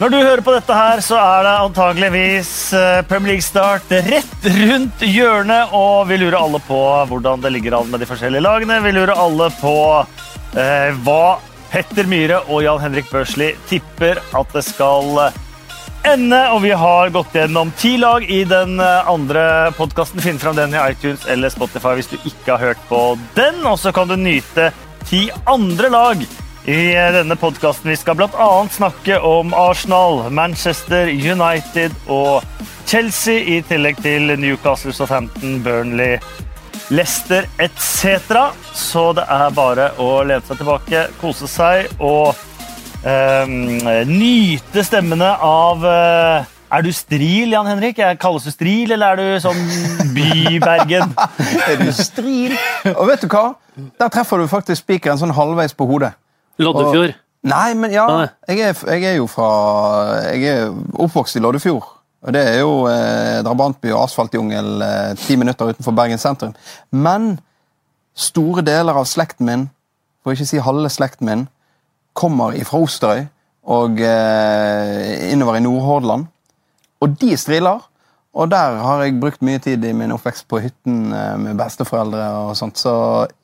Når du hører på dette her, så er det antageligvis eh, Premier League-start rett rundt hjørnet, og vi lurer alle på hvordan det ligger an med de forskjellige lagene. Vi lurer alle på eh, hva Petter Myhre og Jan Henrik Børsli tipper at det skal eh, ende. Og vi har gått gjennom ti lag i den eh, andre podkasten. Finn fram den i iTunes eller Spotify hvis du ikke har hørt på den. Og så kan du nyte ti andre lag i denne podkasten vi skal bl.a. snakke om Arsenal, Manchester United og Chelsea, i tillegg til Newcastle, Southampton, Burnley, Leicester etc. Så det er bare å lene seg tilbake, kose seg og eh, nyte stemmene av eh, er du stril, Jan Henrik? Kalles du stril, eller er du sånn Bybergen? er du stril? Og vet du hva? Der treffer du faktisk spikeren sånn halvveis på hodet. Loddefjord? Nei, men ja. Jeg er, jeg er, jo fra Jeg er oppvokst i Loddefjord. Og det er jo eh, drabantby og asfaltjungel eh, ti minutter utenfor Bergen sentrum. Men store deler av slekten min, for ikke si halve slekten min, kommer ifra Osterøy og eh, innover i Nordhordland. Og de striler. Og der har jeg brukt mye tid i min oppvekst på hytten eh, med besteforeldre og sånt. Så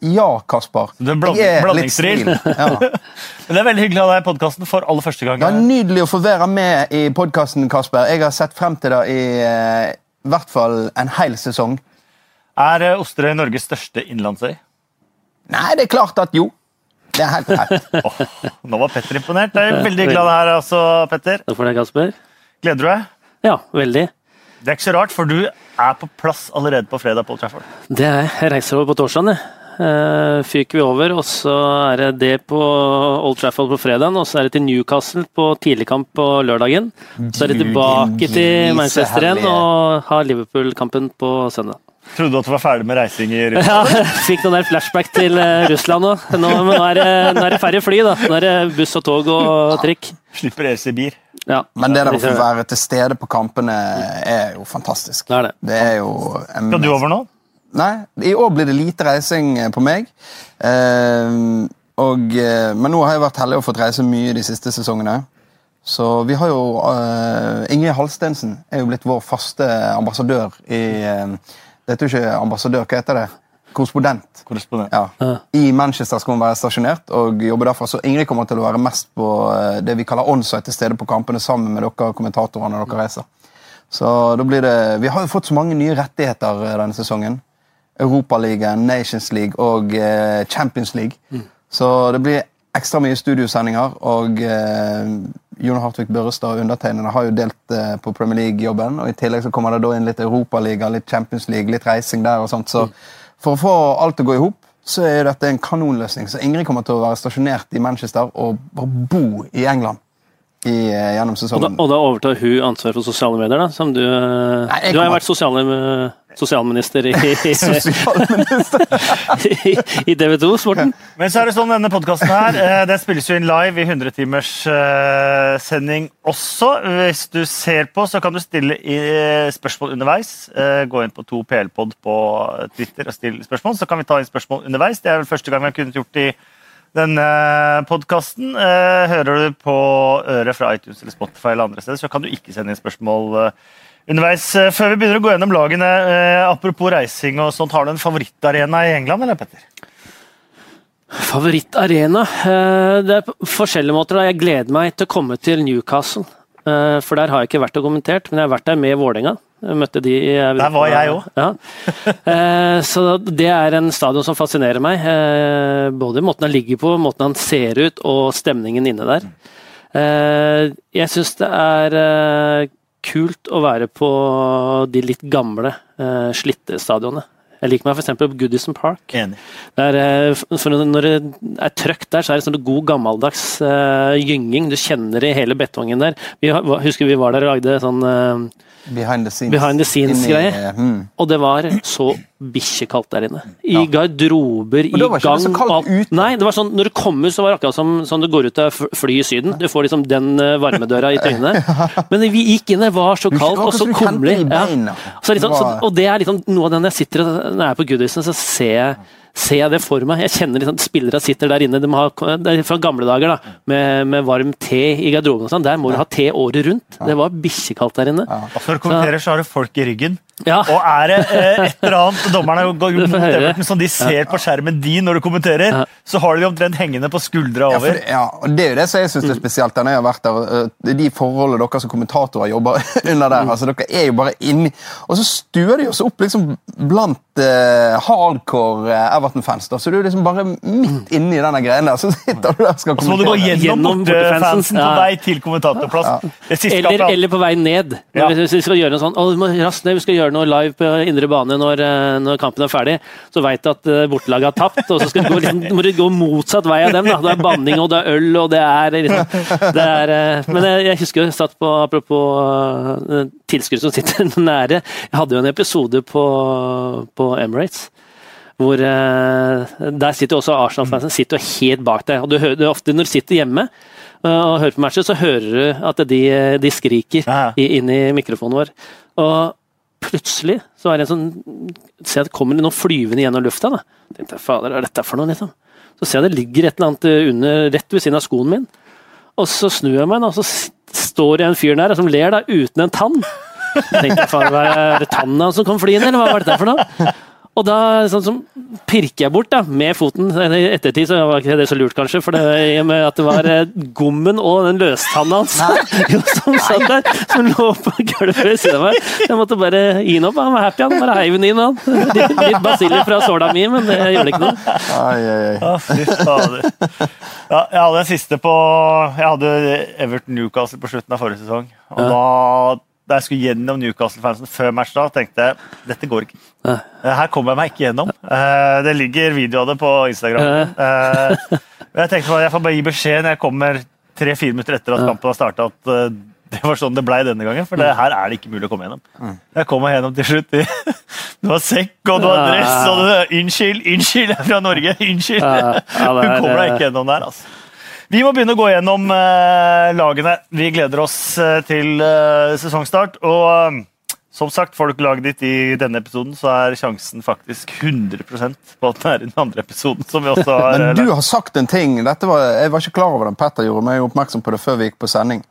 ja, Kasper. Du er bland jeg er litt stril. Ja. det er veldig hyggelig å ha deg i podkasten for aller første gang. Det er Nydelig å få være med i podkasten, Kasper. Jeg har sett frem til det i eh, hvert fall en hel sesong. Er eh, Osterøy Norges største innlandsøy? Nei, det er klart at jo. Det er helt rett. oh, nå var Petter imponert. Jeg er veldig glad her, altså, Petter. Takk for det, Kasper. Gleder du deg? Ja, veldig. Det er ikke så rart, for du er på plass allerede på fredag på Trafford. Det er jeg. reiser over på torsdag. Uh, fyker vi over, og så er det det på Old Trafford på fredagen, og så er det til Newcastle på tidligkamp på lørdagen. Så er det tilbake til Manchester igjen og har Liverpool-kampen på søndag. Trodde du at du var ferdig med reising i Russland? Ja, fikk noen der flashback til uh, Russland nå. Nå, nå, er det, nå er det færre fly, da. Nå er det buss og tog og trikk. Slipper dere Sibir. Ja. Men det der å få være til stede på kampene er jo fantastisk. Det er det. det er jo Skal du over nå? Nei, i år blir det lite reising på meg. Eh, og, eh, men nå har jeg vært heldig og fått reise mye de siste sesongene. Så vi har jo uh, Ingrid Halstensen er jo blitt vår faste ambassadør i uh, Det heter jo ikke ambassadør, hva heter det? korrespondent. korrespondent. Ja. I Manchester skal hun være stasjonert og jobbe derfra. Så Ingrid kommer til å være mest på eh, det vi kaller onsite til stede på kampene sammen med dere kommentatorene når dere reiser. Så da blir det, Vi har jo fått så mange nye rettigheter eh, denne sesongen. Europaligaen, Nations League og eh, Champions League. Mm. Så det blir ekstra mye studiosendinger. Og eh, Jon Hartvig Børrestad og undertegnede har jo delt eh, på Premier League-jobben. Og i tillegg så kommer det da inn litt Europaliga, litt Champions League, litt reising der og sånt. Så mm. For å få alt til å gå i hop, så er dette en kanonløsning. Så Ingrid kommer til å være stasjonert i Manchester og bare bo i England i, eh, gjennom sesongen. Og da, og da overtar hun ansvaret for sosiale medier, da? Som du, Nei, du har jo vært sosiale sosialminister i, i, i TV 2 Sporten. Men så er det sånn denne podkasten her, eh, den spilles jo inn live i 100-timers uh, sending også. Hvis du ser på, så kan du stille spørsmål underveis. Gå inn på 2PL-pod på Twitter og stille spørsmål, så kan vi ta inn spørsmål underveis. Det er vel første gang vi har kunnet gjort det i denne podkasten. Hører du på øret fra iTunes eller Spotify eller andre steder, så kan du ikke sende inn spørsmål underveis. Eh, før vi begynner å gå gjennom lagene, eh, apropos reising og sånt, har du en favorittarena i England, eller Petter? Favorittarena? Eh, det er på forskjellige måter. Jeg gleder meg til å komme til Newcastle. For der har jeg ikke vært og kommentert, men jeg har vært der med Vålerenga. Jeg møtte de Der var jeg òg. Ja. Så det er en stadion som fascinerer meg. Både måten han ligger på, måten han ser ut og stemningen inne der. Jeg syns det er kult å være på de litt gamle, slitte stadionene. Jeg liker meg f.eks. Goodison Park. Enig. Der, når det er trøkk der, så er det sånn god gammeldags uh, gynging. Du kjenner det i hele betongen der. Vi, husker vi var der og lagde sånn uh, Behind the scenes-greier. Scenes mm. Og det var så bikkjekaldt der inne. I ja. garderober, i gang. Det var ikke så kaldt ut. Nei, det var sånn, når du kommer, så var det akkurat som, som du går ut av fly i Syden. Du får liksom den eh, varmedøra i trynet. Men vi gikk inn, det var så kaldt og så kummerlig. Ja. Liksom, og det er liksom noe av det når jeg sitter når jeg er på Goodison, så ser jeg ser jeg det for meg. Jeg kjenner liksom spillere sitter der inne, de har, fra gamle dager, da, med, med varm te i garderoben sånn. Der må du ha te året rundt. Det var bikkjekaldt der inne. Og når du kommenterer, så har du folk i ryggen. Ja. Og er det eh, et eller annet dommerne går Du mot. Everton som de ser på skjermen din når du kommenterer, Ja. så har de de omtrent hengende på skuldra Ja, for, over. ja, og Det er jo det som jeg synes er spesielt. når jeg har vært der, er De forholdene dere som kommentatorer jobber under der. altså Dere er jo bare inni Og så stuer de oss opp liksom blant uh, hardcore eh, Everton-fans. da, Så du er liksom bare midt inni denne greien der. Så sitter du der og skal Så må du gå gjennom Gjennom bortefansen på vei til kommentatorplass. Eller, eller på vei ned. Ja. Hvis vi skal gjøre noe sånn, å, vi må raskt ned, vi skal gjøre noe live på indre bane når, eh, når kampen er ferdig, så veit du at eh, bortelaget har tapt, og så skal du gå, liksom, må du gå motsatt vei av dem. Da. Det er banning, og det er øl, og det er, liksom, det er eh, Men jeg, jeg husker jeg satt på Apropos tilskuere som sitter nære. Jeg hadde jo en episode på, på Emirates. Hvor eh, Der sitter også Arsenal-fansen sitter helt bak deg. og du hører ofte Når du sitter hjemme eh, og hører på matcher, så hører du at de, de skriker Ja. i, inn i mikrofonen vår. Og plutselig så er det en sånn Se det kommer noen flyvende gjennom lufta. da. Tenkte fader, hva er dette for noe, liksom? Så ser jeg det ligger et eller annet under, rett ved siden av skoen min. Og så snur jeg meg, og så står det en fyr der som ler da, uten en tann. Jeg tenkte, faen, er det tanna som kom flyende, eller hva var dette for noe? Og da sånn som pirker jeg bort da, med foten. I ettertid så var ikke det så lurt, kanskje, for det, i og med at det var eh, gommen og den løstanna hans som satt der, som lå på gulvet ved siden av meg. Jeg måtte bare gi den opp. Han var happy, han. Bare heiv den inn, han. Litt, litt basiller fra såla mi, men det gjør det ikke noe. Ai, ai, ai. Fy fader. Ja, jeg hadde en siste på Jeg hadde Everton Newcastle på slutten av forrige sesong. Og Ja. da, da jeg skulle gjennom Newcastle-fansen før match, da tenkte jeg dette går ikke. Eh, Her kommer jeg meg ikke gjennom. Eh, Det ligger video av det på Instagram. Eh, Jeg tenkte jeg får bare gi beskjed når jeg kommer tre-fire minutter etter at kampen har starta, at det var sånn det blei denne gangen. For det, her er det ikke mulig å komme gjennom. Jeg kom meg gjennom til slutt. Du har sekk, og du har dress, og du Unnskyld, unnskyld, jeg er fra Norge. Unnskyld. Du er- kommer deg ikke gjennom der, altså. Vi må begynne å gå gjennom eh, lagene. Vi gleder oss eh, til eh, sesongstart. Og eh, som sagt, får du ikke laget ditt i denne episoden, så er sjansen faktisk 100 på at det er i den andre episoden. som vi også har eh, Men du har sagt en ting. Dette var, jeg var ikke klar over den Petter gjorde meg oppmerksom på det før vi gikk på sending.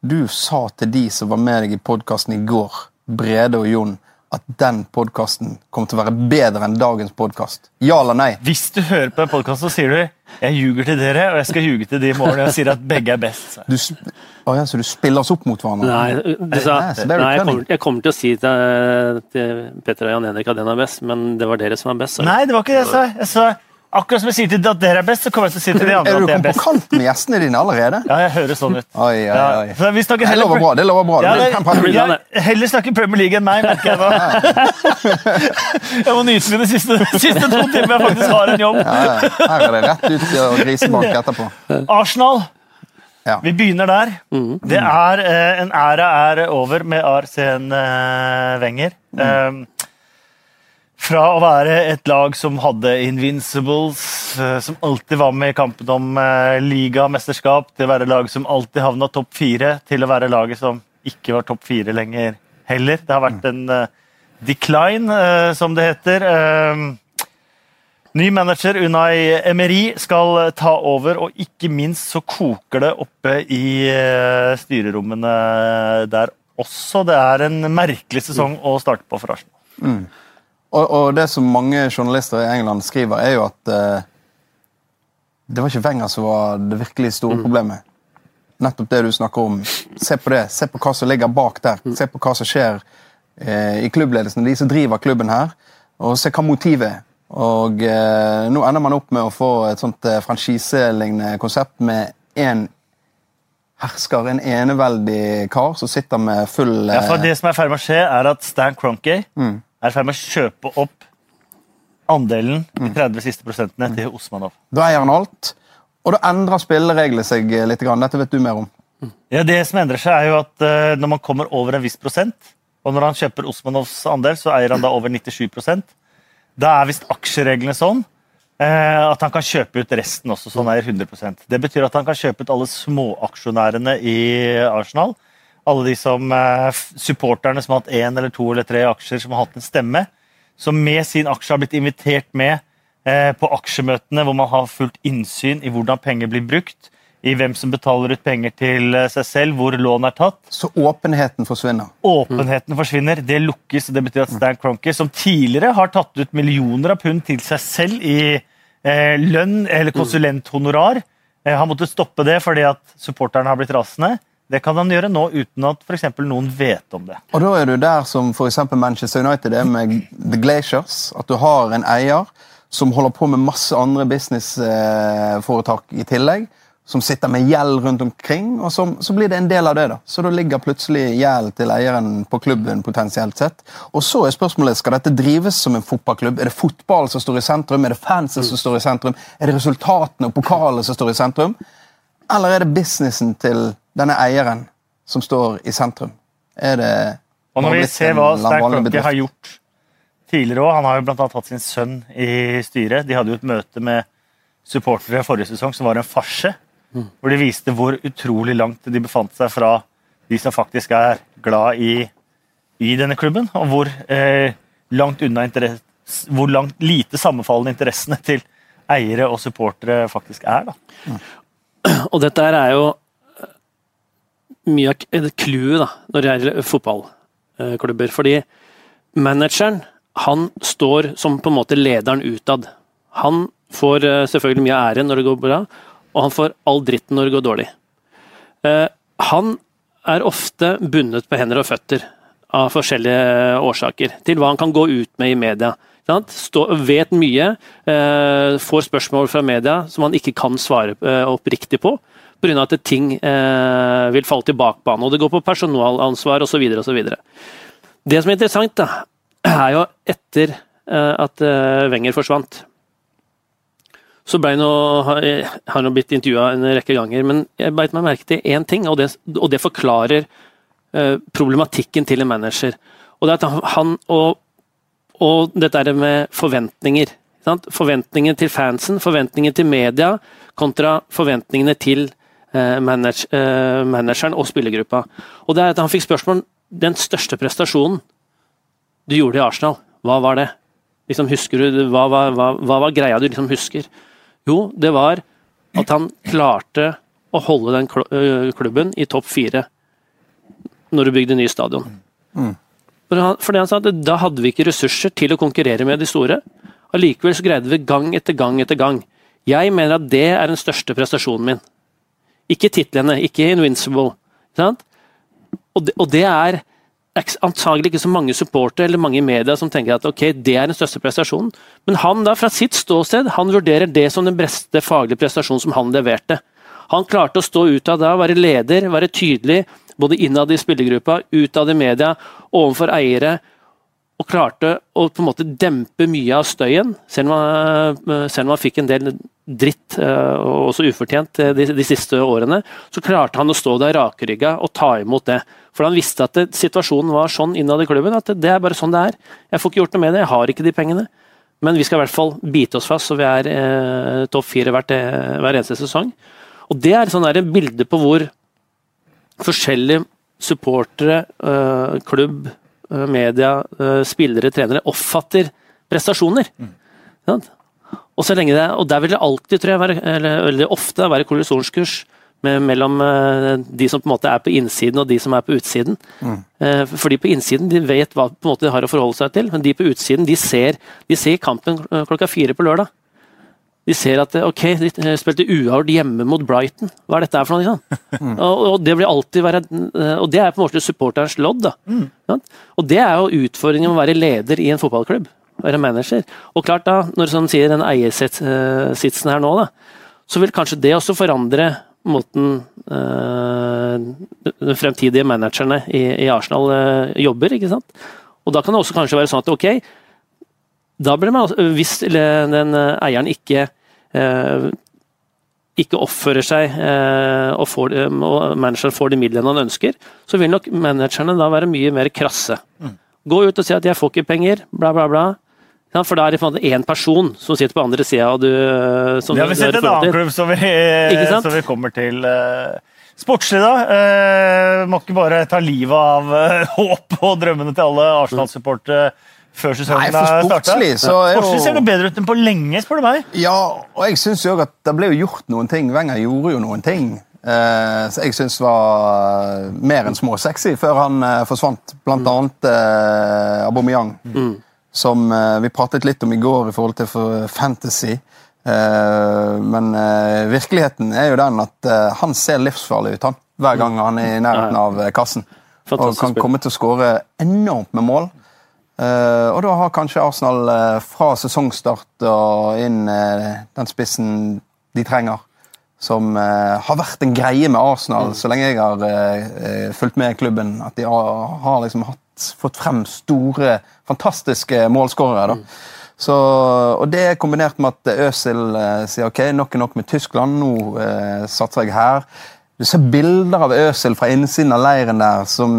Du sa til de som var med deg i podkasten i går, Brede og Jon, at den podkasten kommer til å være bedre enn dagens podkast. Ja eller nei? Hvis du hører på en podkast, så sier du jeg ljuger til dere, og jeg skal ljuge til de i morgen. Og jeg sier at begge er best. Du, sp- Å ja, så du spiller oss opp mot hverandre? Nei, du sa, er nei jeg, kommer, jeg kommer til å si til, til Petter og Jan Henrik at den er best, men det var dere som var best. Så. Nei, det var ikke det jeg sa. Jeg sa akkurat som jeg sier til at dere er best, så kommer jeg til å si til de andre Er at du de er kommet på kanten kant med gjestene dine allerede? Ja, jeg høres sånn ut. Oi, oi, oi. Ja, vi snakker Det lover bra. det lover bra. Ja, Det jeg heller snakke Premier League enn meg, merker jeg nå. Jeg må nyte mine siste, siste to timer jeg faktisk har en jobb. Ja, her er det rett ut og grisebank etterpå. Arsenal. Ja. Vi begynner der. Det er eh, En æra er over med Arsen eh, Wenger. Eh, fra å være et lag som hadde Invincibles, eh, som alltid var med i kampen om eh, ligamesterskap, til å være lag som alltid havna topp fire, til å være laget som ikke var topp fire lenger heller. Det har vært en eh, decline, som det heter. Ny manager Unai Emery skal ta over, og ikke minst så koker det oppe i styrerommene der også. Det er en merkelig sesong å starte på for Arsenal. Og, og det som mange journalister i England skriver, er jo at eh, det var ikke Wenger som var det virkelig store problemet. Nettopp det du snakker om. Se på det. Se på hva som ligger bak der. Se på hva som skjer eh, i klubbledelsen, de som driver klubben her. Og se hva motivet er. Og eh, nå ender man opp med å få et sånt eh, franchiselignende konsept med én hersker, en eneveldig kar, som sitter med full Ja, for eh, det som er i ferd med å skje, er at Stan Kroenke er i ferd med å kjøpe opp andelen, de 30 siste prosentene, til Osmanov. Da eier han alt. Og da endrer spillereglene seg eh, litt. Dette vet du mer om. Ja, Det som endrer seg, er jo at eh, når man kommer over en viss prosent, og når han kjøper Osmanovs andel, så eier han da over 97% Da er visst aksjereglene sånn eh, at han kan kjøpe ut resten også, så han eier 100% Det betyr at han kan kjøpe ut alle småaksjonærene i Arsenal. Alle de som eh, supporterne som har hatt én eller to eller tre aksjer, som har hatt en stemme. Som med sin aksje har blitt invitert med eh, på aksjemøtene hvor man har fullt innsyn i hvordan penger blir brukt, i hvem som betaler ut penger til eh, seg selv, hvor lån er tatt. Så åpenheten forsvinner. Åpenheten forsvinner. Det lukkes. og Det betyr at Stan Cronky, som tidligere har tatt ut millioner av pund til seg selv i eh, lønn eller konsulenthonorar, eh, har måttet stoppe det fordi at supporterne har blitt rasende. Det kan han gjøre nå uten at for noen vet om det. Og da er du der som eksempel Manchester United er med The Glaciers. At du har en eier som holder på med masse andre businessforetak i tillegg. Som sitter med gjeld rundt omkring, og som, så blir det en del av det. da. Så da ligger plutselig gjeld til eieren på klubben potensielt sett. Og så er spørsmålet, skal dette drives som en fotballklubb? Er det fotball som står i sentrum? Er det fansen som står i sentrum? Er det resultatene og pokalene som står i sentrum? Eller er det businessen til denne eieren som står i sentrum? Er det Og når vi ser hva vanlig Klokke har gjort tidligere òg Han har jo annet hatt sin sønn i styret. De hadde jo et møte med supportere forrige sesong som var en farse. Hvor de viste hvor utrolig langt de befant seg fra de som faktisk er glad i, i denne klubben. Og hvor eh, langt unna hvor langt lite sammenfallende interessene til eiere og supportere faktisk er. da. Og dette er jo mye av clouet når det gjelder fotballklubber. Fordi manageren han står som på en måte lederen utad. Han får eh, selvfølgelig mye ære når det går bra, og han får all dritten når det går dårlig. Eh, Han er ofte bundet på hender og føtter av forskjellige årsaker til hva han kan gå ut med i media. Stå, vet mye, eh, får spørsmål fra media som han ikke kan svare eh, oppriktig på, pga. at ting eh, vil falle tilbake på han. Og det går på personalansvar osv. osv. Det som er interessant, da, er jo etter eh, at eh, Wenger forsvant, så ble noe, jeg har nå blitt intervjua en rekke ganger, men jeg beit meg merke til én ting, og det, og det forklarer eh, problematikken til en manager. Og det er at han, og, og dette med forventninger. Sant? Forventninger til fansen, forventninger til media, kontra forventningene til eh, manage, eh, manageren og spillergruppa. Og det er at han fikk spørsmål den største prestasjonen du gjorde i Arsenal, hva var det? Liksom, husker du, hva, hva, hva, hva var greia du liksom husker? Jo, det var at han klarte å holde den øh, klubben i topp fire når du bygde ny stadion. For han, fordi han sa at da hadde vi ikke ressurser til å konkurrere med de store. Allikevel så greide vi gang etter gang etter gang. Jeg mener at det er den største prestasjonen min. Ikke titlene, ikke Invincible. Sant? Og, det, og det er antagelig ikke så mange supportere eller mange i media som tenker at ok, det er den største prestasjonen. Men han da, fra sitt ståsted, han vurderer det som den beste faglige prestasjonen som han leverte. Han klarte å stå ut av det, være leder, være tydelig, både innad i spillergruppa, utad i media, overfor eiere, og klarte å på en måte dempe mye av støyen, selv om han, selv om han fikk en del dritt, eh, og også ufortjent, eh, de, de siste årene. Så klarte han å stå der rakrygga og ta imot det. For han visste at det, situasjonen var sånn innad i klubben, at det, det er bare sånn det er. Jeg får ikke gjort noe med det, jeg har ikke de pengene. Men vi skal i hvert fall bite oss fast, så vi er eh, topp fire hvert, eh, hver eneste sesong. Og det er sånn der bilde på hvor forskjellige supportere, eh, klubb, eh, media, spillere, trenere oppfatter prestasjoner. Sant? Og så lenge det, og der vil det alltid, tror jeg, være, eller veldig ofte være kollisjonskurs med, mellom øh, de som på en måte er på innsiden og de som er på utsiden. Mm. For de på innsiden de vet hva på en måte de har å forholde seg til, men de på utsiden de ser, de ser kampen øh, klokka fire på lørdag. De ser at ok, de eh, spilte uavgjort hjemme mot Brighton. Hva er dette her for noe? Liksom? Og, og det blir alltid være eh, Og det er på en måte supporterens lodd. da. Mm. Og det er jo utfordringen med å være leder i en fotballklubb. Være manager. Og klart da, når sånn sier den eiersitsen her nå, da, så vil kanskje det også forandre måten øh, de fremtidige managerne i, i Arsenal øh, jobber. ikke sant? Og da kan det også kanskje være sånn at ok, da blir man, hvis den eh, eieren ikke øh, ikke oppfører seg eh, og, får, eh, og manageren får de midlene han ønsker, så vil nok managerne da være mye mer krasse. Gå ut og si at 'jeg får ikke penger', bla, bla, bla. Ja, for da er det en én person som sitter på andre sida, eh, Det har vi du sett en annen klubb som vi, som vi kommer til. eh, Sportslig, da. Eh, må ikke bare ta livet av eh, håp og drømmene til alle Arsenal-supportere før sesongen har starta. sportslig så er jo ser det bedre ut enn på lenge, spør du meg. Ja, og jeg syns jo at det ble jo gjort noen ting. Wenger gjorde jo noen ting. Eh, så jeg syns var mer enn småsexy før han eh, forsvant. Blant annet eh, Aubameyang, som eh, vi pratet litt om i går i forhold til for Fantasy. Eh, men eh, virkeligheten er jo den at eh, han ser livsfarlig ut, han. Hver gang han er i nærheten av kassen. kassen. Og kan komme til å skåre enormt med mål. Eh, og da har kanskje Arsenal eh, fra sesongstart og inn eh, den spissen de trenger. Som eh, har vært en greie med Arsenal så lenge jeg har eh, eh, fulgt med klubben. At de har, liksom hatt, fått frem store, fantastiske målskårere. da. Så, og det er kombinert med at Øzil eh, sier ok, nok er nok med Tyskland, nå eh, satser jeg her. Du ser bilder av Øsel fra innsiden av leiren der som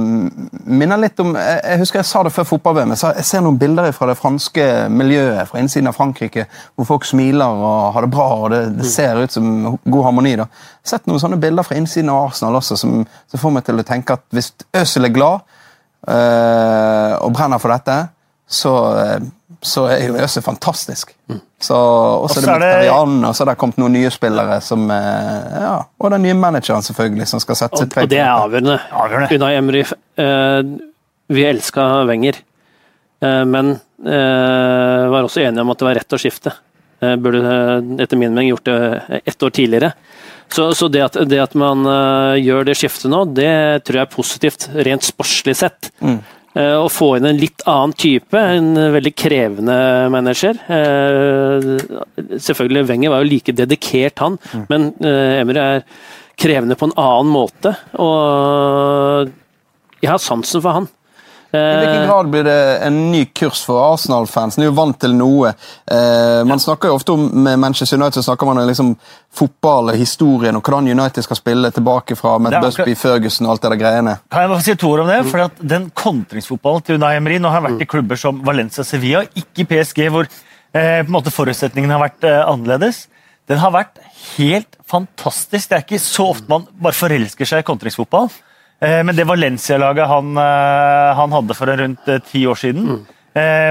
minner litt om Jeg, jeg husker jeg sa det før fotball-VM. Jeg, jeg ser noen bilder fra det franske miljøet, fra innsiden av Frankrike, hvor folk smiler og har det bra, og det, det ser ut som god harmoni. da. Jeg har sett noen sånne bilder fra innsiden av Arsenal også, som, som får meg til å tenke at hvis Øsel er glad øh, og brenner for dette, så, eh, så er jo Øse fantastisk. Så, og så Og er det så er det- Mkhitaryan, og så er det kommet noen nye spillere som eh, ja, Og den nye manageren, selvfølgelig, som skal sette Og, sitt preg og det er avgjørende. Avgjørende. Unai Emry, eh, vi elska Wenger, eh, men eh, var også enige om at det var rett å skifte. Eh, burde eh, etter min mening gjort det ett år tidligere. Så, så det, at, det at man gjør det skiftet nå, det tror jeg er positivt, rent sportslig sett. Eh, Å få inn en litt annen type, en veldig krevende manager. Eh, Selvfølgelig, Wenger var jo like dedikert, han, men Emre er krevende på en annen måte. Og jeg har sansen for han. I hvilken Eh, grad blir det en ny kurs for Arsenal-fans? De er jo vant til noe. Eh, man snakker jo ofte om Med Manchester United så snakker man om liksom fotball, historien og hvordan United skal spille tilbake fra Matt er Busby, Ferguson og alt det der greiene. Kan jeg bare si to ord om det? Fordi at Den kontringsfotballen til Unai Emery Nå har vært i klubber som Valencia Sevilla, ikke i PSG, hvor eh, på en måte forutsetningene har vært eh, annerledes. Den har vært helt fantastisk. Det er ikke så ofte man bare forelsker seg i kontringsfotball. Eh, men det Valencia-laget han, eh, han hadde for rundt eh, ti år siden, mm.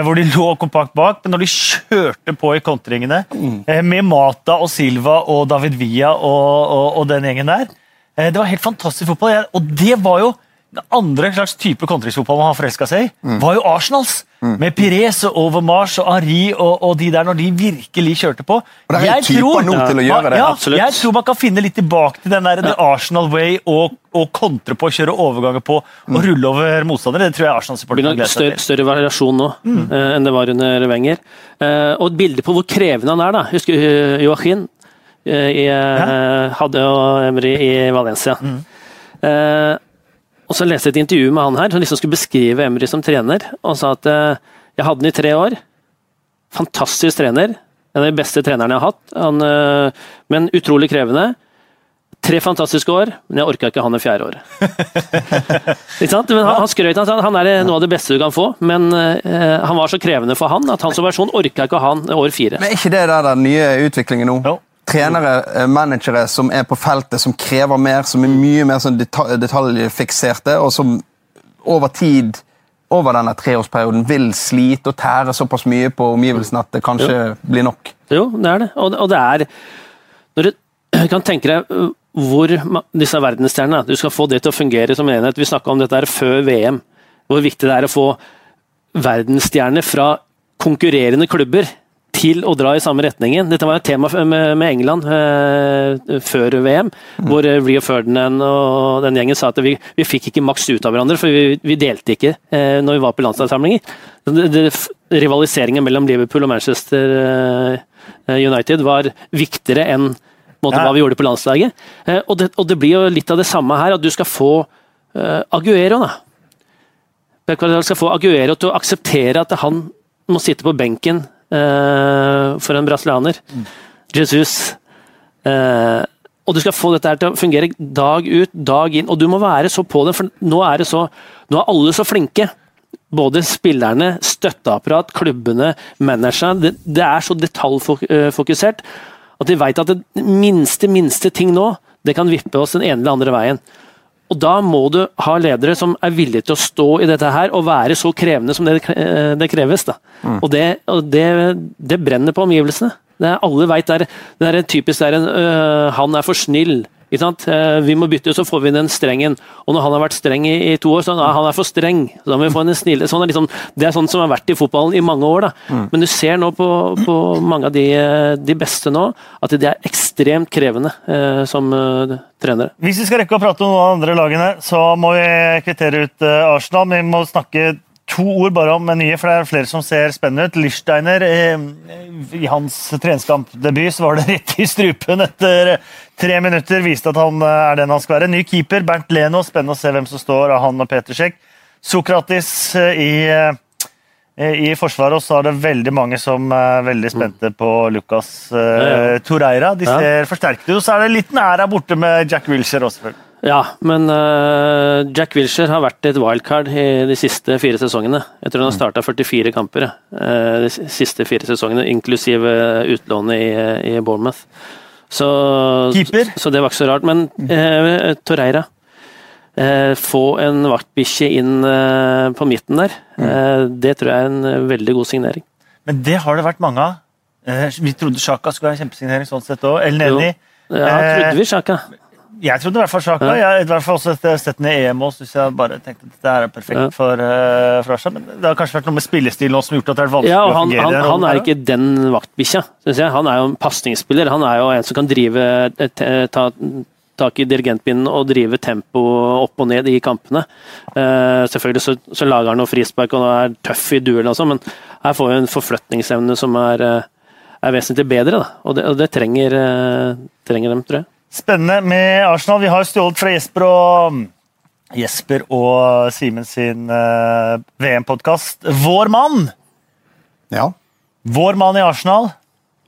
hvor de lå kompakt bak, men når de kjørte på i kontringene mm. med Mata og Silva og David Villa og, og, og den gjengen der Det var helt fantastisk fotball. Og det var jo den andre slags type kontringsfotball man har forelska seg i, var jo Arsenals. Med Pires og Overmars og Henri og, og de der, når de virkelig kjørte på. Og det er jo typer nå til å gjøre det. Ja, Absolutt. jeg tror man kan finne litt tilbake til den der ja. Arsenal way og, og kontre på, kjøre overganger på og rulle over motstandere. Det tror jeg Arsenal-supporterne gleder større, seg til. større variasjon nå uh, enn det var under Wenger. Uh, og et bilde på hvor krevende han er. da. Husker uh, Joachim? Eh, i, hadde jo Emry i Valencia. Eh, og så leste jeg et intervju med han her, som liksom skulle beskrive Emry som trener. Og sa at eh, jeg hadde han i tre år. Fantastisk trener. En av de beste trenerne jeg har hatt. Han, eh, men utrolig krevende. Tre fantastiske år, men jeg orka ikke han det fjerde året. Ikke sant? Men han, han skrøt av at han er noe av det beste du kan få, men eh, han var så krevende for han at han som versjon orka ikke han år fire. Men er ikke det der den nye utviklingen nå? Jo. Trenere, eh, managere som er på feltet, som krever mer, som er mye mer sånn deta detaljfikserte, og som over tid over denne treårsperioden vil slite og tære såpass mye på omgivelsene at det kanskje blir nok. Jo, det er det. Og, og det er Når du kan tenke deg uh, hvor disse verdensstjernene Du skal få det til å fungere som enhet. Vi snakka om dette her før VM. Hvor viktig det er å få verdensstjerner fra konkurrerende klubber til å dra i samme retningen. Dette var et tema med, England eh, før VM, hvor eh, Rio Ferdinand og den gjengen sa at vi, vi fikk ikke maks ut av hverandre, for vi, vi delte ikke eh, når vi var på landslagssamlinger. Rivaliseringen mellom Liverpool og Manchester eh, United var viktigere enn måte, Ja. hva vi gjorde på landslaget. Og, det, og det blir jo litt av det samme her, at du skal få Aguero, da. Pep skal få Aguero til å akseptere at han må sitte på benken for en brasilianer. Jesus. Eh, og du skal få dette her til å fungere dag ut, dag inn, og du må være så på det, for nå er det så Nå er alle så flinke. Både spillerne, støtteapparat, klubbene, managerne. Det, det er så detaljfokusert at de vet at det minste, minste ting nå, det kan vippe oss den ene eller andre veien. Og da må du ha ledere som er villige til å stå i dette her og være så krevende som det, eh, det kreves. Da. Mm. Og, det, og det, det, brenner på omgivelsene. Det er, alle veit det er typisk der en, øh, han er for snill. Eh, vi må bytte, så får vi den strengen. Og når han har vært streng i, i to år, så er han er for streng. Så da må vi få en snille. Sånn er liksom, det er sånn som har vært i fotballen i mange år. Da. Men du ser nå på, på mange av de, de, beste nå, at de er ekstremt krevende eh, som uh, trenere. Hvis vi skal rekke å prate om noen av de andre lagene, så må vi kvittere ut uh, Arsenal. Vi må snakke to ord bare om nye, for det er flere som ser spennende ut. Lichsteiner, i hans treningskampdebut var det rett i strupen etter tre minutter. Viste at han eh, er den han skal være. Ny keeper, Bernt Leno. Spennende å se hvem som står av han og Peter Sjekk. Sokratis eh, i, eh, i Forsvaret, og så er det veldig mange som er veldig spente på Lucas Toreira. Torreira. De ser ja. forsterket ut. Så er det litt næra borte med Jack Wilshere også, selvfølgelig. Ja, men uh, Jack Wilshere har vært et wildcard i de siste fire sesongene. Jeg tror han har starta 44 kamper uh, de siste fire sesongene, inklusiv utlånet i, i Bournemouth. Så, Keeper? Så det var ikke så rart. Men uh, Torreira Få en vaktbikkje inn på midten der. Det tror jeg er en veldig god signering. Men det har det vært mange av. Vi trodde Sjaka skulle være en kjempesignering sånn sett òg. El Neni. Ja, trodde vi Sjaka. Jeg trodde i hvert fall Sjaka. Ja. Jeg, i hvert fall også etter sett den i EM òg, synes jeg bare tenkte at dette er perfekt ja. for, uh, for Asha. Men det har kanskje vært noe med spillestilen også som har gjort at det er vanskelig ja, og han, å fungere. Han, han er ikke den vaktbikkja, syns jeg. Han er jo en pasningsspiller. Han er jo en som kan drive eh, ta, tak i dirigentpinnen og drive tempo opp og ned i kampene. Uh, selvfølgelig så, så, lager han noe frispark og er tøff i duellen, også, men her får vi en forflytningsevne som er, er vesentlig bedre. Da. Og det, og det trenger, uh, trenger dem, tror jeg. Spennende med Arsenal. Vi har stjålet fra Jesper og Jesper og Simen sin uh, eh, VM-podkast. Vår mann! Ja. Vår mann i Arsenal.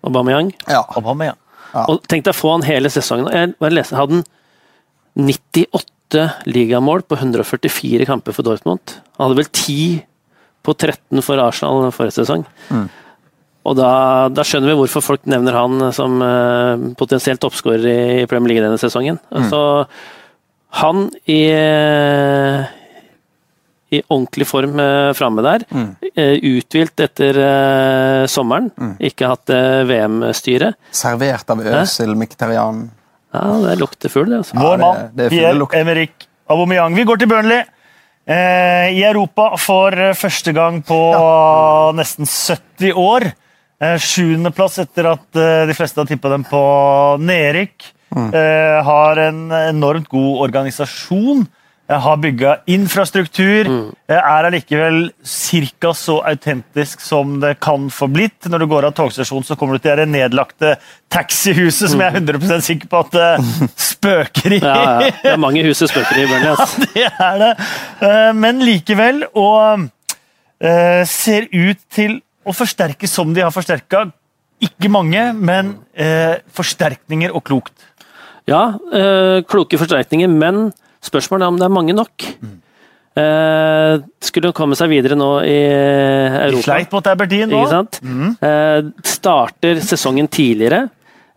Aubameyang. Ja. Aubameyang. Ja. Og Tenk deg å få han hele sesongen. Jeg leste, hadde han 98 ligamål på 144 kamper for Dortmund. Han hadde vel 10 på 13 for Arsenal forrige sesong. Mm. Og da, da, skjønner vi hvorfor folk nevner han som uh, potensielt toppskårer i Premier League denne sesongen. Mm. Så han i, i ordentlig form uh, framme der. Mm. Uh, uthvilt etter uh, sommeren. Mm. Ikke hatt VM-styre. Servert av Øsil Miktarian. Ja, det lukter fugl, det. Altså. Vår mann, ja, Pierre Emerick Aubameyang. Vi går til Burnley. I Europa for første gang på ja. nesten 70 år. Eh, sjuendeplass etter at eh, de fleste har tippa dem på nedrykk. Mm. Eh, har en enormt god organisasjon. Har bygga infrastruktur. Mm. Er allikevel ca. så autentisk som det kan få blitt. Når du går av togstasjonen, så kommer du til det nedlagte taxihuset, som jeg er 100% sikker på at det spøker i. Ja, ja. Det er mange hus det spøker i. Bjørn, ja, det er det. Men likevel, og ser ut til å forsterke som de har forsterka. Ikke mange, men eh, forsterkninger og klokt. Ja, eh, kloke forsterkninger, men spørsmålet er om det er mange nok. Mm. Eh, skulle de komme seg videre nå i Europa. De sleit mot Aberdeen nå. Ikke? Mm. Eh, starter sesongen tidligere.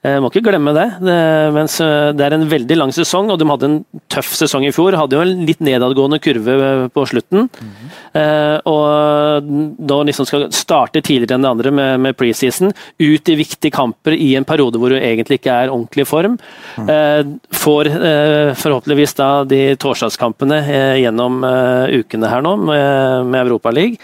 Jeg må ikke glemme det. det. Mens eh, det er en veldig lang sesong, og de hadde en tøff sesong i fjor. Hadde jo en litt nedadgående kurve på slutten. Mm -hmm. og da liksom skal starte tidligere enn det andre med, med preseason, ut i viktige kamper i en periode hvor du egentlig ikke er ordentlig i form. Mm. får forhåpentligvis da de torsdagskampene gjennom ukene her nå med, med Europaligaen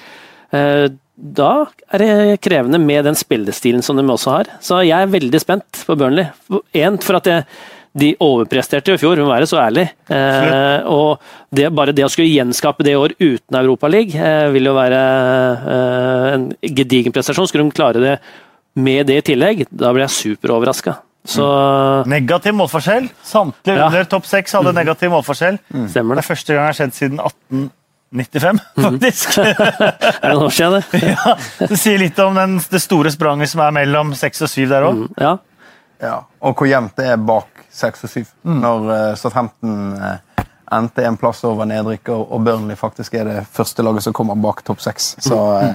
da er det krevende med den spillestilen som de også har. Så jeg er veldig spent på Burnley. Én for at jeg, de overpresterte i fjor, må være så ærlig. Eh, og det, bare det å skulle gjenskape det i år uten Europaligaen eh, vil jo være eh, en gedigen prestasjon. Skulle de klare det med det i tillegg, da blir jeg superoverraska. Så... Mm. Negativ målforskjell. Samtlige ja. under topp seks hadde negativ målforskjell. Mm. Det. Det er første gang det har skjedd siden 18 95, mhm. faktisk. er det noe siden, det? ja, Det sier litt om den, det store spranget som er mellom 6 og 7 der òg. Mm, ja. ja. Og hvor jevnt det er bak 6 og 7. Mm. Når uh, Southampton uh, endte en plass over nedrykk, og, og Burnley faktisk er det første laget som kommer bak topp 6. Så uh,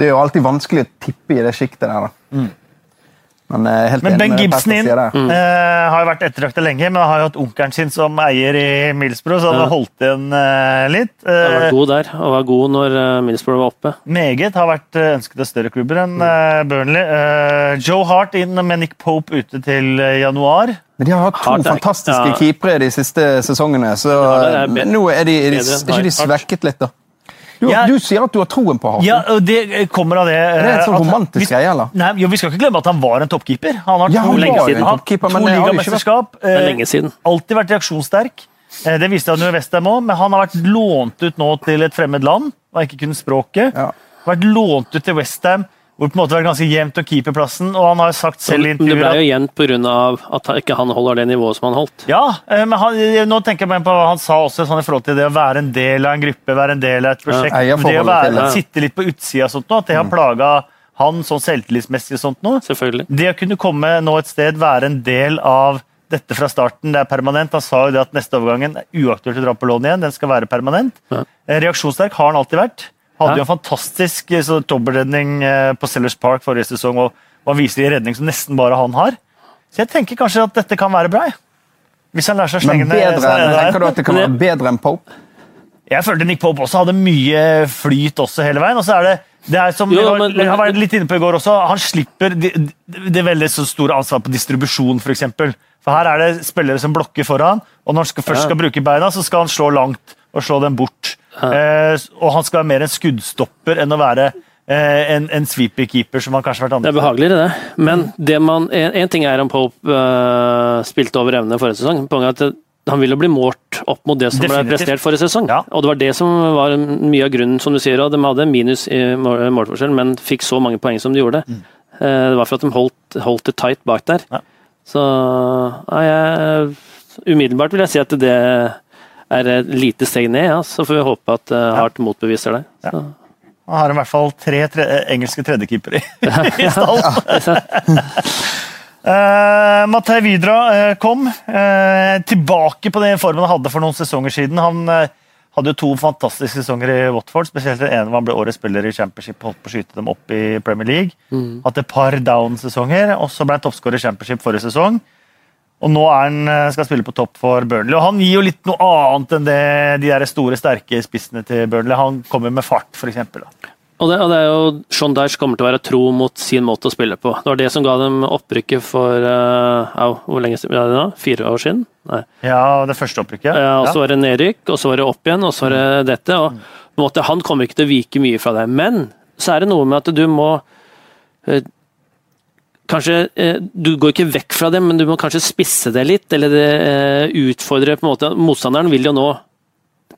det er jo alltid vanskelig å tippe i det sjiktet der. da. Mm. Men, eh, helt Men Ben Gibson inn mm. eh, har jo vært ettertrakta lenge, men har jo hatt onkelen sin som eier i Millsbro, så han Ja. har holdt igjen eh, litt. Han var god der, og var god når uh, Middlesbrough var oppe. meget har vært ønsket av større klubber enn eh, Burnley. Eh, Joe Hart inn med Nick Pope ute til januar. Men de har hatt to Hart fantastiske ja. keepere de siste sesongene, så Ja, er nå er de, er de, er ikke de svekket litt, da? Du, Ja. du sier at du har troen på Hart. Ja, Det kommer av det Er det er et sånn romantisk greie, eller? Nei, jo, Vi skal ikke glemme at han var en toppkeeper. Han har Ja, to, han lenge siden. en Han- to det ligamesterskap. Det er eh, siden. Alltid vært reaksjonssterk. Eh, Det viste han jo i Westham òg, men han har vært lånt ut nå til et fremmed land. Han har ikke kunnet språket. Ja. Vært lånt ut til Westham, hvor det på en måte vært ganske jevnt å keepe plassen. Og han har sagt selv i Men det ble at jo jevnt pga. at ikke han holder det nivået som han holdt. ja, eh, men han, nå tenker jeg på hva han sa også sånn i forhold til det å være en del av en gruppe, være en del av et prosjekt. Ja, det å være, det. sitte litt på utsida og sånt nå, at det har plaga han sånn selvtillitsmessig og sånt nå. Selvfølgelig. Det å kunne komme nå et sted, være en del av dette fra starten, det er permanent. Han sa jo det at neste overgangen er uaktuelt å dra på lån igjen, den skal være permanent. Ja. Eh, Reaksjonssterk har han alltid vært. Hadde jo en fantastisk eh, så, dobbeltredning eh, på Sellers Park forrige sesong, og, han viser en redning som nesten bare han har. Så jeg tenker kanskje at dette kan være bra. Hvis han lærer seg å slenge ned er tenker du at det kan være bedre enn Pope? Jeg følte Nick Pope også hadde mye flyt også hele veien. og så er det det er som Jo, var, men- jeg var litt inne på i går også, Han slipper det, det veldig så store ansvaret på distribusjon, f.eks. For, eksempel. for her er det spillere som blokker foran, og når han skal, først skal bruke beina, så skal han slå langt og slå dem bort. Eh, og han skal være mer en skuddstopper enn å være eh, en, en sweeper-keeper, som han kanskje har vært Det er behageligere, det. Men det man, en, en ting er om Pope uh, spilte over evne forrige sesong. Poenget er at han ville bli målt opp mot det som ble prestert forrige sesong. Ja. Og det var det som var mye av grunnen, som du sier. Og de hadde minus i mål- målforskjell, men fikk så mange poeng som de gjorde. Mm. Det var for at de holdt, holdt det tight bak der. Ja. Så ja, jeg, umiddelbart vil jeg si at det er et lite steg ned. Ja. Så får vi håpe at uh, Hart motbeviser det. Så. Han har i hvert fall tre, tre engelske tredjekeepere i, i stallen. Uh, Matei Vidra uh, kom uh, tilbake på den formen han hadde for noen sesonger siden. Han eh, hadde jo to fantastiske sesonger i Watford, spesielt den ene hvor han ble årets spiller i Championship, holdt på å skyte dem opp i Premier League. Hatt et par down-sesonger, og så ble han toppskårer i Championship forrige sesong. Og nå han, skal han spille på topp for Burnley. Og han gir jo litt noe annet enn det, de der store, sterke spissene til Burnley. Han kommer med fart, f.eks. Og det, og det er jo Sean Dyche kommer til å være tro mot sin måte å spille på. Det var det som ga dem opprykket for uh, au, hvor lenge siden? Ja, det da? Fire år siden? Nei. Ja, det første opprykket. Ja, og så var det nedrykk, og så var det opp igjen, og så var det dette. og på en måte, Han kommer ikke til å vike mye fra det. Men så er det noe med at du må eh, Kanskje eh, Du går ikke vekk fra det, men du må kanskje spisse det litt, eller det, eh, utfordre på en måte Motstanderen vil jo nå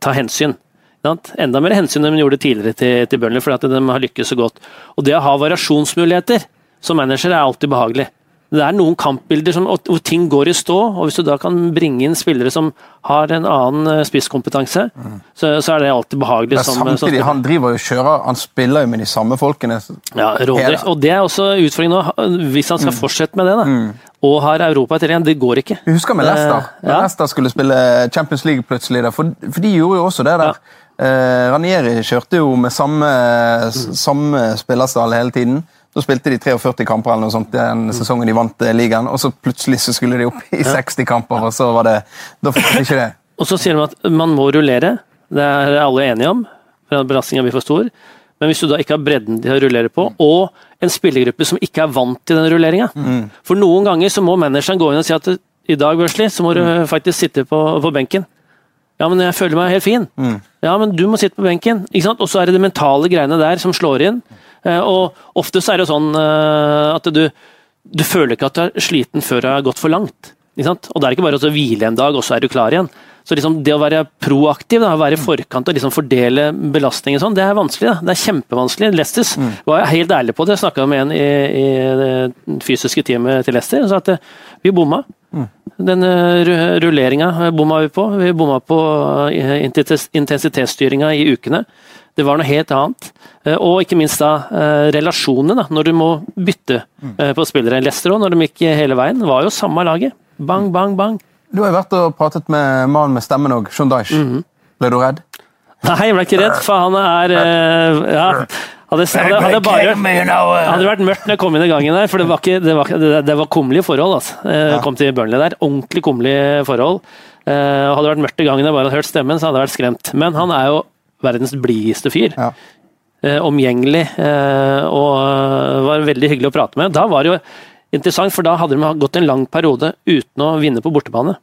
ta hensyn. Enda mer hensyn enn de gjorde tidligere til, til Burnley, fordi at de har lykkes så godt. Og det å ha variasjonsmuligheter som manager er alltid behagelig. Det er noen kampbilder som, hvor ting går i stå, og hvis du da kan bringe inn spillere som har en annen spisskompetanse, spisskompetanse, så, så er det alltid behagelig. Men som, som samtidig, han driver og kjører, han spiller jo med de samme folkene. Ja, rådrift. Og det er også utfordringen nå, hvis han skal fortsette med det, da, og har Europa etter igjen. Det går ikke. Vi husker med Leicester. Eh, ja. Leicester skulle spille Champions League plutselig. For, for de gjorde jo også det der. Eh, Ranieri kjørte jo med samme, mm. samme spillerstall hele tiden. Så spilte de 43 kamper eller noe sånt den sesongen de vant eh, ligaen, og så plutselig så skulle de opp i 60 kamper, og så var det Da fikk de ikke det. Og så sier de at man må rullere. Det er alle enige om. for Belastninga blir for stor. Men hvis du da ikke har bredden de har rullere på, og en spillergruppe som ikke er vant til den rulleringa For noen ganger så må manageren gå inn og si at i dag Børsli, så må du faktisk sitte på, på benken. Ja, men jeg føler meg helt fin. Ja, men du må sitte på benken. Ikke sant? Og så er det de mentale greiene der som slår inn. Eh, Og ofte så er det sånn eh, at du, du føler ikke at du er sliten før du har gått for langt. Og det er ikke bare å hvile en dag, og så er du klar igjen. Så liksom det å være proaktiv, da, være i forkant og liksom fordele belastningen sånn, det er vanskelig. Da. Det er kjempevanskelig. Leicester var jeg helt ærlig på det. Jeg snakka med en i, i det fysiske teamet til Leicester og sa at eh, vi bomma. Den eh, ru- rulleringa bomma vi på. Vi bomma på intensitetsstyringa i ukene. Det var noe helt annet. Eh, Og ikke minst da eh, relasjonene, da, når du må bytte eh, på spillere. Leicester òg, når de gikk hele veien, var jo samme laget. Bang, bang, bang. Du har jo vært og pratet med mannen med stemmen òg, Sean Dyche. Ble du redd? Nei, jeg ble ikke redd, for han er ja, Hadde, hadde, hadde, bare, hadde vært mørkt når jeg kom inn i gangen der, for det var, ikke, det var, det, var kummerlige forhold. altså. Jeg kom til Burnley der. Ordentlig kummerlige forhold. Hadde det vært mørkt i gangen og bare hørt stemmen, så hadde jeg vært skremt. Men han er jo verdens blideste fyr. Ja. Eh, omgjengelig eh, og eh, var veldig hyggelig å prate med. Da var det jo interessant, for da hadde de gått en lang periode uten å vinne på bortebane.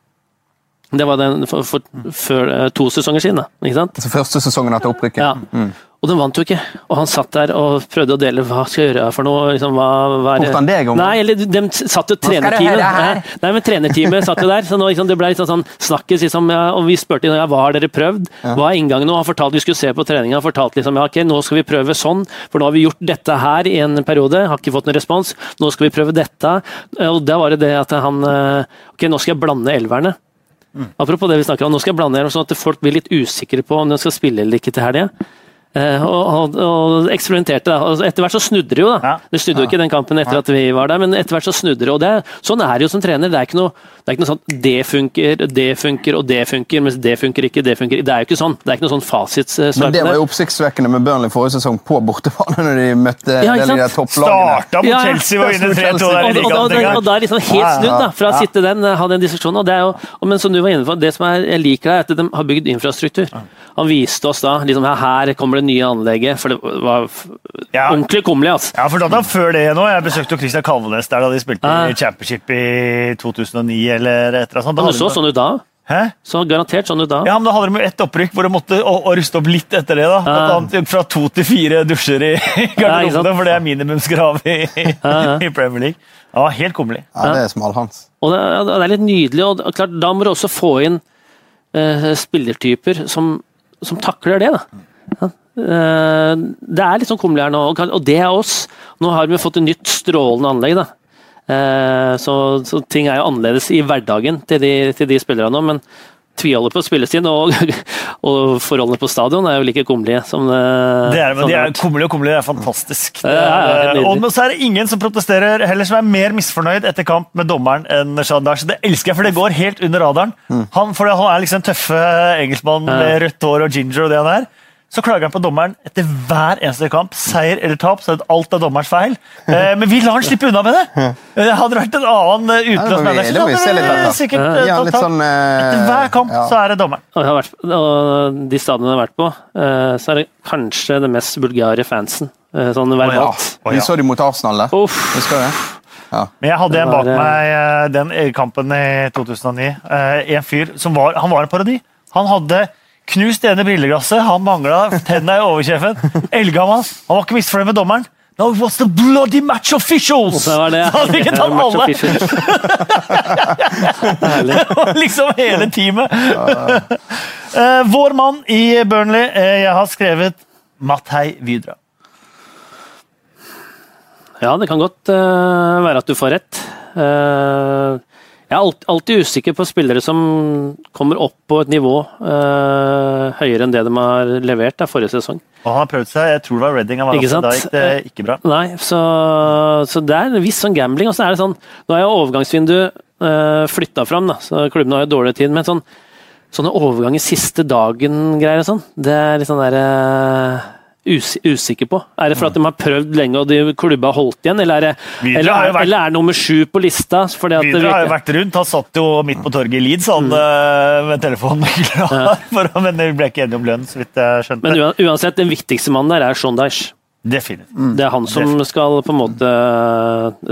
Det var den for, for, for eh, to sesonger siden, da. ikke sant? Altså første sesongen etter opprykket. Ja. Og den vant jo ikke. Og han satt der og prøvde å dele hva skal jeg gjøre for noe. Liksom, hva, hva er han deg om- Nei, eller de satt jo trenerteamet. her? Nei, men trenerteamet satt jo der. Så nå, liksom, det ble litt sånn snakkes, liksom, ja, og vi spurte ja, hva har dere prøvd. Hva er inngangen nå? Han fortalte vi skulle se på treninga. Fortalte liksom, ja, ok, nå skal vi prøve sånn, for nå har vi gjort dette her i en periode. Har ikke fått noen respons. Nå skal vi prøve dette. Og da var det det at han eh, Ok, nå skal jeg blande elverne. Apropos det vi snakker om, nå skal jeg blande her, sånn at folk blir litt usikre på om de skal spille eller ikke til helga. Eh, og, og, og eksperimenterte. da. Etter hvert så snudde det jo. da. Ja. Det snudde jo ikke den kampen etter at vi var der, men etter hvert så snudde det. og det, Sånn er det jo som trener. Det er ikke noe, det er ikke noe sånn det funker, det funker og det funker, mens det funker ikke, det funker. Det er jo ikke sånn. Det er ikke noe sånn fasitsvar Men det var jo oppsiktsvekkende med Burnley forrige sesong på bortebane, når de møtte Ja, de der topplagene. Starta mot. Chelsea og inne 3-2 der i ligaen. og, da er liksom helt snudd, da, fra å sitte den, ha den diskusjonen. og det er jo, og, Men som du var inne på, det som jeg liker, er at de har bygd infrastruktur. Han viste oss da liksom, her kommer det nye anlegget, for det var Ja. ordentlig kummerlig. altså. Ja, for da, da før det nå, Jeg besøkte jo Christian Kalvenes der da de spilte Ja. i Championship i 2009 eller et eller annet Men du så sånn ut da. Hæ? Så garantert sånn ut da. Ja, men Da hadde de ett opprykk hvor de måtte å, å ruste opp litt etter det. da. Ja. fra to til fire dusjer i Ja, garderobene, for det er minimumskrav i, ja. i Premier League. Ja, Helt kummerlig. Ja, det er smalhans. Og det, det er litt nydelig. og og klart, Da må du også få inn eh, spillertyper som, som takler det. da. Eh, det er litt sånn kummerlig her nå, og det er oss. Nå har vi fått et nytt strålende anlegg. da. Eh, så, så ting er jo annerledes i hverdagen til de, til de spillerne nå, men tviholder på spillestid, og, og forholdene på stadion er jo like kummerlige som det, Det er, men de er kummerlige og kummerlige. Det er fantastisk. Det er, ja, er, og så er det ingen som protesterer, heller som er mer misfornøyd etter kamp med dommeren enn Shandash. Det elsker jeg, for det går helt under radaren. Han, for han er liksom tøffe engelskmann med rødt hår og ginger og det han er. Så klager han på dommeren etter hver eneste kamp. Seier eller tap, så er det alt er dommerens feil. Eh, men vi lar han slippe unna med det! det Hadde vært en annen eh, Ja, utenlandsk manager, vi så hadde vi sikkert Ja. eh, Ja, tatt sånn, eh, Etter hver kamp ja. så er det dommeren. Og, vært, og de stadionene jeg har vært på, eh, så er det kanskje det mest bulgare fansen. eh, Sånn verbalt. Vi så de mot Arsenal der. Uff. Husker du det? Men jeg hadde en bak meg eh, den kampen i 2009. Eh, En fyr som var Han var en parodi. Han hadde knust det ene brilleglasset, han mangla tenna i overkjefen. Eldgammel. Han var ikke misfornøyd med dommeren. No, it was the bloody match officials! Det var det. Så hadde ikke tatt alle! Det var liksom hele teamet. Eh, Vår mann i Burnley. eh, Jeg har skrevet Mathei Vidra. Ja, det kan godt uh, være at du får rett. Eh, jeg er alltid usikker på spillere som kommer opp på et nivå eh, høyere enn det de har levert der forrige sesong. Og han har prøvd seg. Jeg tror det var Redding han var oppe. Da gikk det ikke bra. Nei, så, så det er en viss sånn gambling. Og så er det sånn, nå er jo overgangsvinduet uh, flytta fram, da, så klubben har jo dårlig tid. Men sånn, sånne overganger siste dagen-greier og sånn, det er litt sånn der eh, us usikker på. Er det for at de har prøvd lenge og de klubba har holdt igjen, eller er det eller, er, vært- eller er nummer sju på lista? Fordi det Videre har jo vært rundt. Han satt jo midt på torget i Leeds han, mm. med telefonen klar, å- men vi ble ikke enige om lønn, så vidt jeg skjønte. Men uansett, den viktigste mannen der er Sean Definitivt. Definitivt. Det er han som skal på en måte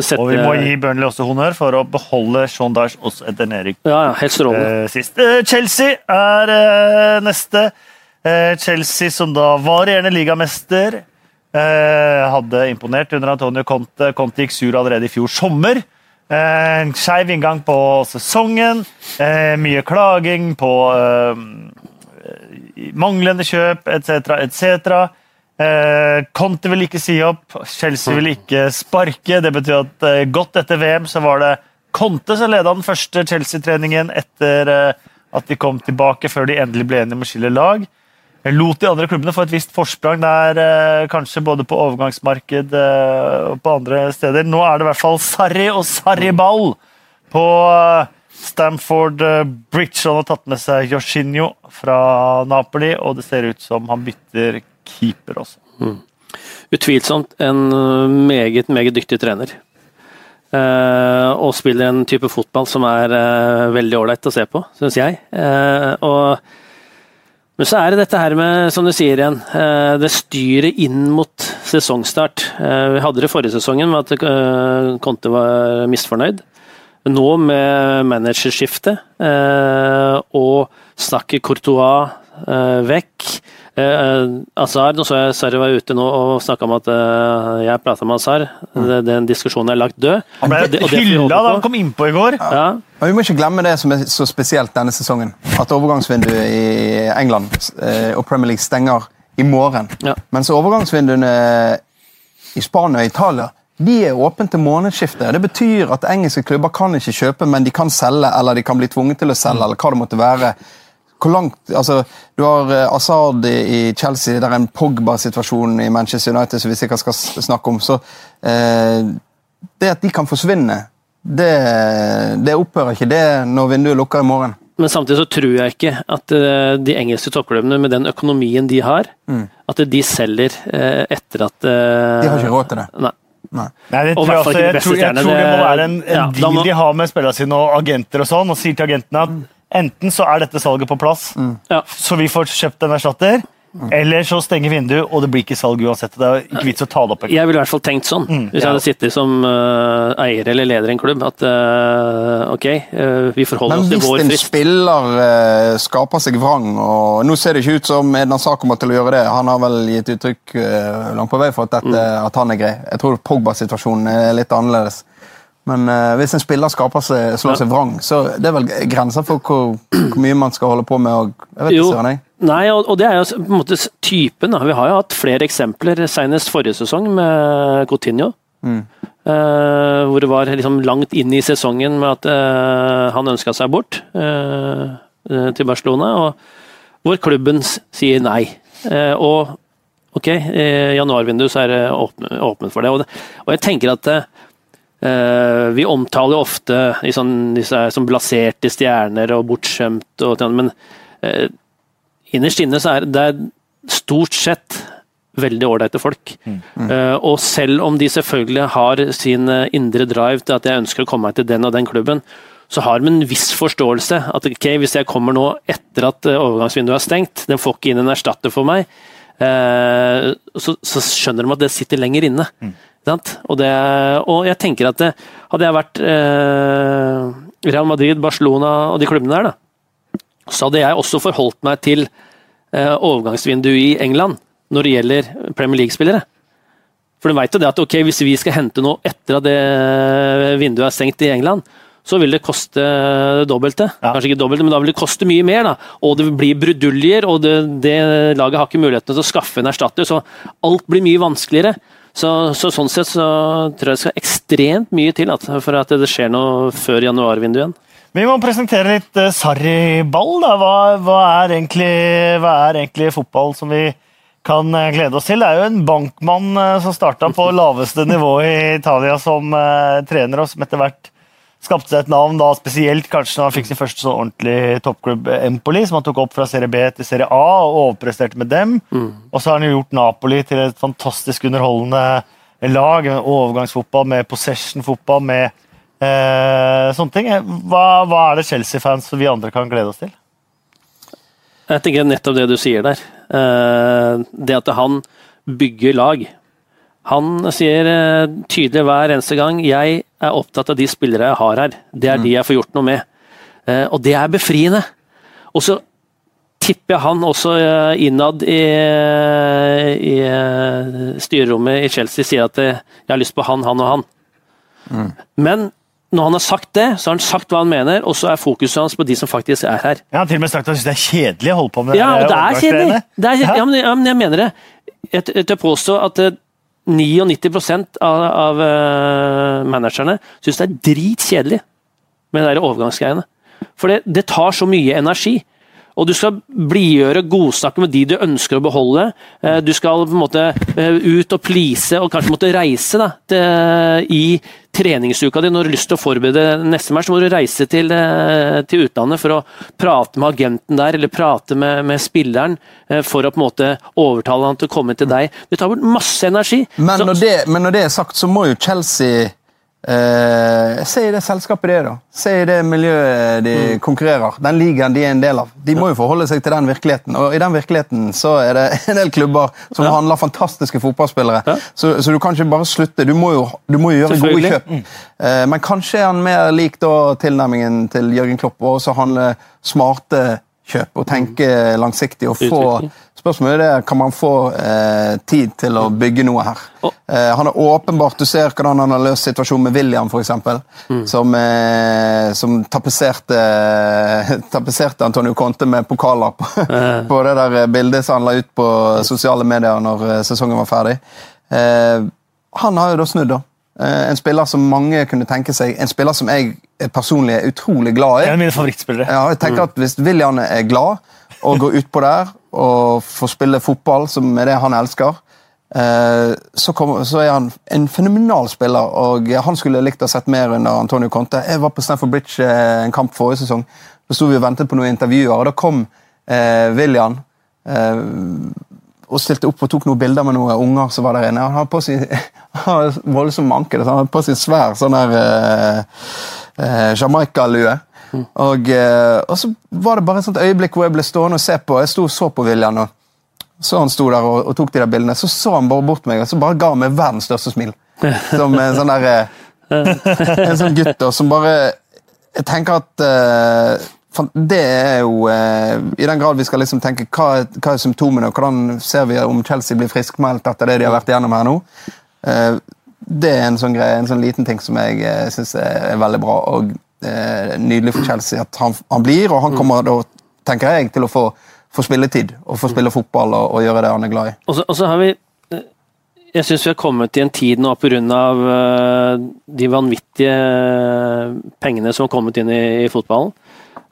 sette Og vi må gi Burnley også honnør for å beholde Sean Dyche også etter nedrykk Ja, ja, helt strålende. eh, sist. Eh, Chelsea er eh, neste. Eh, Chelsea som da varierende ligamester. eh, hadde imponert under Antonio Conte. Conte gikk sur allerede i fjor sommer. Eh, En skeiv inngang på sesongen. Mye klaging på manglende kjøp etc., etc. Conte vil ikke si opp, Chelsea vil ikke sparke. Det betyr at godt etter VM så var det Conte som leda den første Chelsea-treningen etter at de kom tilbake, før de endelig ble enige om å skille lag. Lot de andre klubbene få et visst forsprang der, eh, kanskje både på overgangsmarked eh, og på andre steder. Nå er det i hvert fall Sarri og Sarri-ball på eh, Stamford Bridge. Han har tatt med seg Jorginho fra Napoli, og det ser ut som han bytter keeper også. utvilsomt en meget, meget dyktig trener. Uh, og spiller en type fotball som er uh, veldig ålreit å se på, syns jeg. Uh, og, men så er det dette her med, som du sier igjen, det styret inn mot sesongstart. vi hadde det forrige sesongen med at Conte var misfornøyd. Nå med managerskiftet og snakket Courtois vekk Uh, Azar, nå så jeg Sarri var ute nå og snakka om at eh, jeg prata med Azar. Mm. Den diskusjonen er lagt død. Han ble hylla da han kom innpå i går. Ja. Ja. Vi må ikke glemme det som er så spesielt denne sesongen. At overgangsvinduet i England eh, og Premier League stenger i morgen. Ja. Mens overgangsvinduene i Spania og Italia de er åpne til månedsskiftet. Det betyr at engelske klubber kan ikke kjøpe, men de kan selge, eller de kan bli tvunget til å selge, eller hva det måtte være hvor langt altså, Du har Asaad Assad i Chelsea, det er en Pogba-situasjon i Manchester United som vi sikkert skal snakke om. så eh, Det at de kan forsvinne, det, det, opphører ikke det når vinduet lukker i morgen. Men samtidig så tror jeg ikke at uh, de engelske toppklubbene med den økonomien de har, mm. at de selger etter at De har ikke råd til det. Nei. Nei. Nei det tror jeg, også, jeg, tror, jeg, tror, det må være en, en ja, deal må... de har med spillerne sine og agenter og sånn, og sier til agentene at mm. Enten så er dette salget på plass, mm. ja. så vi får kjøpt en erstatter. Mm. Eller så stenger vinduet, og det blir ikke salg uansett. Det er ikke vits å ta det opp. Jeg ville i hvert fall tenkt sånn, mm, hvis jeg hadde sittet som uh, eier eller leder i en klubb. At uh, ok, uh, vi forholder oss til vår frist. Men hvis en spiller skaper seg vrang, og nå ser det ikke ut som Edna Sa kommer til å gjøre det, han har vel gitt uttrykk langt på vei for at, dette, mm. at han er grei. Jeg tror Pogba-situasjonen er litt annerledes. Men uh, hvis en spiller skaper seg, slår seg vrang, så det er vel grenser for hvor, hvor mye man skal holde på med. Og, jeg vet jo, ikke, jeg. Nei, og, og, det er jo på en måte typen. Da. Vi har jo hatt flere eksempler, senest forrige sesong med Coutinho. Mm. Uh, hvor det var liksom langt inn i sesongen med at uh, han ønska seg bort til Barcelona. Og hvor klubben sier nei. og ok, januarvinduet er det åpen for det. Og, og jeg tenker at vi omtaler ofte liksom, disse som blaserte stjerner og bortskjemt, og, men uh, innerst inne så er det stort sett veldig ålreite folk. Mm. Mm. Uh, og selv om de selvfølgelig har sin indre drive til at jeg ønsker å komme meg til den og den klubben, så har de en viss forståelse. At ok, hvis jeg kommer nå etter at overgangsvinduet er stengt, den får ikke inn en erstatter for meg, så, så, skjønner de at det sitter lenger inne. Mm. Og, det, og, jeg tenker at det, hadde jeg vært eh, Real Madrid, Barcelona og de klubbene der, da, så hadde jeg også forholdt meg til eh, overgangsvinduet i England når det gjelder Premier League-spillere. For du vet jo det at ok, hvis vi skal hente noe etter at det vinduet er stengt i England, så vil det koste det dobbelte. Ja. Kanskje ikke dobbelte, men da vil det koste mye mer. da. Og det blir bruduljer, og det, det laget har ikke mulighetene til å skaffe en erstatter, så alt blir mye vanskeligere. Så, så, sånn sett så tror jeg det skal ekstremt mye til at, for at det skjer noe før januarvinduet igjen. Vi må presentere litt uh, Sarri-ball. Hva, hva, er egentlig, hva er egentlig fotball som vi kan uh, glede oss til? Det er jo en bankmann uh, som starta på laveste nivå i Italia som uh, trener, og som etter hvert skapte seg et navn, da spesielt kanskje når han fikk sin første sånn ordentlig toppklubb, Empoli, som han tok opp fra serie B til serie A og overpresterte med dem. Mm. Og så har han jo gjort Napoli til et fantastisk underholdende lag. med Overgangsfotball med possession-fotball med eh, sånne ting. Hva, hva er det Chelsea-fans vi andre kan glede oss til? Jeg tenker nettopp det du sier der. Eh, det at han bygger lag. Han sier eh, tydelig hver eneste gang jeg er opptatt av de spillere jeg har her. Det er de jeg får gjort noe med. Eh, og det er befriende. Og så tipper jeg han også eh, innad i, i styrerommet i Chelsea sier at jeg har lyst på han, han og han. Mm. Men når han har sagt det, så har han sagt hva han mener, og så er fokuset hans på de som faktisk er her. Ja, han har til og med sagt at han syns det er kjedelig å holde på med ja, det. Ja, det er kjedelig. Det er, men, ja, men jeg mener det. Jeg, jeg påstår at 99 av, av uh, managerne syns det er dritkjedelig med de overgangsgreiene. For det, det, tar så mye energi. Og du skal blidgjøre, godsnakke med de du ønsker å beholde. Eh, du skal på en måte eh, ut og please og kanskje måtte reise da, til, i treningsuka di. Når du har lyst til å forberede neste match, så må du reise til, eh, til utlandet for å prate med agenten der, eller prate med, med spilleren for å på en måte overtale han til å komme til deg. Det tar bort masse energi. Men når, det, men når det er sagt, så må jo Chelsea Eh, se i det selskapet de er, da. Se i det miljøet de mm. konkurrerer. Den ligaen de er en del av. De må jo forholde seg til den virkeligheten. Og i den virkeligheten så er det en del klubber som ja. handler fantastiske fotballspillere. Ja. Så, så, du kan ikke bare slutte. Du må jo, du må gjøre gode kjøp. Mm. Eh, men kanskje er han mer lik da tilnærmingen til Jørgen Klopp, og også handle smarte kjøp og tenke langsiktig. og få Spørsmålet er kan man få eh, tid til å bygge noe her. Eh, han er åpenbart, Du ser hvordan han har løst situasjonen med William, f.eks. Mm. Som, eh, som tapetserte, tapetserte Antonio Conte med pokaler på, på, det der bildet som han la ut på sosiale medier når eh, sesongen var ferdig. Eh, han har jo da snudd, da. Eh, en spiller som mange kunne tenke seg, en spiller som jeg personlig er utrolig glad i. En av mine favorittspillere. Ja, jeg tenker mm. at Hvis William er glad og går utpå der og får spille fotball, som er det han elsker, eh, så, kom, så, er han en fenomenal spiller. og Han skulle likt å ha sett mer under Antonio Conte. Jeg var på Stanford Bridge eh, en kamp forrige sesong. Da sto vi og ventet på noen intervjuer, og da kom eh, William. Eh, og stilte opp og tok noen bilder med noen unger som var der inne. Han har på seg voldsom manke. Han har på seg svær sånn der eh, eh, Jamaica-lue. Og, eh, og, så var det bare et sånt øyeblikk hvor jeg ble stående og se på. Jeg sto og så på William, og så han sto der og, og, tok de der bildene. Så så han bare bort meg og så bare ga meg verdens største smil. Som en sånn der, eh, En sånn gutt da, som bare Jeg tenker at eh, det er jo I den grad vi skal liksom tenke hva, hva er symptomene, og hvordan ser vi om Chelsea blir friskmeldt etter det de har vært igjennom her nå. Det er en sånn, greie, en sånn liten ting som jeg eh, syns er, er, veldig bra og nydelig for Chelsea at han, han, blir, og han mm. kommer da, tenker jeg, til å få, få spilletid og få spille fotball og, og, gjøre det han er glad i. Og så, og så har vi eh, jeg syns vi har kommet i en tid nå pga. Uh, de vanvittige pengene som har kommet inn i, i fotballen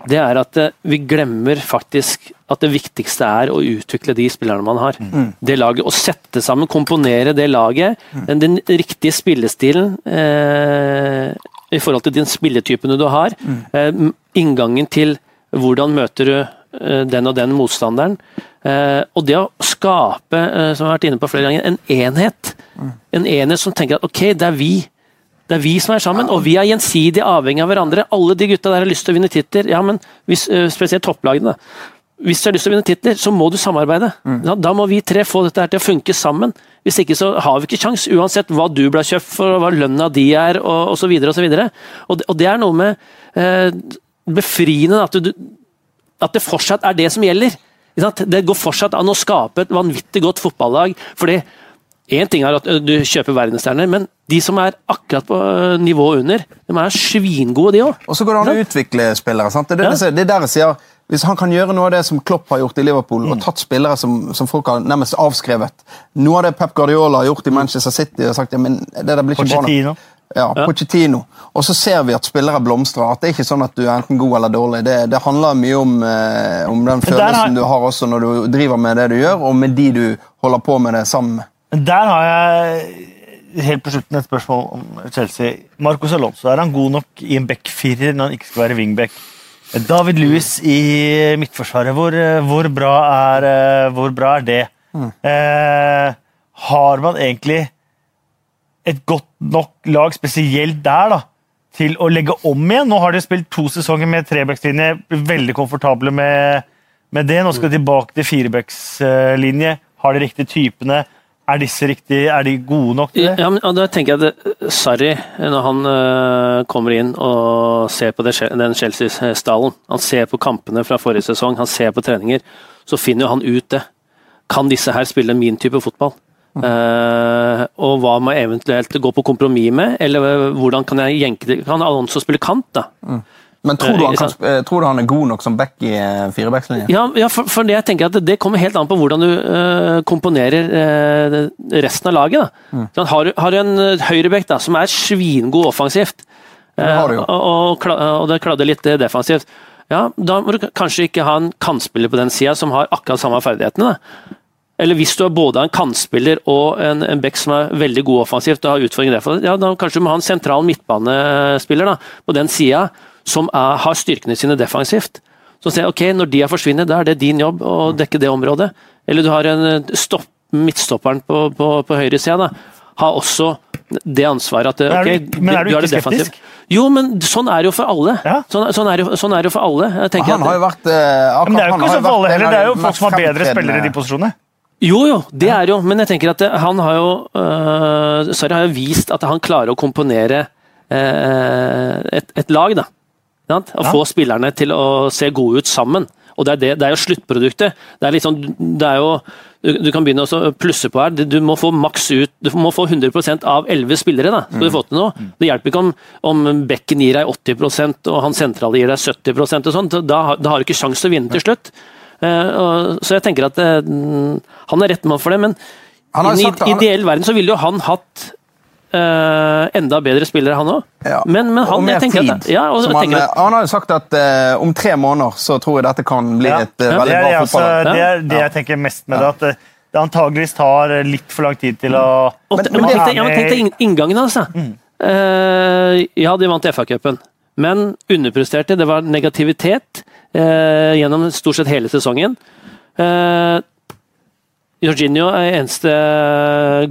det er at eh, vi glemmer faktisk at det viktigste er å utvikle de spillerne man har. Mm. Det laget, Å sette sammen, komponere det laget, mm. den, riktige spillestilen eh, i forhold til den spilletypene du har. Mm. Inngangen til hvordan møter du eh, den og den motstanderen. Eh, og det å skape, som jeg har vært inne på flere ganger, en enhet. En enhet som tenker at ok, det er vi det er vi som er sammen, og vi er gjensidig avhengig av hverandre. Alle de gutta der har lyst til å vinne titler, ja, men spesielt topplagene. Hvis du har lyst til å vinne titler, så må du samarbeide. Mm. Da må vi tre få dette her til å funke sammen. Hvis ikke så har vi ikke kjangs, uansett hva du ble kjøpt for, hva lønna di er, og osv. Og, så videre, og, og, og det er noe med eh, befriende at, du, at det fortsatt er det som gjelder. Det går fortsatt an å skape et vanvittig godt fotballag. fordi Én ting er at du kjøper verdensstjerner, men de som er akkurat på nivået under, de er svingode, de òg. Og så går det an å utvikle spillere. sant? Det er, det, det er der jeg sier hvis han kan gjøre noe av det som Klopp har gjort i Liverpool, mm. og tatt spillere som, som, folk har nærmest avskrevet Noe av det Pep Guardiola har gjort i Manchester City, og sagt ja, men det der blir ikke Pochettino. bra Ja, ja. Pochettino. Og så ser vi at spillere blomstrer. At det er ikke sånn at du er enten god eller dårlig. Det, det handler mye om, eh, om den følelsen har... du har også når du driver med det du gjør, og med de du holder på med det sammen med. Der har jeg helt på slutten et spørsmål om Chelsea. Marcos Alonso, er han god nok i en back-firer når han ikke skal være wingback? David Lewis i midtforsvaret, hvor, hvor, bra, er, hvor bra er det? Mm. Eh, har man egentlig et godt nok lag, spesielt der, da, til å legge om igjen? Nå har de spilt to sesonger med trebackslinje, veldig komfortable med, med det. Nå skal de tilbake til firebackslinje. Har de riktige typene? Er disse riktige? Er de gode nok til det? Ja, men da tenker jeg at eh, Sarri, når han uh, kommer inn og ser på den Chelsea-stallen Han ser på kampene fra forrige sesong, han ser på treninger. Så finner han ut det. Kan disse her spille min type fotball? Uh, og hva må jeg eventuelt gå på kompromiss med? Eller hvordan kan jeg jenke det? Kan Alonso spille kant, da? Mm. Men tror du, han, kan, tror du, han, er god nok som back i uh, firebackslinjen? Ja, ja for, for, det jeg tenker at det kommer helt an på hvordan du uh, komponerer uh, resten av laget. Mm. Sånn, har, har, du en høyreback som er svingod offensivt, uh, og, og, og, det kladder litt defensivt, Ja, Da må du kanskje ikke ha en kantspiller på den sida som har akkurat samme ferdighetene. Da. Eller hvis du har både en kantspiller og en, en back som er veldig god offensivt og har utfordringer derfor, ja, da kanskje du må ha en sentral midtbanespiller da, på den sida som er, har styrkene sine defensivt. Så sier jeg, ok, Når de har forsvunnet, da er det din jobb å dekke det området. Eller du har en eh, stopp, midtstopperen på, på, på da Har også det ansvaret at Men er du- men er du ikke skeptisk? Jo, men sånn er det jo for alle. Ja. Sånn, sånn, er jo- sånn er det jo for alle. Jeg Han at- har jo vært eh, akkurat, Men det er jo ikke sånn for alle heller. Det er jo folk som har bedre spillere i de posisjonene. Jo, jo, det er jo, men jeg tenker at det, han har jo øh, Sarri har jo vist at han klarer å komponere øh, et, et lag, da. Og Ja. få spillerne til å se gode ut sammen. Og det er, det, det er jo sluttproduktet. Det er sånn, det er jo, du, du kan begynne å plusse på her. Du, må få maks ut, du må få 100% av 11 spillere. da, skal du få til noe. Det hjelper ikke om, om Bekken gir deg 80% og han sentrale gir deg 70% og sånt. Da, da har du ikke sjans til å vinne til slutt. Eh, og, så jeg tenker at eh, han er rett mann for det, men i en ideell verden så ville jo han hatt eh, enda bedre spillere, han òg. Ja. Men, men og han, mer jeg tenker tid. at, ja, og, han, tenker at han har jo sagt at uh, om tre måneder så tror jeg dette kan bli Ja. et uh, Ja. Det veldig er det, bra altså, fotballag. det, er det jeg tenker mest med det. At det, antageligvis tar litt for lang tid til å mm. Men- men, men tenk ja, men tenk deg inn- inngangen altså. Mm. Eh, ja, de vant FA-cupen, men underpresterte. Det var negativitet eh, gjennom stort sett hele sesongen. Uh, Jorginho er eneste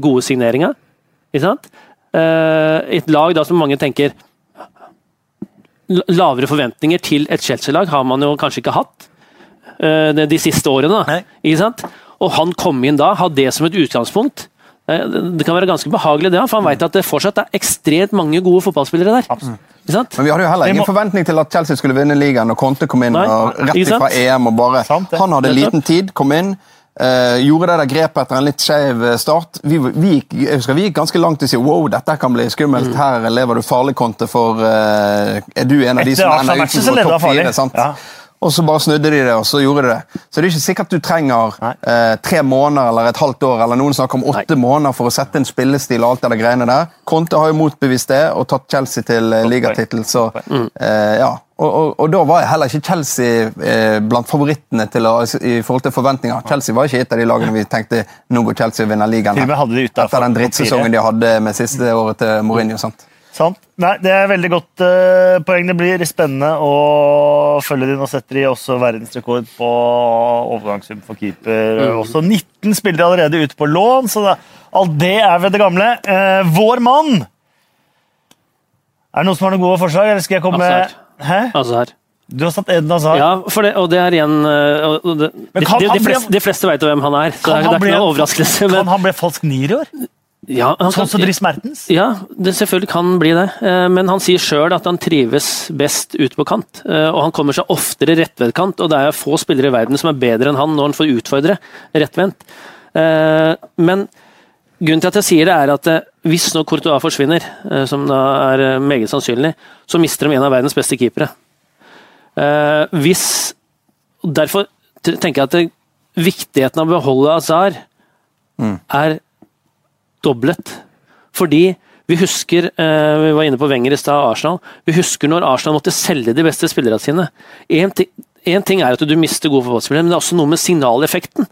gode signeringa. Ikke sant? Eh, et lag da som mange tenker Lavere forventninger til et Chelsea-lag har man jo kanskje ikke hatt eh, de, de siste årene. da. Ikke sant? Og han kom inn da, ha det som et utgangspunkt. Eh, Det kan være ganske behagelig, det, for han vet at det fortsatt er ekstremt mange gode fotballspillere der. Ikke sant? Men vi hadde jo heller ingen må- forventning til at Chelsea skulle vinne ligaen, og Conte kom inn Nei, og rett fra EM og bare Sant. Han hadde liten tid, kom inn. Eh, gjorde det der grepet etter en litt skeiv eh, start. Vi, vi, husker vi gikk ganske langt i å si wow, dette kan bli skummelt. Mm. Her lever du farlig, Conte, for uh, er du en av de Etter som ender utenfor topp fire? sant? Ja. Og så bare snudde de det, og så gjorde de det. Så det er ikke sikkert du trenger eh, tre måneder eller et halvt år, eller noen snakker om åtte måneder for å sette en spillestil og alt det greiene der. Conte har jo motbevist det og tatt Chelsea til eh, ligatittel, så eh, ja. Og, og, og da var heller ikke Chelsea eh, blant favorittene til i forhold til forventninger. Chelsea var ikke et av de lagene vi tenkte nå går Chelsea og vinner ligaen. Etter den drittsesongen de hadde med siste året til Mourinho. sant? Sant? Nei, Det er veldig godt uh, poeng. Det blir spennende å følge dem. Nå setter de også verdensrekord på overgangssum for keeper. Også 19 spillere allerede ute på lån, så det, alt det er ved det gamle. Uh, vår mann! Er det noen som har noen gode forslag, eller skal jeg komme Hazard. Hæ? Altså. Du har satt Eden Hazard. Ja, for det, og det er igjen og- og det, de, de, fleste, de fleste vet jo hvem han er, så det er, det er ikke noen noe overraskelse. Kan Men, han bli falsk nier i år? Ja, han Sånn som kan, Dries Mertens? ja, det selvfølgelig kan bli det, Eh, men han sier sjøl at han trives best ut på kant. eh, Og han kommer seg oftere rettvendt, og det er få spillere i verden som er bedre enn han når han får utfordre rettvendt. Eh, Men grunnen til at jeg sier det, er at hvis nå Courtois forsvinner, som da er meget sannsynlig, så mister de en av verdens beste keepere. Eh, hvis Derfor tenker jeg at viktigheten av å beholde Azar er doblet. Fordi vi husker eh, Vi var inne på Wenger i stad, Arsenal. Vi husker når Arsenal måtte selge de beste spillerne sine. Én ting, en ting er at du mister gode fotballspillere, men det er også noe med signaleffekten.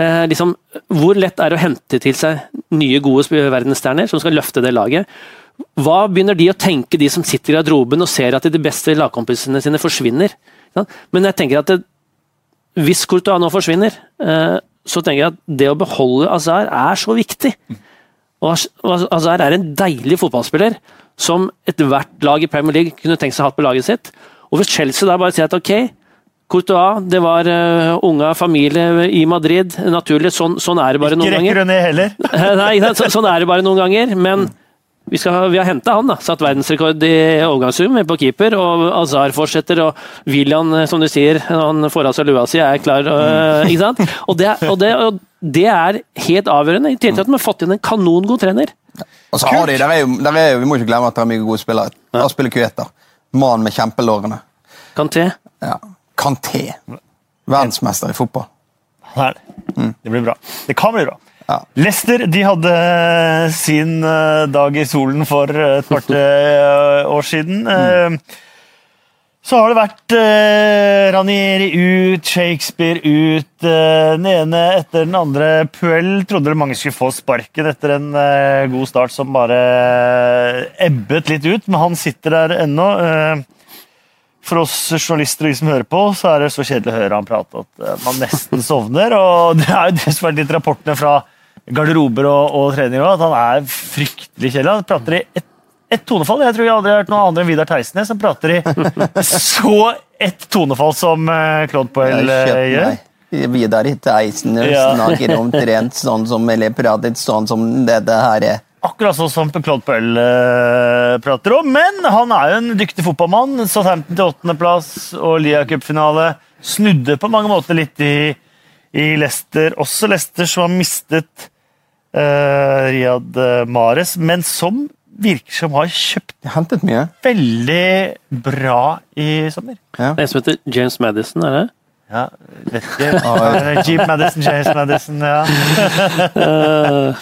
Eh, liksom, hvor lett er det å hente til seg nye, gode verdensstjerner som skal løfte det laget? Hva begynner de å tenke, de som sitter i garderoben og ser at de beste lagkompisene sine forsvinner? Ja? Men jeg tenker at det, hvis Courtois nå forsvinner, eh, så tenker jeg at det å beholde Azar er så viktig. Og Az- Azar er en deilig fotballspiller som ethvert lag i Premier League kunne tenkt seg å ha på laget sitt. Og hvis Chelsea da bare sier at ok, Courtois, det var uh, unga familie i Madrid, naturlig, sånn, sånn er det bare Ikke noen ganger. rekker du ned heller. Eh, Nei, ikke sånn er det bare noen ganger, men vi, skal, vi har henta han, da. Satt verdensrekord i overgangssum på keeper, og Azar fortsetter, og William, eh, som du sier, han får av seg lua si, er klar. øh, ikke sant? Og det, og, det, og det er helt avgjørende, i tillegg til at de har fått inn en kanongod trener. Og så har de, der er jo, der er jo, Vi må ikke glemme at det er mye gode spillere. Da spiller Kueta. Mannen med kjempelårene. Kanté. Ja. Kanté. Verdensmester i fotball. Det. Det blir bra. Det kan bli bra. Ja. Leicester de hadde sin eh, dag i solen for et par-tre år siden. Mm. Så har det vært eh, Ranieri ut, Shakespeare ut. eh, den ene etter den andre. Puel trodde mange skulle få sparken etter en eh, god start som bare ebbet litt ut, men han sitter der ennå. For oss journalister og de som hører på, så er det så kjedelig å høre han prate at eh, man nesten sovner. Og det er jo det som vært litt rapportene fra garderober og, og treninger òg, at han er fryktelig kjedelig. Han prater i ett et tonefall. Jeg tror jeg aldri har hørt noen andre enn Vidar Theisnes som prater i så ett tonefall som eh, Claude Poel eh, gjør. Vidar Theisnes Ja. snakker omtrent sånn som Eller pratet sånn som dette her er. Akkurat sånn som Claude Poel eh, prater om. Men han er jo en dyktig fotballmann. Southampton til åttendeplass og Lia Cup-finale. Snudde på mange måter litt i, i Leicester. Også Leicester som har mistet eh, Riyad Mares, Mahrez, men som virker som har kjøpt hentet mye. veldig bra i sommer. Ja. En som heter James Madison, er det? Ja, vet ikke. Eh, Jeep Madison, James Madison, ja. Uh,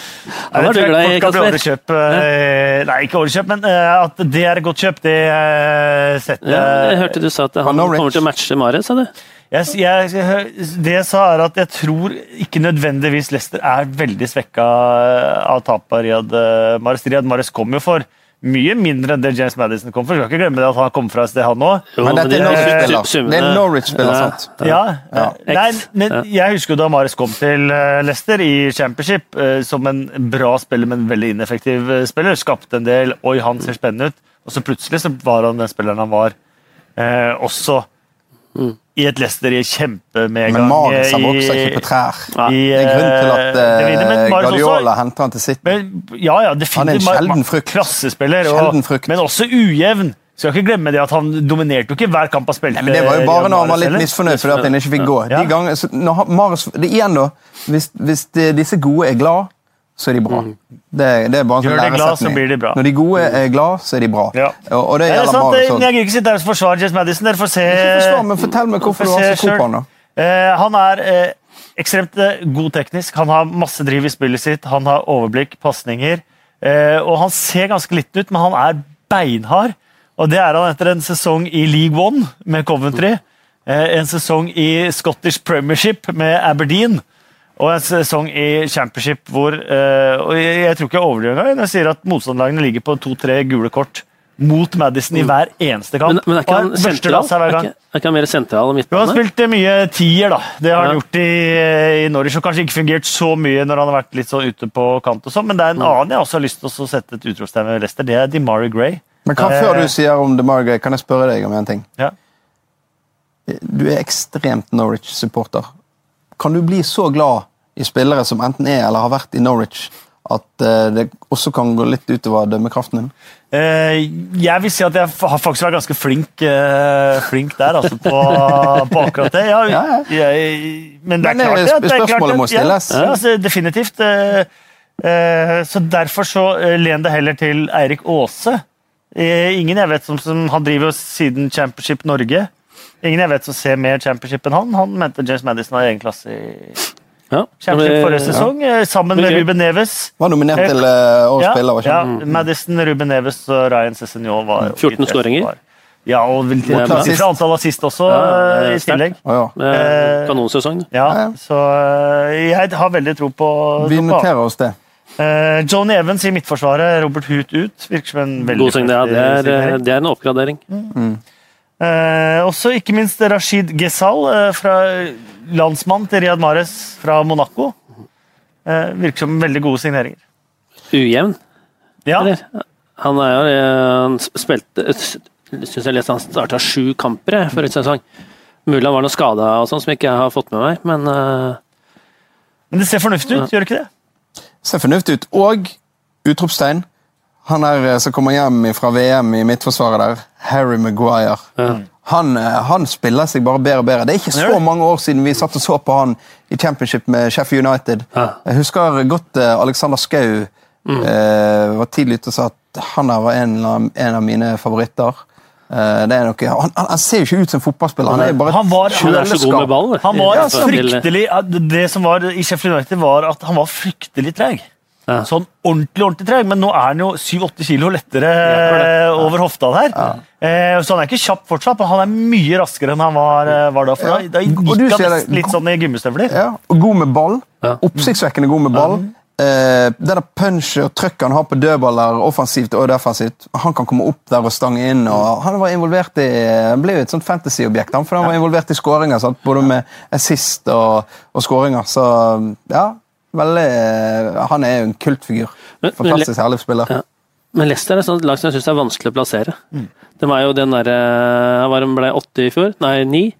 han var du glad i, Kasper? Overkjøp, eh, nei, ikke overkjøp, men eh, at det er et godt kjøp, det eh, setter Ja, jeg hørte du sa at han kommer til å matche Mares, sa du? jeg, jeg, Det jeg sa, er at jeg tror ikke nødvendigvis Leicester er veldig svekka av tapet av Riyad Marius Riyad Mahrez kom jo for mye mindre enn det James Madison kom for. Skal ikke glemme det at han kom fra et sted, han òg. Men dette er Norwich-spiller. Det er Norwich-spiller, Ja, sant? Ja, Ja. Nei, men jeg husker jo da Marius kom til eh, Leicester i Championship eh, som en bra spiller, men veldig ineffektiv eh, spiller. Skapte en del Oi, han ser spennende ut. Og så plutselig så var han den spilleren han var eh, også Mm. i et Leicester i kjempemedgang. Men Marius er vokser ikke på trær. i, Det er grunn til at uh, også- Guardiola henter han til sitt. Men, ja, ja, Han er en. Sjelden frukt. Klassespiller, og, frukt. men også ujevn. Skal ikke glemme det at Han dominerte jo ikke hver kamp han spilte. Nei, men Det var jo bare når han var litt misfornøyd fordi at han ikke fikk gå. De ganger, han, det igjen da, Hvis, hvis de, disse gode er glad, så er de bra. Det, det er bare sånn Gjør de glad, så blir de bra. Når de gode er glad, så er de bra. Ja. Og, og det er, det er sant, Mares det- Jeg gidder ikke sitte her og forsvare James Madison. Dere får se. Forsvar, men fortell meg hvorfor du har så tro på han. da. Uh, han er uh, ekstremt uh, god teknisk. Han har masse driv i spillet sitt. Han har overblikk, pasninger. Og han ser ganske liten ut, men han er beinhard. Og det er han etter en sesong i League One med Coventry. Eh, en sesong i Scottish Premiership med Aberdeen. Og en sesong i Championship hvor eh, Og jeg, jeg tror ikke jeg overdriver engang når jeg sier at motstanderlagene ligger på to-tre gule kort mot Madison i hver eneste kamp. Men, men er ikke han børster sentral? Er ikke, er ikke han mer sentral og Jo, han har spilte mye tier, da. Det har han gjort i, i Norwich. Og kanskje ikke fungert så mye når han har vært litt sånn ute på kant. og sånn, Men det er en annen jeg også har lyst til å sette et utropstegn ved Leicester. Det er DeMarie Gray. Men hva Eh, før du sier om DeMarie Gray, kan jeg spørre deg om en ting? Ja. Du er ekstremt Norwich-supporter. Kan du bli så glad i spillere som enten er eller har vært i Norwich, at eh, det også kan gå litt utover dømmekraften din? Eh, jeg vil si at jeg har faktisk vært ganske flink, eh, flink der, altså, på, på akkurat det. Ja, Ja, ja. Men det er klart det, det er spørsmålet må stilles. Altså, definitivt. så derfor så len det heller til Eirik Aase. Ingen jeg vet som, som Han driver siden Championship Norge. Ingen jeg vet som ser mer Championship enn han. Han mente James Madison har egen klasse i Ja. Championship forrige sesong, ja. sammen med Ruben Neves. Var nominert til uh, årets Ja, spiller, ja. Madison, Ruben Neves og Ryan Cézinho var 14 skåringer. Ja, og vel til fra antall assist også, Ja, i tillegg. Oh, ja. Eh, Eh, Kanonsesong. Ja, Ja, ja. så eh, jeg har veldig tro på, Vi noterer oss det. Eh, Johnny Evans i midtforsvaret, Robert Hoot ut. Virker som en veldig God seng Det er, eh, det er en oppgradering. Eh, også ikke minst Rashid Gesal eh, fra landsmann til Riyad Mahrez fra Monaco. Eh, virker som veldig gode signeringer. Ujevn, Ja, eller? Han er jo eh, Han spilte Syns jeg leste han starta sju kamper forrige sesong. Mulig han var noe skada og sånn som ikke jeg har fått med meg, men uh, men det ser fornuftig ut, gjør det ikke det? Ser fornuftig ut. Og utropstegn. Han er eh, som kommer hjem fra VM i midtforsvaret der, Harry Maguire. Han, eh, han spiller seg bare bedre og bedre. Det er ikke så mange år siden vi satt og så på han i championship med Sheffield United. Jeg husker godt eh, Alexander Skau eh, var tidlig ute og sa at han her var en av, en av mine favoritter. Eh, det er noe, han, han, han ser jo ikke ut som fotballspiller. Han er bare Han var- han er så god med ball. Han var Ja, fryktelig Det som var i Sheffield United, var at han var fryktelig treg. Ja. sånn ordentlig ordentlig treg, men nå er han jo 7-8 kilo lettere ja, over hofta der. Eh, så han er ikke kjapp fortsatt, men han er mye raskere enn han var, eh, var da. For Ja. da, da gikk han ser det- litt sånn i gummistøvler. Ja, og god med ball. Ja. Oppsiktsvekkende god med ball. Eh, det der punchet og trøkket han har på dødballer, offensivt og defensivt Han kan komme opp der og stange inn. og Han var involvert i Han ble jo et sånt fantasy-objekt, han, for han var involvert i skåringer. Både med assist og, og skåringer. Så ja, veldig Han er jo en kultfigur. Men- Fantastisk herlig spiller. Ja. Men Leicester er et sånt lag som jeg syns er vanskelig å plassere. Mm. De var jo den derre Han ble åtte i fjor? Nei, ni.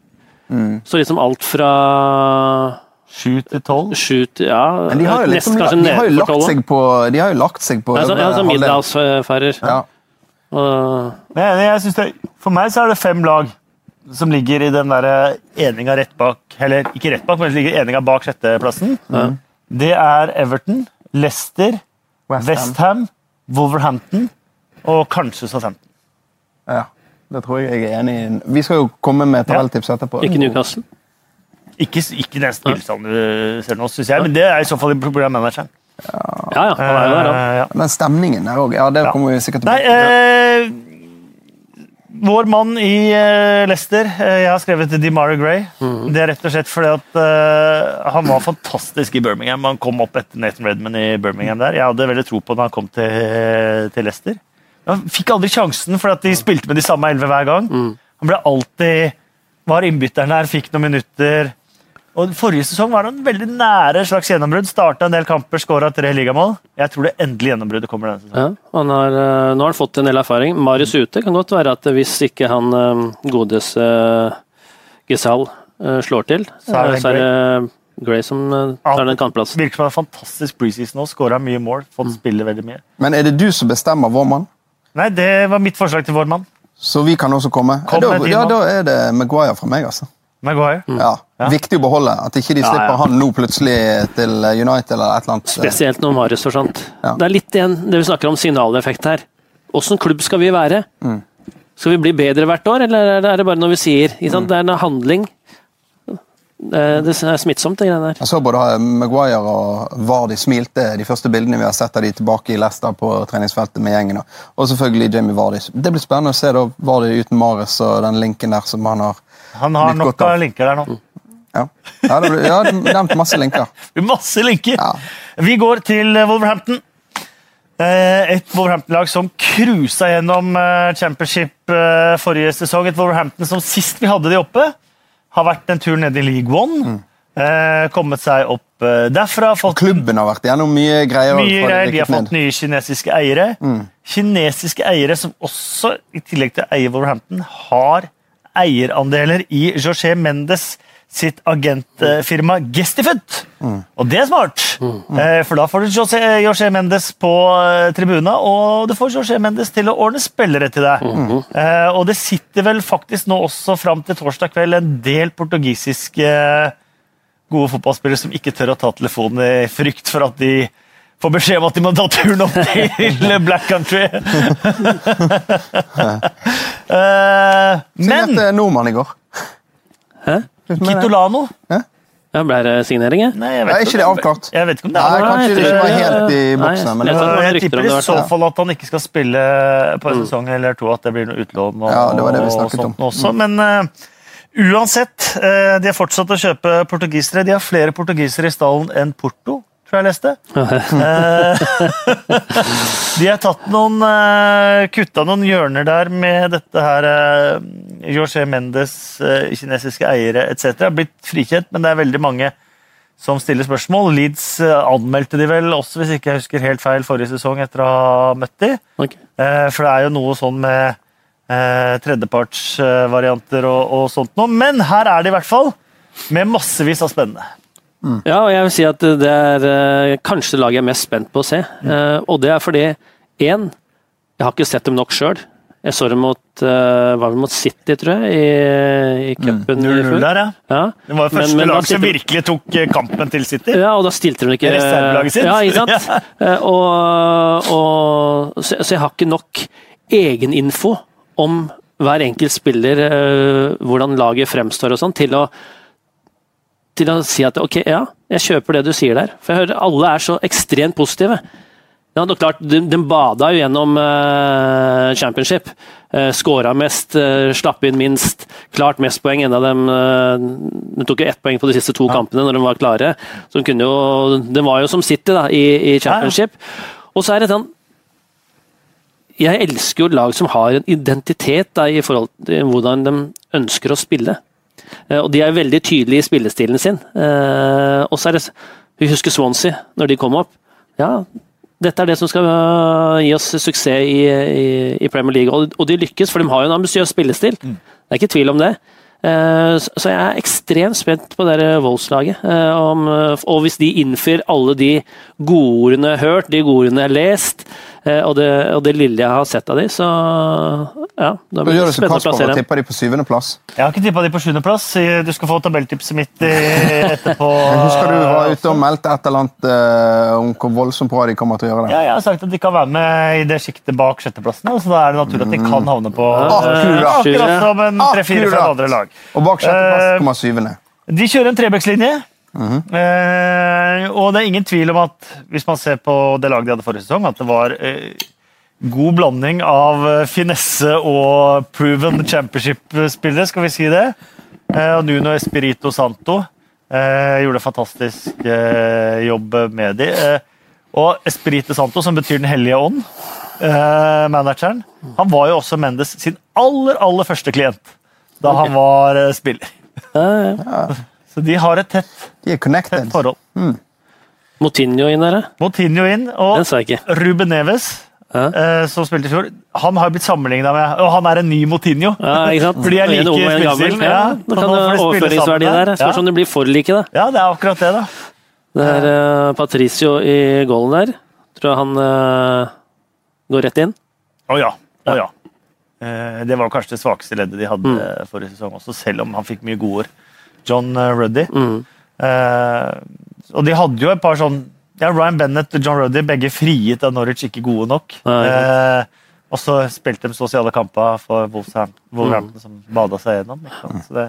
Mm. Så liksom alt fra 7 til 12. sju til Ja, Men de har jo, liksom, kanskje de har jo lagt seg på De har jo lagt seg på Ja, så, ja, så middelhavsfarer. Ja. Og- det, for meg så er det fem lag som ligger i den der eninga rett bak Eller ikke rett bak, men ligger eninga bak sjetteplassen. Det er Everton, Leicester, West Ham. Westham, Wolverhampton og kanskje Southampton. Ja, det tror jeg jeg er enig i. Vi skal jo komme med tabelltips etterpå. Ikke Newcastle. Ikke, ikke den stillstanden du ser nå, syns jeg, men det er i så fall pga. manageren. Ja, ja, da. Eh, ja. Den stemningen der òg. Ja, det Ja. kommer vi sikkert tilbake til. Vår mann i eh, Leicester eh, Jeg har skrevet DeMara Gray. Mm. Det er rett og slett fordi at uh, han var fantastisk i Birmingham. Han kom opp etter Nathan Redman i Birmingham der. Jeg hadde veldig tro på når han kom til, til Leicester. Han fikk aldri sjansen fordi at de spilte med de samme elleve hver gang. Mm. Han ble alltid var innbytteren der, fikk noen minutter. Og Forrige sesong var han veldig nære slags gjennombrudd. Starta en del kamper, skåra tre ligamål. Jeg tror det endelige gjennombruddet kommer denne sesongen. Ja, han har, eh, nå har han fått en del erfaring. Marius ute kan godt være at hvis ikke han eh, godes uh, Gisal uh, slår til, Så er det så det Gray som tar den kantplassen. Virker som en fantastisk preseason nå. Skåra mye mål, fått Mm. spille veldig mye. Men er det du som bestemmer vår mann? Nei, det var mitt forslag til vår mann. Så vi kan også komme? Kom da, ja, da er det Maguire fra meg, altså. Maguire. Ja. Ja. Viktig å beholde. At ikke de slipper ja. han nå plutselig til United eller et eller annet. Spesielt når Marius forsvant. Ja. Det er litt igjen det vi snakker om signaleffekt her. Åssen klubb skal vi være? Mm. Skal vi bli bedre hvert år, eller er det bare noe vi sier? Ikke sant? Det er en handling. Det det er smittsomt, det greiene der. Jeg så både Maguire og Vardy smilte de første bildene vi har sett av de tilbake i Leicester på treningsfeltet med gjengen. Og selvfølgelig Jamie Vardy. Det blir spennende å se da Vardy uten Mares og den linken der som han har. Han har nok av. linker der nå. Ja, ja ja, det er nevnt masse linker. Masse linker! Ja. Vi går til eh, Wolverhampton. Eh, Et Wolverhampton-lag som cruisa gjennom eh, championship forrige sesong. Et Wolverhampton som sist vi hadde de oppe, har vært en tur nede i League One. Mm. Kommet seg opp derfra. Fått Klubben har vært gjennom mye greier. Mye greier. De har fått nye kinesiske eiere. Kinesiske eiere som også, i tillegg til å eie Wolverhampton, har eierandeler i José Mendes sitt agentfirma Gestifoot. Og det er smart, mm. for da får du José, José Mendes på eh, tribuna, og du får José Mendes til å ordne spillere til deg. Eh, Og det sitter vel faktisk nå også fram til torsdag kveld en del portugisiske eh, gode fotballspillere som ikke tør å ta telefonen i frykt for at de får beskjed om at de må ta turen opp til Black Country. Eh, Men Signerte nordmann i går. Hæ? Kitolano Ja, ble det signering, jeg? Nei, jeg Ja, er ikke det avklart? Jeg vet ikke om det Nei, er kanskje det ikke var helt i boksen. Men jeg jeg tipper i så fall. at han ikke skal spille på en sesong eller to. At det blir noe utlån. Og, Ja, det var det vi og snakket sånt om. Også. Men uh, uansett, uh, de har fortsatt å kjøpe portugisere. De har flere portugisere i stallen enn Porto, tror jeg leste. Eh, de har tatt noen uh, Kutta noen hjørner der med dette her uh, José Mendes, eh, kinesiske eiere etc. Blitt frikjent, men det er veldig mange som stiller spørsmål. Leeds eh, anmeldte de vel også, hvis ikke jeg husker helt feil, forrige sesong etter å ha møtt de. Ok. Eh, For det er jo noe sånn med eh, tredjepartsvarianter og, og sånt noe. Men her er det i hvert fall med massevis av spennende. Ja, og jeg vil si at det er eh, kanskje det laget jeg er mest spent på å se. Eh, og det er fordi, én, jeg har ikke sett dem nok sjøl. Jeg så dem mot, uh, var mot City, tror jeg, i, i cupen. i 0-0 fjor. der, ja. Ja. Det var jo første men men lag som virkelig tok kampen til City. Ja, og da stilte de ikke Reservelaget sitt. Ja, ikke sant? Eh, og, og, så, så jeg har ikke nok egeninfo om hver enkelt spiller, hvordan laget fremstår og sånn, til å til å si at ok, ja, jeg kjøper det du sier der. For jeg hører alle er så ekstremt positive. Ja, det er klart, de, de bada jo gjennom uh, championship. Uh, Skåra mest, uh, slapp inn minst, klart mest poeng. En av dem uh, De tok jo ett poeng på de siste to ja. kampene når de var klare. Så de, kunne jo, de var jo som City da, i, i championship. Ja. Og så er det sånn Jeg elsker jo lag som har en identitet da, i forhold til hvordan de ønsker å spille. Og de er veldig tydelige i spillestilen sin. Og så er det Vi husker Swansea, når de kom opp. Ja, dette er det som skal øh, gi oss suksess i, i, i Premier League. Og, og, de lykkes, for de har jo en ambisiøs spillestil. Mm. Det er ikke tvil om det. Så jeg er ekstremt spent på det Wolves-laget. Uh, og hvis de innfrir alle de godordene jeg har hørt, de godordene jeg har lest, og, det, og, det, lille jeg har sett av de, så ja. Da blir det spennende å plassere dem. Tipper de på syvendeplass? Jeg har ikke tippa de på sjuendeplass. Du skal få tabelltipset mitt etterpå. Jeg husker du var ute og meldte et eller annet uh, om hvor voldsomt bra de kommer til å gjøre det. Ja, jeg har sagt at de kan være med i det sjiktet bak sjetteplassen, så da er det naturlig at de kan havne på uh, akkurat som en tre-fire andre lag. Og bak sjetteplass kommer syvende. De kjører en Trebekslinje. Mm -huh. uh, og det er ingen tvil om at hvis man ser på det laget de hadde forrige sesong, at det var uh, god blanding av eh, finesse og proven championship-spillere, skal vi si det. Eh, og Nuno Espirito Santo eh, gjorde en fantastisk jobb med de. Og Espirito Santo, som betyr Den hellige ånd, manageren, han var jo også Mendes sin aller, aller første klient da han var spiller. Så de har et tett, tett forhold. Mm. Motinho inn der, Motinho inn, og Ruben Neves ja. Uh, som spilte i fjor, han har blitt sammenligna med Og han er en ny Motinho! Ja? Fordi jeg liker spillestilen. Ja, da kan det overføringsverdi der. Spørs ja. om det blir for like, da. Ja, det er akkurat det, da. Det er uh, Patricio i goalen der. Tror jeg han uh, går rett inn. Å oh, ja. Oh, ja. det var kanskje det svakeste leddet de hadde mm. forrige sesong også, selv om han fikk mye gode ord. John Ruddy. Mm. og de hadde jo et par sånn ja, Ryan Bennett og John Ruddy, begge frigitt av Norwich, ikke gode nok. eh, og så spilte de så å si alle kamper for Wolverhampton, mm. som bada seg gjennom. Så det,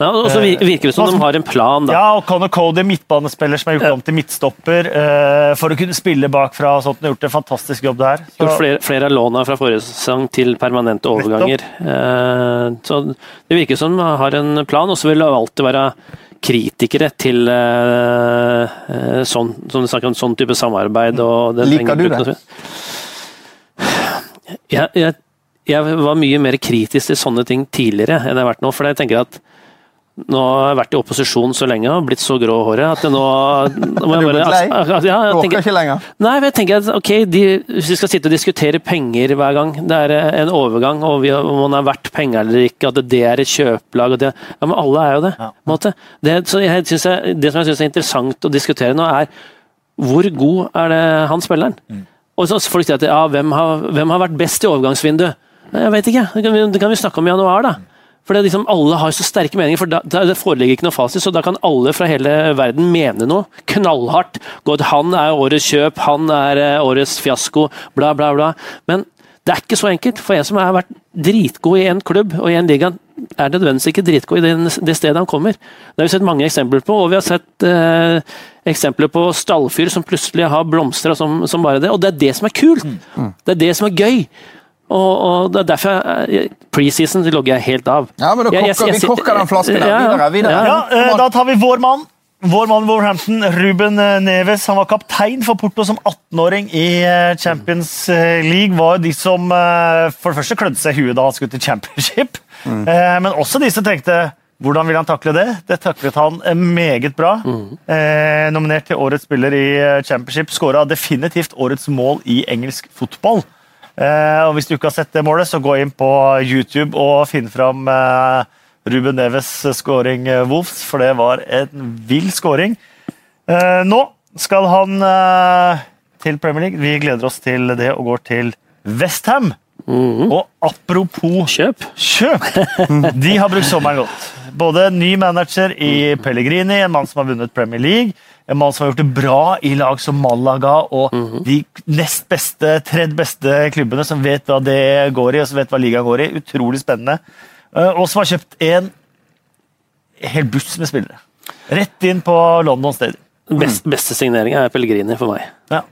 ja, og så virker det som de har en plan. Da. Ja, og Conor Cody, midtbanespiller som er gjort om til midtstopper uh, for å kunne spille bakfra. og sånt, har gjort en fantastisk jobb der. Så. Flere, flere av låna fra forrige sesong til permanente overganger. Uh, så Det virker som de har en plan, og så vil det alltid være kritikere til uh, sånn, som du snakker om, sånn type samarbeid. Liker du det? Jeg, jeg, jeg, var mye mer kritisk til sånne ting tidligere enn jeg har vært nå. for jeg tenker at nå har jeg vært i opposisjon så lenge og blitt så grå i håret at nå, må jeg bare, altså, ja, jeg tenker, ikke lenger? Nei, men jeg tenker at ok, de, hvis vi skal sitte og diskutere penger hver gang, det er en overgang, og vi, om man er verdt penger eller ikke, at det er et kjøpelag det, Ja, men alle er jo det. Ja. Det, så jeg synes jeg, det som jeg syns er interessant å diskutere nå, er hvor god er det han spilleren? Mm. Og så folk sier at ja, hvem har, hvem har vært best i overgangsvinduet? Jeg vet ikke, det kan, vi, det kan vi snakke om i januar, da. For det liksom, Alle har så sterke meninger, for da, det foreligger ikke noe fasit. Så da kan alle fra hele verden mene noe knallhardt. God, han er årets kjøp, han er eh, årets fiasko, bla, bla, bla. Men det er ikke så enkelt. For en som har vært dritgod i en klubb og i en liga, er nødvendigvis ikke dritgod i det, det, stedet han kommer. Det har vi sett mange eksempler på, og vi har sett eh, eksempler på stallfyr som plutselig har blomstra som, som, bare det. Og det er det som er kult! Mm. Det er det som er gøy. Og, og det er derfor preseason logger jeg helt av. Ja, men kokker, jeg, jeg, jeg, Vi korker den flasken der. Videre, videre. Ja, eh, da tar vi vår mann. Vår mann Wolverhampton, Ruben eh, Neves, han var kaptein for Porto som 18-åring i eh, Champions League. var jo de som for det første klødde seg i huet da han skulle til championship, mm. men også de som tenkte hvordan vil han takle det? Det taklet han meget bra. Mm. Eh, nominert til årets spiller i championship. Skåra definitivt årets mål i engelsk fotball. Eh, og Hvis du ikke har sett det målet, så gå inn på YouTube og finn fram eh, Ruben Neves' scoring Wolfs, for det var en vill scoring. Nå skal han til Premier League. Vi gleder oss til det og går til Westham. Mm. Og apropos kjøp. kjøp! De har brukt sommeren godt. Både ny manager i Pellegrini, en mann som har vunnet Premier League, en mann som har gjort det bra i lag som Malaga og mm -hmm. de nest beste, tredje beste klubbene som vet hva det går i, og som vet hva ligaen går i. Utrolig spennende. Eh, og som har kjøpt en hel buss med spillere. Rett inn på London Stadium. Best, beste signeringa er Pellegrini for meg. Ja.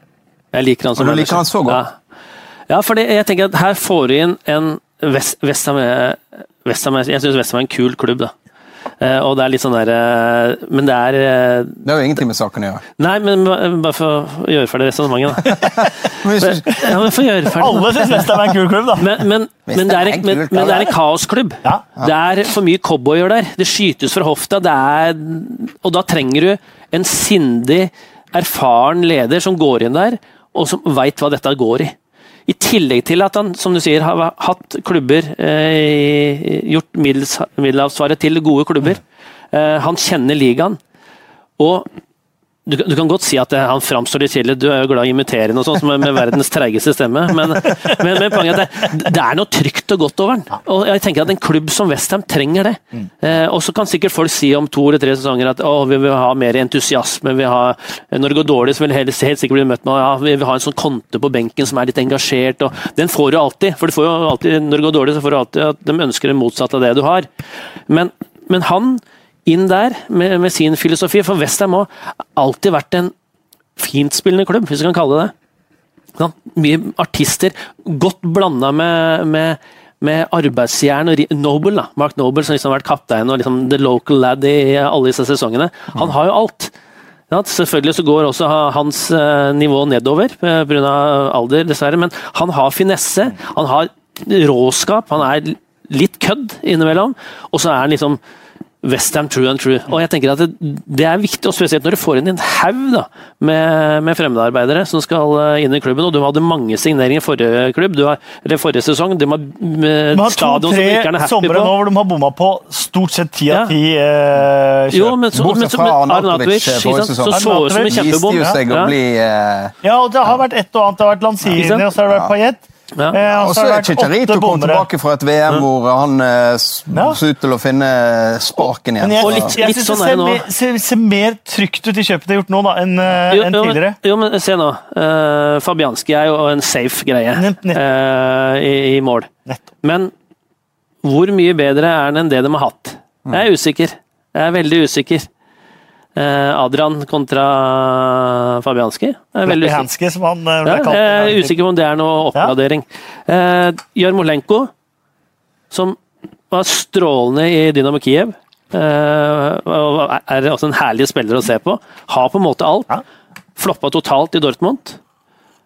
Jeg liker han som Og du liker han så godt? Ja, ja for jeg tenker at her får du inn en West- Westham er- Westham er- Jeg syns Westham er en kul klubb, da. Eh, og det er litt sånn der eh, Men det er eh, Det har jo ingenting med saken å gjøre. Nei, men bare for å gjøre ferdig resonnementet, da. Men Ja, men for å gjøre ferdig. Alle syns det er en kul klubb, da. Men, men, men, det er en, men, men det er en kaosklubb. Ja. Det er for mye cowboyer der. Det skytes fra hofta. Det er, og da trenger du en sindig, erfaren leder som går inn der, og som veit hva dette går i. I tillegg til at han som du sier, har hatt klubber, eh, gjort middels- til gode klubber. Eh, han kjenner ligaen. Og du, kan- du kan godt si at han framstår litt kjedelig, du er jo glad i å og noe sånt med, med verdens treigeste stemme, men, men, men poenget er at det, det er noe trygt og godt over den. Og jeg tenker at en klubb som Westham trenger det. Eh, og så kan sikkert folk si om to eller tre sesonger at å, vi vil ha mer entusiasme, vi har, når det går dårlig så vil det helt, helt sikkert bli møtt med ja, vi vil ha en sånn konte på benken som er litt engasjert, og den får du alltid. For du får jo alltid, når det går dårlig, så får du alltid at de ønsker det motsatte av det du har. Men, men han inn der med, med sin filosofi. For Westham har alltid vært en fintspillende klubb, hvis vi kan kalle det det. Mye artister, godt blanda med, med, med arbeidsjern og Noble. da. Mark Noble, som liksom har vært kaptein og liksom the local lad i alle disse sesongene. Han har jo alt. Ja, selvfølgelig så går også hans eh, nivå nedover eh, pga. alder, dessverre, men han har finesse, han har råskap, han er litt kødd innimellom, og så er han liksom Westham true and true. Og jeg tenker at det, det er viktig, og spesielt når du får inn en haug da, med, med fremmedarbeidere som skal eh, inn i klubben. Og du hadde mange signeringer i forrige klubb, du har, eller forrige sesong. De har eh, De har to-tre somre nå hvor de har bomma på stort sett ti av ti eh, kjøp. men så, Bortsett så, fra eh, forrige sesong. så så ut som en kjempebom. Ja. Ja, og det har vært et og annet. Det har vært Lanzini, og så har det vært Payet. Ja. Eh, og Og så er Chicharito kommet tilbake fra et VM hvor han eh, Ja. ut til å finne sparken igjen. Jeg, Og litt- jeg litt sånn det er ser, mer, ser, ser mer trygt ut i kjøpet det har gjort nå da, enn jo, Jo, tidligere. jo, men, jo, men se nå. Uh, Fabianski er jo en safe greie Nett- nett. eh, i, i mål. Nettopp. Men hvor mye bedre er den enn det de har hatt? Jeg er usikker. Jeg er veldig usikker. Eh, Adrian kontra Fabianski. Hansky, som han eh, Ja, ble kalt. jeg er usikker på om det er noe oppgradering. Eh, Jarmolenko, som var strålende i Dynamo Kiev, er også en herlig spiller å se på, har på en måte alt. Ja. Floppa totalt i Dortmund.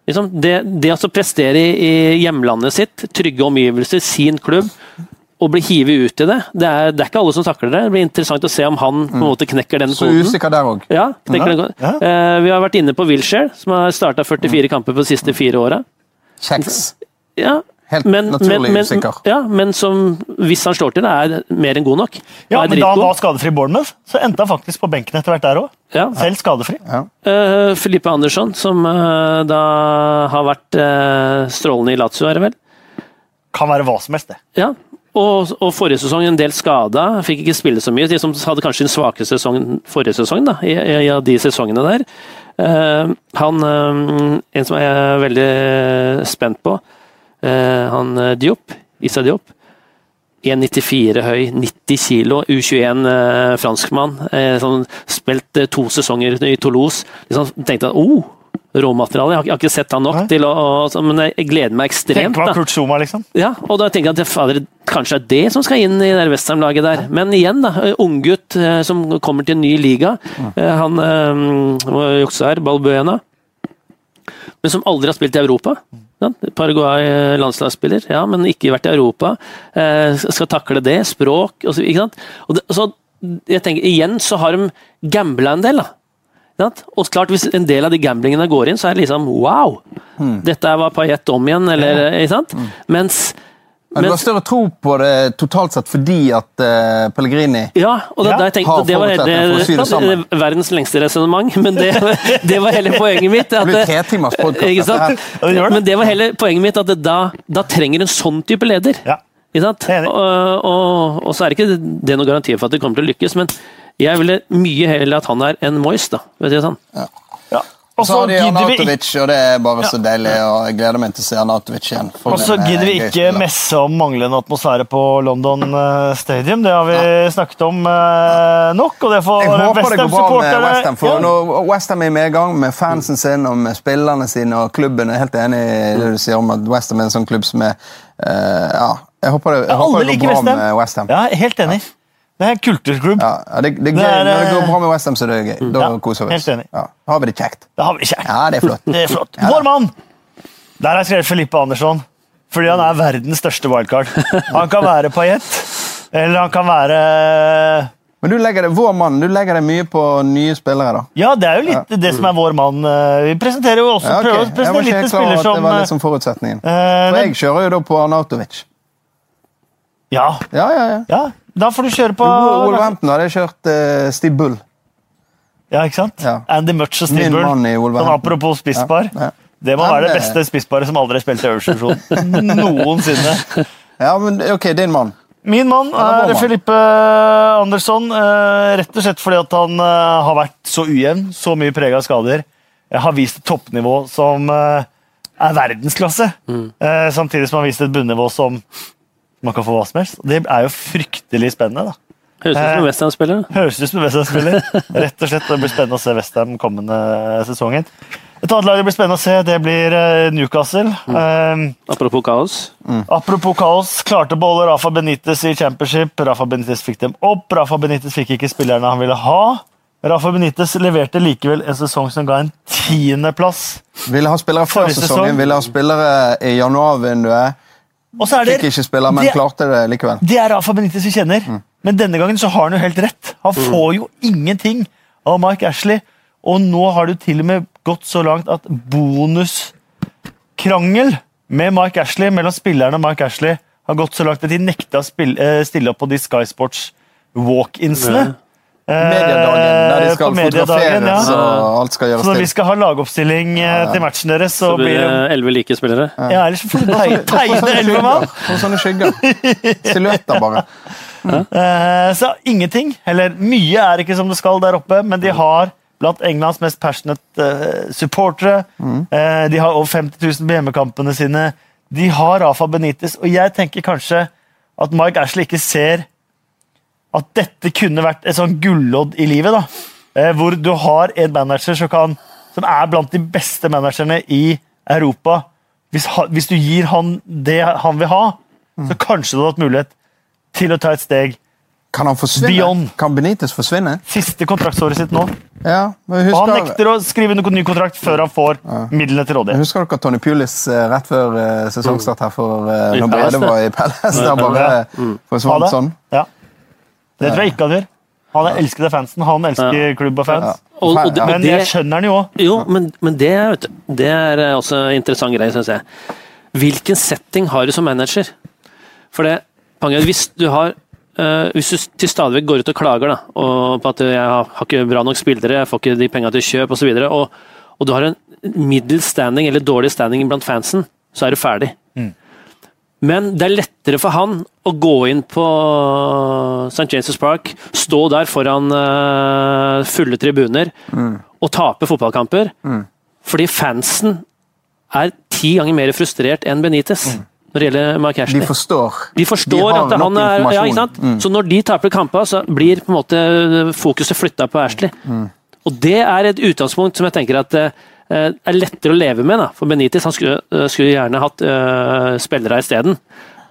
Liksom, det, det å prestere i, i hjemlandet sitt, trygge omgivelser, sin klubb, og bli hivet ut i det, det er, det er ikke alle som takler det. Det blir interessant å se om han på en måte knekker den Så usikker der òg. Ja, knekker den koden. Ja. Eh, vi har vært inne på Wilshere, som har starta 44 kamper på de siste fire åra. Kjeks. Ja, Helt men, naturlig men, men, usikker. ja, men som, hvis han slår til, er mer enn god nok. Ja, er men Da han var skadefri i Bournemouth, så endte han faktisk på benken etter hvert der òg. Ja. Selv skadefri. Eh, Filippe Andersson, som uh, da har vært uh, strålende i Lazio, er det vel? Kan være hva som helst, det. Ja. Og, og forrige sesong en del skada, fikk ikke spille så mye. De som hadde kanskje en svakere sesong forrige sesong, da, i, i, i de sesongene der. Uh, han eh, En som jeg er veldig spent på, uh, han Diop, Issa Diop. 1,94 høy, 90 kilo, U21 eh, franskmann. Sånn, spilt to sesonger i Toulouse. Liksom, tenkte at oh, råmateriale. Jeg har, jeg har ikke sett han nok Nei. til å, Men jeg gleder meg ekstremt. Tenk hva. Kurt Zuma, liksom. Ja, og da tenker jeg at det, fader, kanskje er det som skal inn i det Westham-laget der. Men igjen, da. Unggutt som kommer til en ny liga. Han eh, juksa her, Balbuena. Men som aldri har spilt i Europa. Paraguay-landslagsspiller, ja, men ikke vært i Europa. Skal takle det, språk og så, ikke sant? Og det, så, jeg tenker, Igjen så har de gambla en del. da. Og klart, Hvis en del av de gamblingene går inn, så er det liksom wow! Dette var Paillette om igjen, eller ikke sant? Mens Men du har større tro på det totalt sett fordi at uh, Pellegrini Ja, og da, Ja, jeg tenkte, har det var forutsetninger for å sy det sammen. det, verdens lengste resonnement, men det, det var hele poenget mitt. Det blir Ja, gjør det. Men det var hele poenget mitt, at det, da, da trenger en sånn type leder. Ja. Ikke sant? Og, og, og så er det ikke det noen garanti for at det kommer til å lykkes, men jeg ville mye heller at han er en Moyes, da. Vet du, sånn. Ja. Og Så har de Arnautovic, og det er bare så deilig. og Jeg gleder meg til å se Arnautovic igjen. Og så gidder vi ikke spiller. messe om manglende atmosfære på London eh, Stadium. Det har vi snakket om eh, nok, og det får Jeg håper det går bra med Westham-supportere Westham, for ja. når Westham er i medgang med fansen sin og med spillerne sine, og klubben er helt enig i det du sier om at Westham er en sånn klubb som er eh, Ja, jeg håper det, jeg håper det går bra Westham. med Westham. Ja, helt enig. Det er en kulturklubb. Ja, ja, det, det er gøy. Det er, Når det går eh, bra med Westham, så er gøy. Da Ja, koser vi oss. Ja, da har vi det kjekt. Da har vi ikke. Ja, det er flott. Det er flott. Ja. Vår mann! Der har jeg skrevet Filippe Andersson. Fordi han er verdens største wildcard. Han kan være paillett, eller han kan være Men du legger det, vår mann, du legger deg mye på nye spillere, da. Ja, det er jo litt det som er vår mann. Eh, Vi presenterer jo også Ja, okay. prøver å presentere litt at som det var litt som forutsetningen. Uh, For jeg kjører jo da på Arnautovic. Ja, Ja, ja, ja. ja. Da får du kjøre på Wolverhampton hadde jeg kjørt uh, Steve Bull. Ja, ikke sant? Ja. Andy Mutch og Min Steve i Sånn apropos spissbar. Ja, ja. Det må være det eh, beste spissparet som aldri har spilt i øverste divisjon noensinne. Ja, men ok, din mann. Min mann er. Filippe Andersson, eh, rett og slett fordi at han har vært så ujevn, så mye prega av skader. Jeg har vist et toppnivå som er verdensklasse, Mm. eh, samtidig som han har vist et bunnivå som man kan få hva som helst. Det er jo fryktelig spennende. da. Høres ut som en Westham-spiller. Høres ut som en Westham-spiller. Rett og slett, Det blir spennende å se Westham kommende sesongen. Et annet lag det blir spennende å se, det blir Newcastle. Newcastle. Um, Apropos kaos. Apropos kaos, klarte å beholde Rafa Benitez i championship. Rafa Benitez fikk dem opp. Rafa Benitez fikk ikke spillerne han ville ha. Rafa Benitez leverte likevel en sesong som ga en tiendeplass. Ville ha spillere før sesongen, ville ha spillere i januarvinduet. Og så er det, Fikk ikke spille, men det, klarte det likevel. det er Rafa Benitez vi kjenner. Men denne gangen så har han jo helt rett. Han får jo ingenting av Mike Ashley. Og nå har jo til og med gått så langt at bonuskrangel med Mike Ashley, mellom spillerne og Mike Ashley har gått så langt at de nekta å eh, stille opp på de Sky Sports walk-insene. Eh, Mediadagen, der de skal på fotograferes ja. og alt skal gjøres Så når vi skal ha lagoppstilling eh, til matchen deres, så, Så blir det det elleve like spillere. Ja, ellers så får du tegne, elleve mann. Og sånne skygger. Silhuetter, bare. Mm. så ingenting, eller mye er ikke som det skal der oppe, men de har blant Englands mest passionate eh, supportere. Eh, de har over 50 000 på hjemmekampene sine. De har Rafa Benitez, og jeg tenker kanskje at Mike Ashley ikke ser at dette kunne vært et sånn gullodd i livet. da. Eh, hvor du har en manager som, kan, som er blant de beste managerne i Europa. Hvis, ha, hvis du gir han det han vil ha, så kanskje du hadde hatt mulighet til å ta et steg. Kan han forsvinne? Beyond. Kan Benitez forsvinne? Siste kontraktsåret sitt nå. Ja, men Og han nekter å skrive noen ny kontrakt før han får midlene til rådighet. husker dere Tony Pulis eh, rett før eh, sesongstart her for uh, når Brede var i Palace? Der bare eh, forsvant sånn. Ja. Det tror jeg ikke han gjør. Han elsker fansen. Han elsker klubb og fans. Ja. Og, og, det- Men jeg skjønner han jo òg. jo, men, men det, vet du, det er eh, også en interessant greie, syns jeg. Hvilken setting har du som manager? For det, Pange, hvis du har Uh, hvis du til stadig vekk går ut og klager da, og på at jeg har, har ikke bra nok spillere, jeg får ikke de penga til kjøp osv., og, og, og du har en middels standing eller dårlig standing blant fansen, så er du ferdig. Men det er lettere for han å gå inn på St. James' Park, stå der foran eh, fulle tribuner og tape fotballkamper, fordi fansen er ti ganger mer frustrert enn Benitez når det gjelder Mark De Ashley. forstår. De forstår De at han er ja, ikke sant? Så når de taper kamper, så blir på en måte fokuset flytta på Ashley. Og det er et utgangspunkt som jeg tenker at eh, er lettere å leve med. Da. For Benitez han skulle, eh, skulle gjerne hatt uh, spillere isteden.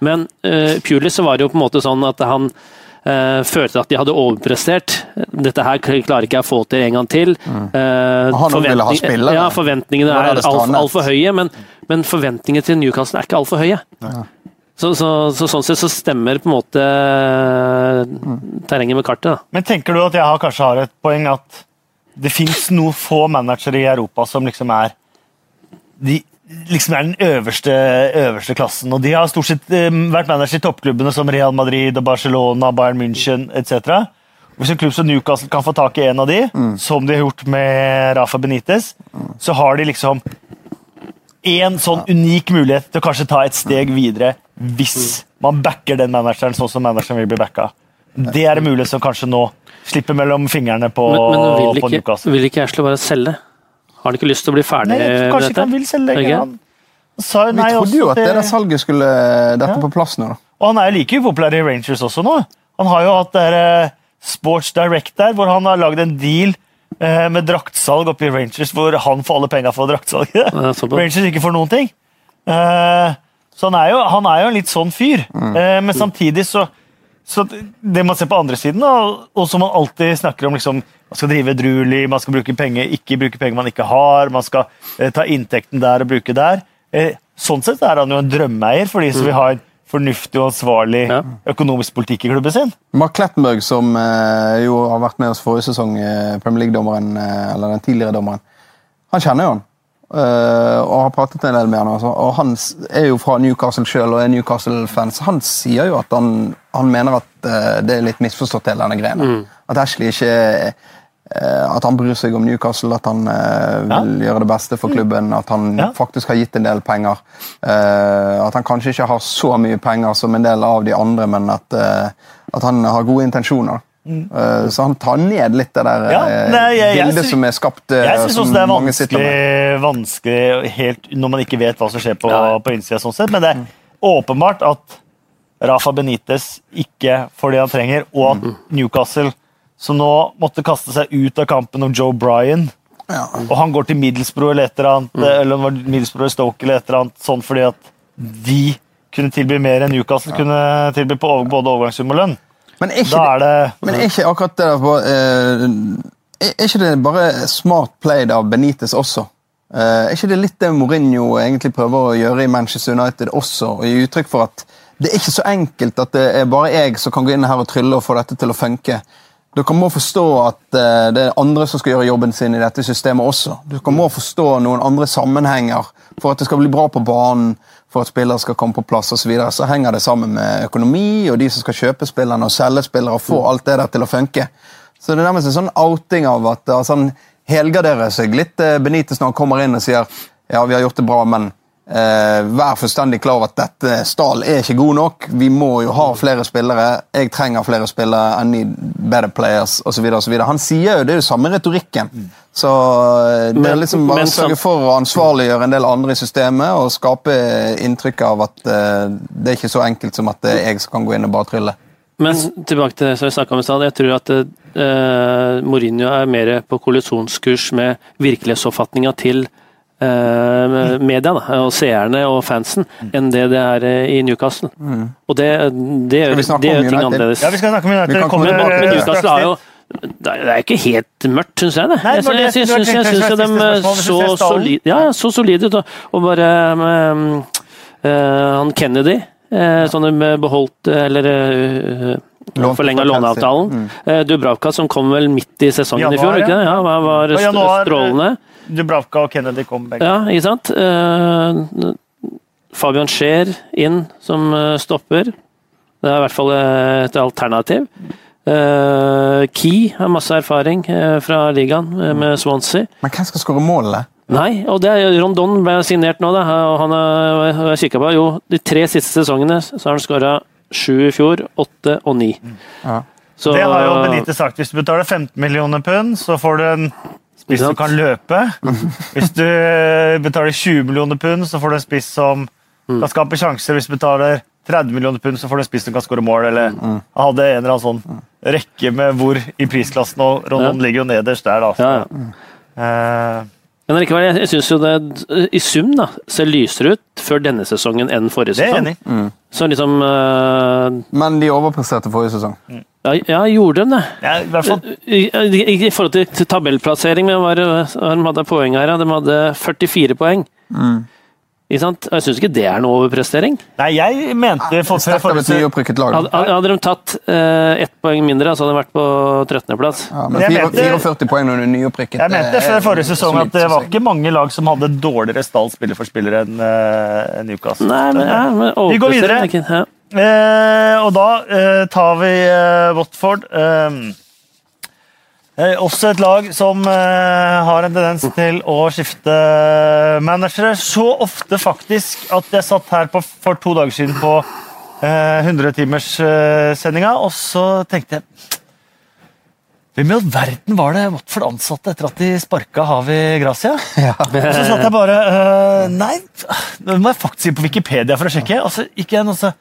Men uh, Pulis var det jo på en måte sånn at han uh, følte at de hadde overprestert. Dette her klarer ikke jeg å få til en gang til. Eh, ville ha forventning- spillere. Ja, forventningene er altfor alt høye, men, men forventningene til Newcastle er ikke altfor høye. Så, så, så sånn sett så stemmer på en måte terrenget med kartet. Da. Men tenker du at jeg har, kanskje har et poeng at det fins noen få managere i Europa som liksom er de liksom er den øverste, øverste klassen. Og de har stort sett eh, vært manager i toppklubbene som Real Madrid, og Barcelona, Bayern München etc. Hvis en klubb som Newcastle kan få tak i en av de, som de har gjort med Rafa Benitez, så har de liksom en sånn unik mulighet til å kanskje ta et steg videre hvis man backer den manageren sånn som manageren vil bli backa. Det er en mulighet som kanskje nå slipper mellom fingrene på, Men, men vil, ikke, vil ikke Ashley bare selge? Har han ikke lyst til å bli ferdig Nei, jeg tror med kanskje ikke dette? han vil selge lenger. Sa jo Vi trodde jo at det der salget skulle dette Ja. på plass nå. da. Og han er jo like upopulær i Rangers også nå. Han har jo hatt det der, eh, Sports Direct der, hvor han har lagd en deal eh, med draktsalg oppe i Rangers, hvor han får alle penga for draktsalget. Rangers ikke får noen ting. Eh, så han er, jo, han er jo en litt sånn fyr. Eh, men samtidig så, så Det man ser på andre siden, da, og som man alltid snakker om liksom, Man skal drive edruelig, man skal bruke penger, ikke bruke penger man ikke har. Man skal eh, ta inntekten der og bruke der. Eh, sånn sett er han jo en drømmeeier for de som vil ha en fornuftig og ansvarlig Ja. økonomisk politikk i klubben sin. Mark Klettenberg, som eh, jo har vært med oss forrige sesong, eh, Premier League-dommeren, eh, eller den tidligere dommeren, han kjenner jo han. Eh, og har pratet en del med han. Altså. Og han er jo fra Newcastle sjøl og er Newcastle-fans. han sier jo at han, han mener at uh, det er litt misforstått, hele denne greia. At Ashley ikke uh, At han bryr seg om Newcastle, at han vil gjøre det beste for klubben. At han Ja. faktisk har gitt en del penger. At han kanskje ikke har så mye penger som en del av de andre, men at, at han har gode intensjoner. Eh, så han tar ned litt det der Mm. Ja, eh, nei, jeg- jeg bildet sy- som er skapt. eh, Jeg syns også det er vanskelig, vanskelig helt, når man ikke vet hva som skjer på, Ja. på innsida, sånn sett. men det er åpenbart at Rafa Benitez ikke får det han trenger, og at Newcastle, som nå måtte kaste seg ut av kampen om Joe Bryan Ja. og han går til Middlesbrough eller et eller annet, eller om var Middlesbrough eller Stoke eller et eller annet, sånn fordi at de kunne tilby mer enn Newcastle kunne tilby på både overgangssum og lønn. Men er ikke Da er det Men er ikke akkurat det der på, eh, Er er ikke det bare smart played av Benitez også? Eh, er ikke det litt det Mourinho egentlig prøver å gjøre i Manchester United også? Og gi uttrykk for at det er ikke så enkelt at det er bare jeg som kan gå inn her og trylle og få dette til å funke. Dere må forstå at eh, det er andre som skal gjøre jobben sin i dette systemet også. Dere må forstå noen andre sammenhenger for at det skal bli bra på banen, for at spillere skal komme på plass osv. Så, videre. så henger det sammen med økonomi og de som skal kjøpe spillerne og selge spillere og få alt det der til å funke. Så det er nærmest en sånn outing av at altså, han helgarderer seg litt eh, Benitez når han kommer inn og sier ja, vi har gjort det bra, men eh, vær fullstendig klar over at dette stall er ikke god nok. Vi må jo ha flere spillere. Jeg trenger flere spillere. I need better players osv. Han sier jo det er jo samme retorikken. Så eh, det er liksom bare å sørge for å ansvarliggjøre en del andre i systemet og skape inntrykk av at eh, det er ikke så enkelt som at det er jeg kan gå inn og bare trylle. Men tilbake til det som vi snakket om i stad. Jeg tror at uh, Mourinho er mer på kollisjonskurs med virkelighetsoppfatninga til eh, media da, og seerne og fansen enn det det er i Newcastle. Og det, det, vi det gjør ting annerledes. Ja, vi skal snakke om Vi United. kan Kommer, komme Men, tilbake men til det. Newcastle har jo det er ikke helt mørkt, syns jeg. det. Nei, Jeg, jeg, jeg syns- jeg syns de så solid, solide ja, så solide ut. Og, bare um, uh, han Kennedy, eh, som de beholdt Eller uh, forlenga låneavtalen. Mm. Dubravka, som kom vel midt i sesongen i fjor, ikke det? Ja, var, januar, strålende. Dubravka og Kennedy kom begge. Ja, ikke sant? Eh, Fabian Scheer inn som stopper. Det er i hvert fall et alternativ. Eh, Key har masse erfaring uh, fra ligaen uh, med Swansea. Men hvem skal skåre målene? Nei, og det er Rondon ble signert nå, da. Og han har jeg kikket på. Jo, de tre siste sesongene så har han skåra sju i fjor, åtte og ni. Ja. Så, Det har jo Benite sagt. Hvis du betaler 15 millioner pund, så får du en spiss som kan løpe. Hvis du betaler 20 millioner pund, så får du en spiss som Mm. kan skape sjanser. Hvis du betaler 30 millioner pund, så får du en spiss som kan skåre mål. Eller Mm. hadde en eller annen sånn rekke med hvor i prisklassen, og Rondon ligger jo nederst der, da. Ja, ja. Uh, Men likevel, jeg, jeg syns jo det i sum da, ser lysere ut før denne sesongen enn forrige sesong. det er enig Mm. Så liksom uh, Men de overpresterte forrige sesong. ja, ja, gjorde de det? Ja, I hvert fall I, i, I forhold til, tabellplassering, men hva de hadde poeng her? ja? De hadde 44 poeng. Ikke sant? Jeg syns ikke det er noe overprestering. Nei, jeg mente for, et lag. Hadde, hadde de tatt eh, ett poeng mindre, så hadde de vært på 13.-plass. Ja, Men men jeg fire- mente- 44 poeng under er nyopprykket. Jeg mente er før forrige sesong at det var ikke mange lag som hadde dårligere stall spiller for spillere enn uh, Newcastle. Nei, men, ja, men Vi går videre. ikke- Ja. Eh, og da eh, tar vi eh, Watford. Eh, eh, også et lag som eh, har en tendens til å skifte managere. Så ofte faktisk at jeg satt her på, for to dager siden på eh, 100-timerssendinga, og så tenkte jeg Hvem i all verden var det Watford ansatte etter at de sparka Havi Gracia? Og så satt jeg bare øh, Nei, nå må jeg faktisk inn på Wikipedia for å sjekke. Og så gikk jeg inn og så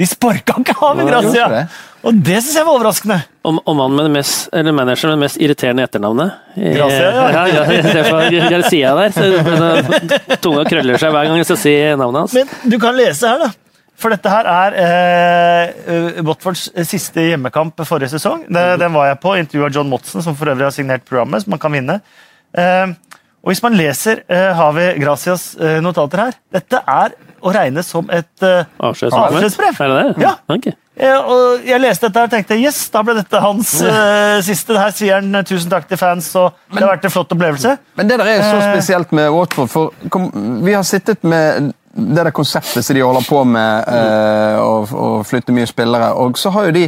de sparka ikke av i Gracia! Og det syns jeg var overraskende. Og, og mannen med det mest, eller manageren med det mest irriterende etternavnet. Eh, Gracia, ja. ja, ja Garcia der. Så, tunga krøller seg hver gang jeg skal si navnet hans. Men du kan lese her, da. For dette her er eh, Watfords siste hjemmekamp forrige sesong. Det, den var jeg på. Intervjua John Motsen, som for øvrig har signert programmet, som man kan vinne. Eh, og hvis man leser uh, Havi Gracias uh, notater her Dette er å regne som et uh, Avskjedsbrev. Er det det? Ja. Okay. Jeg, og jeg leste dette her og tenkte yes, da ble dette hans uh, siste. Her sier han tusen takk til fans, og det har vært en flott opplevelse. Men det der er så spesielt med Watford, for kom, vi har sittet med det der konseptet som de holder på med, uh, å, å flytte mye spillere, og så har jo de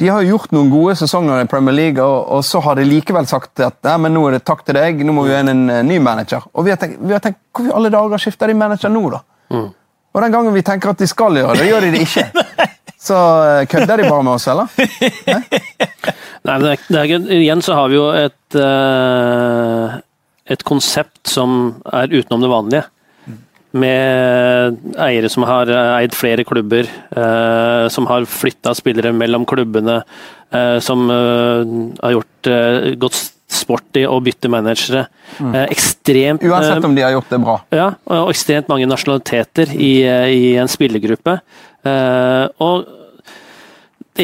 de har gjort noen gode sesonger i Premier League, og, og så har de likevel sagt at Nei, men nå er det takk til deg, nå må vi ha inn en eh, ny manager. Og vi har tenkt, vi har tenkt Hvorfor alle dager skifter de manager nå, da? Og den gangen vi tenker at de skal gjøre det, gjør de det ikke. Så eh, kødder de bare med oss, eller? Nei, nei det er, det er, igjen så har vi jo et, uh, et konsept som er utenom det vanlige. Med eiere som har eh, eid flere klubber, eh, som har flytta spillere mellom klubbene, eh, som eh, har gjort eh, gått sport i å bytte managere. Eh, ekstremt Uansett om de har gjort det bra. ja, og ekstremt mange nasjonaliteter i, i en spillergruppe. Eh, og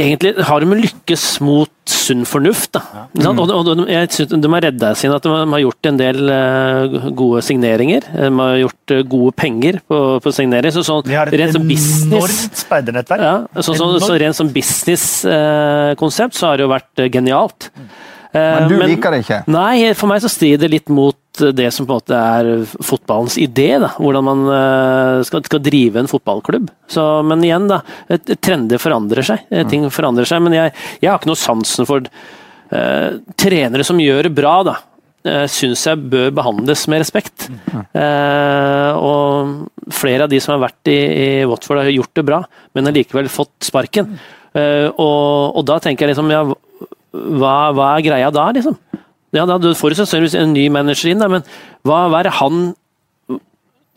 egentlig har de lykkes mot sunn fornuft. Da. Ja. Mm. Og, og, jeg synes De har redda sin at de har gjort en del eh, gode signeringer. De har gjort eh, gode penger på, på signering. Så sånn, De har et rent enormt speidernettverk. ja, så, så, så rent som businesskonsept så har det jo vært eh, genialt. Eh, Men du liker det ikke? Nei, for meg så strider det litt mot det som på en måte er fotballens idé. da, Hvordan man eh, skal, skal drive en fotballklubb. Så, men igjen, da. Trender forandrer seg. eh, Ting forandrer seg. Men jeg, jeg har ikke noe sansen for uh, trenere som gjør det bra, da. Uh, Syns jeg bør behandles med respekt. Eh, og flere av de som har vært i, i Watford, har gjort det bra, men har likevel fått sparken. Eh, og, og da tenker jeg liksom, ja, hva, hva er greia da, liksom? Ja, da du får du sannsynligvis en ny manager inn, da, men hva, hva er han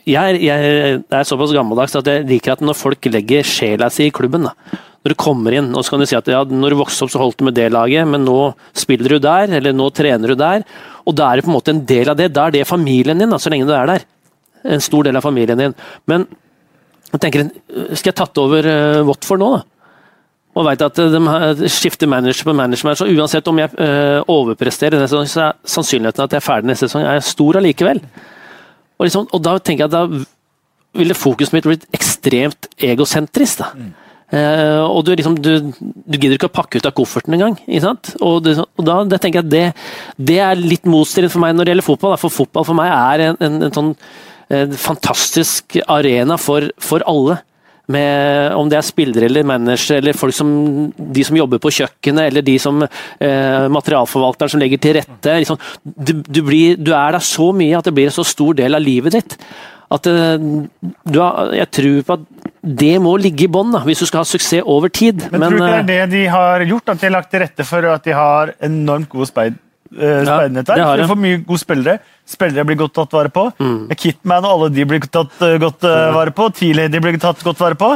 jeg, jeg er såpass gammeldags at jeg liker at når folk legger sjela si i klubben da. Når du kommer inn, og så kan du si at ja, når du vokste opp så holdt du med det laget, men nå spiller du der, eller nå trener du der. Og da er det på en måte en del av det. Da er det familien din, da, så lenge du er der. En stor del av familien din. Men jeg tenker, skal jeg tatt over uh, Watford nå, da? Og veit at de skifter manager på manager, så uansett om jeg eh, overpresterer så er sannsynligheten at jeg er ferdig neste sesong, er stor allikevel. Og, liksom, og da tenker jeg at da ville fokuset mitt blitt ekstremt egosentrisk. da. Eh, og du, liksom, du, du gidder ikke å pakke ut av kofferten engang. Og, du, og da det tenker jeg det, det er litt motstridende for meg når det gjelder fotball. da. For fotball for meg er en, en, en sånn en fantastisk arena for, for alle. Med, om det er spillere eller managere eller folk som, de som jobber på kjøkkenet, eller de som eh, materialforvalteren som legger til rette. Liksom, du, du, blir, du er der så mye at det blir en så stor del av livet ditt. At eh, du har, Jeg tror på at det må ligge i bånn hvis du skal ha suksess over tid. Men, tror du ikke eh, det er det de har gjort? At de har lagt til rette for at de har enormt gode speid, eh, Ja, speidnettverk? det har For de. de får mye gode spillere. Spillere blir godt tatt vare på. Mm. Kitman og alle de blir tatt eh, godt eh, vare på. Tidlig de blir tatt godt vare på.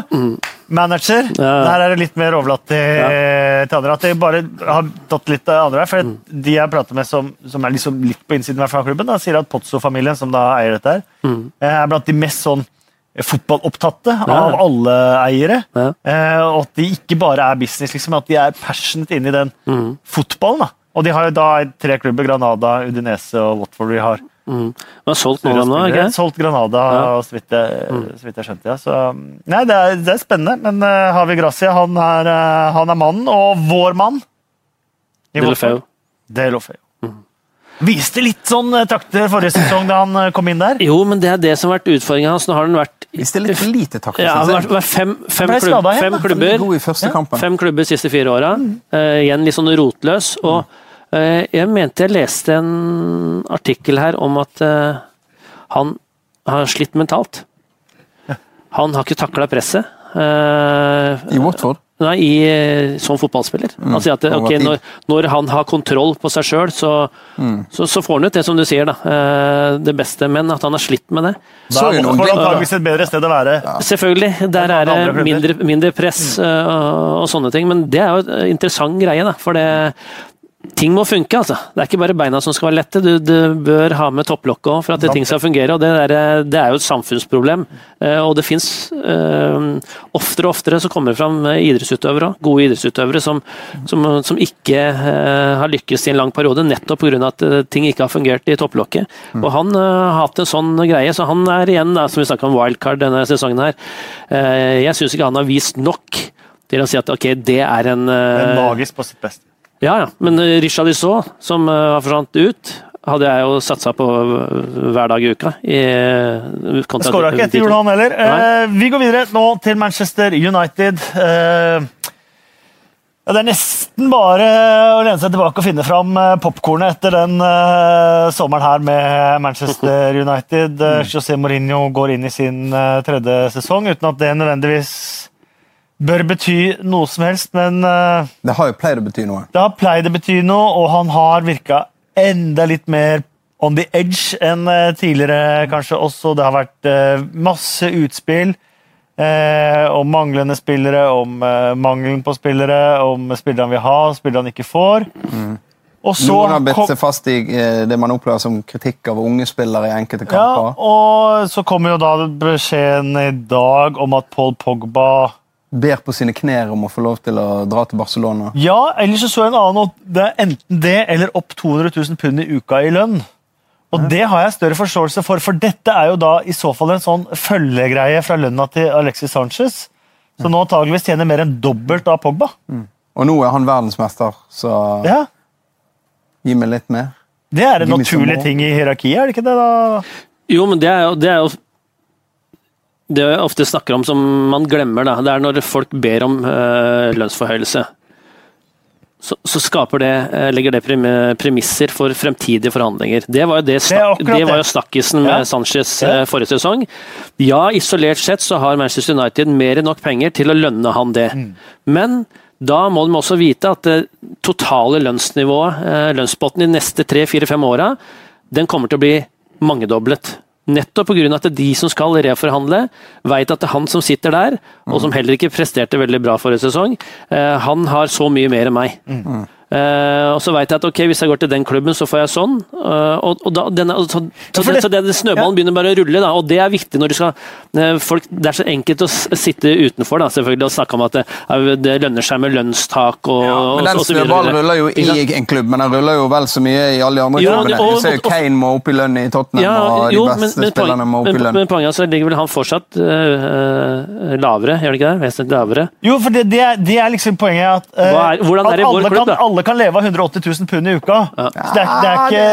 Manager. Mm. Ja. Der er det litt mer overlatt til, til andre. At de bare har tatt litt av andre. For Mm. de jeg prater med som, som er liksom litt på innsiden av klubben, da, sier at Pozzo-familien, som da eier dette, her, Mm. er blant de mest sånn fotballopptatte Ja. av alle eiere. Ja. Og at de ikke bare er business, liksom, at de er passionate inn i den Mm. fotballen. da. Og de har jo da tre klubber, Granada, Udinese og Watford. De har mm. Men solgt noen av dem nå, ikke sant? Solgt Granada, Ja. Mm. så, vidt jeg, så vidt jeg skjønte. Ja. Så, nei, det er, det er spennende, men uh, Havi Gracia han er, uh, han er mannen, og vår mann i Delofeu. Watford. Delofeu. Viste litt sånn eh, takter forrige sesong da han eh, kom inn der. Jo, men det er det som har vært utfordringen hans. Nå har den vært Viste litt for lite takter, ja, synes jeg. vært, fem, fem, klubb, fem klubber. Fem klubber de siste fire åra. Eh, igjen litt sånn rotløs. Og eh, jeg mente jeg leste en artikkel her om at eh, han har slitt mentalt. Han har ikke takla presset. Eh, I Watford? nei, i, som fotballspiller. Han sier at okay, når, når han har kontroll på seg sjøl, så, så, så får han ut det som du sier, da. eh, Det beste, men at han har slitt med det. Da Så er det Watford glimt, et bedre sted å være. Selvfølgelig. Der er det mindre, mindre press mm. og, og sånne ting. Men det er jo en interessant greie, da. For det, ting må funke, altså. Det er ikke bare beina som skal være lette. Du, du bør ha med topplokket òg for at ting skal fungere. og Det, der, det er jo et samfunnsproblem. Eh, Og det fins oftere og oftere så kommer det fram eh, idrettsutøvere òg. gode idrettsutøvere som, som, som ikke eh, har lykkes i en lang periode, nettopp pga. at eh, ting ikke har fungert i topplokket. Og Han eh, har hatt en sånn greie, så han er igjen, da, som vi snakka om wildcard denne sesongen her. Eh, Jeg syns ikke han har vist nok til å si at ok, det er en eh, Men magisk på sitt beste. Ja, ja. Men Risha Richard Dissot, som uh, forsvant ut, hadde jeg jo satsa på eh, hver dag i uka. Eh, Skåra ikke etter jul, han heller. Eh, vi går videre nå til Manchester United. Eh, det er nesten bare å lene seg tilbake og finne fram eh, popkornet etter den eh, sommeren her med Manchester United. Eh, José Mourinho går inn i sin eh, tredje sesong uten at det nødvendigvis bør bety noe som helst, men uh, Det har jo pleid å bety noe. det har pleid å bety noe, og han har virka enda litt mer on the edge enn uh, tidligere, kanskje også. Det har vært uh, masse utspill om manglende spillere, om mangelen på spillere, om spillere han vil ha, spillere han ikke får. Og så Noen har bitt seg fast i det man opplever som kritikk av unge spillere i enkelte kamper. ja, og så kommer jo da beskjeden i dag om at Paul Pogba Ber på sine knær om å få lov til å dra til Barcelona. Ja, ellers så så jeg en annen at det er enten det eller opp 200 000 pund i uka i lønn. Og det har jeg større forståelse for, for dette er jo da i så fall en sånn følgegreie fra lønna til Alexis Sanchez, som nå antageligvis tjener mer enn dobbelt av Pogba. Og nå er han verdensmester, så Ja, gi meg litt mer. Det er en naturlig ting i hierarkiet, er det ikke det? da? Jo, men det er jo, det er jo det jeg ofte snakker om som man glemmer, da. det er når folk ber om uh, lønnsforhøyelse. Så, så skaper det, eh, legger det premisser for fremtidige forhandlinger. Det var jo, det snak det var jo snakkisen med Ja. Sanchez Ja. eh, forrige sesong. Ja, isolert sett så har Manchester United mer enn nok penger til å lønne han det. Mm. Men da må de også vite at det totale lønnsnivået, lønnspotten de neste tre, fire, fem åra, den kommer til å bli mangedoblet. Nettopp pga. at de som skal reforhandle, vet at det er han som sitter der, og som heller ikke presterte veldig bra forrige sesong, eh, han har så mye mer enn meg. Eh, og så vet jeg at ok, hvis jeg går til den klubben, så får jeg sånn. Uh, og, og da, denne, så, så, for det, det- så det, snøballen snøballen begynner bare å rulle, da, og det er viktig når du skal uh, folk, Det er så enkelt å s- sitte utenfor da, selvfølgelig, og snakke om at det, er- det lønner seg med lønnstak og, Men den og så videre. snøballen ruller jo i en klubb, men den ruller jo vel så mye i alle de andre Jo, klubbene. og- Du ser jo Kane må opp i lønn i Tottenham, Ja, og de beste men, men, spillerne må opp i lønn. men poenget altså, ligger vel han fortsatt lavere, gjør det ikke det? Vesentlig lavere. Jo, for det, det, er, det er liksom poenget at, Hva er- er at alle, klubb, kan, da? Alle kan leve av 180 000 pund i uka. Så det, er, det, er ikke,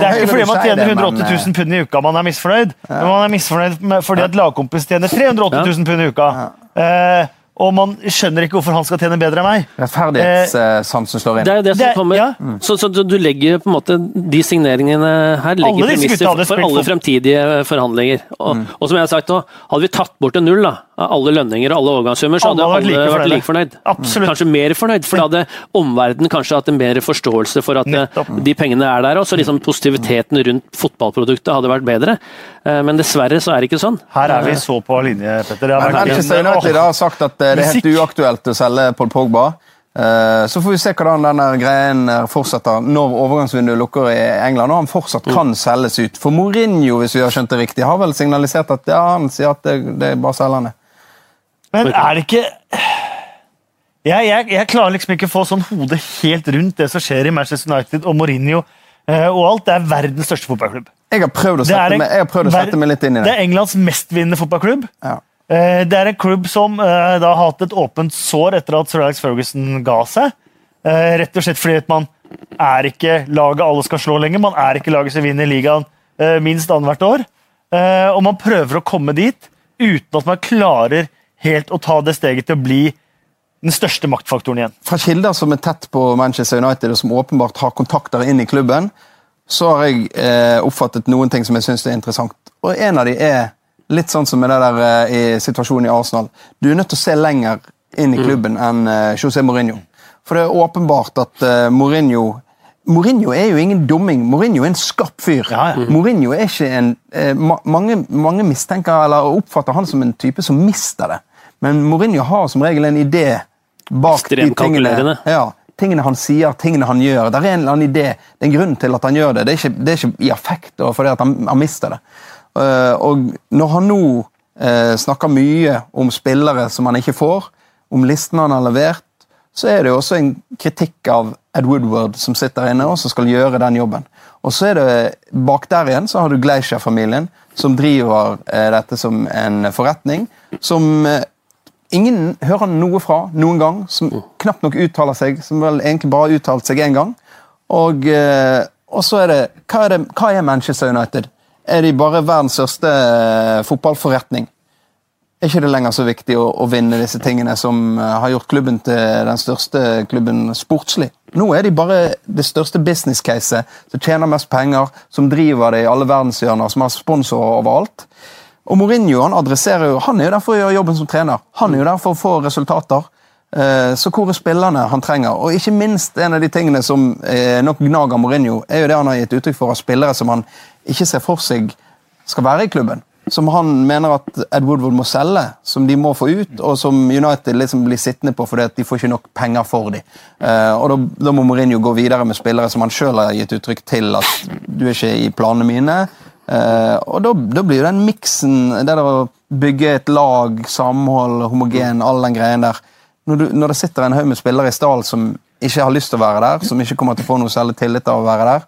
det- er ikke fordi man tjener sier det, 180 000 pund i uka man er misfornøyd, men man er misfornøyd med, fordi at lagkompis tjener 380 000 pund i uka. Eh, og man skjønner ikke hvorfor han skal tjene bedre enn meg. Rettferdighetssansen slår inn. Det er jo det som Det- kommer. ja. Så, så du, legger på en måte de signeringene her legger premisser gutta for alle fremtidige forhandlinger. Og, og som jeg har sagt hadde vi tatt bort en null da, av alle lønninger og alle overgangssummer, så hadde Alle vært like vært like fornøyd. Absolutt. Kanskje mer fornøyd, for da hadde omverdenen kanskje hatt en bedre forståelse for at eh, Nettopp. de pengene er der, og så liksom positiviteten rundt fotballproduktet hadde vært bedre. Eh, Men dessverre så er det ikke sånn. Her er vi så på linje, Petter. Det har Men vært Manchester United har sagt at eh, det er helt uaktuelt å selge Paul Pogba. Eh, Så får vi se hvordan denne greien eh, fortsetter når overgangsvinduet lukker i England og han fortsatt kan selges ut. For Mourinho hvis vi har skjønt det riktig, har vel signalisert at ja, han sier at det, det er bare selgende. Men er det ikke jeg, jeg, jeg klarer liksom ikke å få sånn hodet helt rundt det som skjer i Manchester United og Mourinho eh, og alt. Det er verdens største fotballklubb. Jeg har prøvd å sette, en- meg, jeg har prøvd å ver- sette meg litt inn i Det det. er Englands mestvinnende fotballklubb. Ja. Eh, Det er en klubb som eh, da har hatt et åpent sår etter at Sir Alex Ferguson ga seg. Eh, Rett og slett fordi at man er ikke laget alle skal slå lenger. Man er ikke laget som vinner ligaen eh, minst annethvert år. Eh, Og man prøver å komme dit uten at man klarer helt å ta det steget til å bli den største maktfaktoren igjen. Fra kilder som er tett på Manchester United, og som åpenbart har kontakter inn i klubben, så har jeg eh, oppfattet noen ting som jeg syns er interessant. Og en av de er litt sånn som med det der eh, i situasjonen i Arsenal. Du er nødt til å se lenger inn i klubben enn eh, José Mourinho. For det er åpenbart at eh, Mourinho Mourinho er jo ingen dumming. Mourinho er en skarp fyr. Ja, ja. Mourinho er ikke en eh, ma mange, mange mistenker eller oppfatter han som en type som mister det. Men Mourinho har som regel en idé bak de tingene, ja, tingene han sier, tingene han gjør. Det er en eller annen idé. Det er en grunn til at han gjør det. Det er ikke, det er ikke i affekt og fordi at han, han mister det. Uh, og når han nå uh, snakker mye om spillere som han ikke får, om listen han har levert, så er det jo også en kritikk av Ed Woodward som sitter inne og som skal gjøre den jobben. Og så er det Bak der igjen så har du Gleischer-familien, som driver eh, dette som en forretning. Som eh, ingen hører noe fra noen gang, som knapt nok uttaler seg, som vel egentlig bare har uttalt seg én gang. Og, eh, og så er det hva, er det hva er Manchester United? Er de bare verdens største eh, fotballforretning? Er ikke det lenger så viktig å, å vinne disse tingene som eh, har gjort klubben til den største klubben sportslig. Nå er de bare det største business-caset, som tjener mest penger, som driver det i alle verdenshjørner, som har sponsorer overalt. Og Mourinho han adresserer jo, han er jo der for å gjøre jobben som trener. Han er jo der for å få resultater. Eh, Så hvor er spillerne han trenger? Og ikke minst en av de tingene som eh, nok gnager Mourinho, er jo det han har gitt uttrykk for av spillere som han ikke ser for seg skal være i klubben. Som han mener at Ed Woodward må selge, som de må få ut, og som United liksom blir sittende på fordi at de får ikke nok penger for dem. Uh, og da, da må Mourinho gå videre med spillere som han sjøl har gitt uttrykk til at du er ikke i planene mine. Uh, og da, da blir jo den miksen, det å bygge et lag, samhold, homogen, all den greien der når, du, når det sitter en haug med spillere i stallen som ikke har lyst til å være der, som ikke kommer til å få noe særlig tillit av å være der,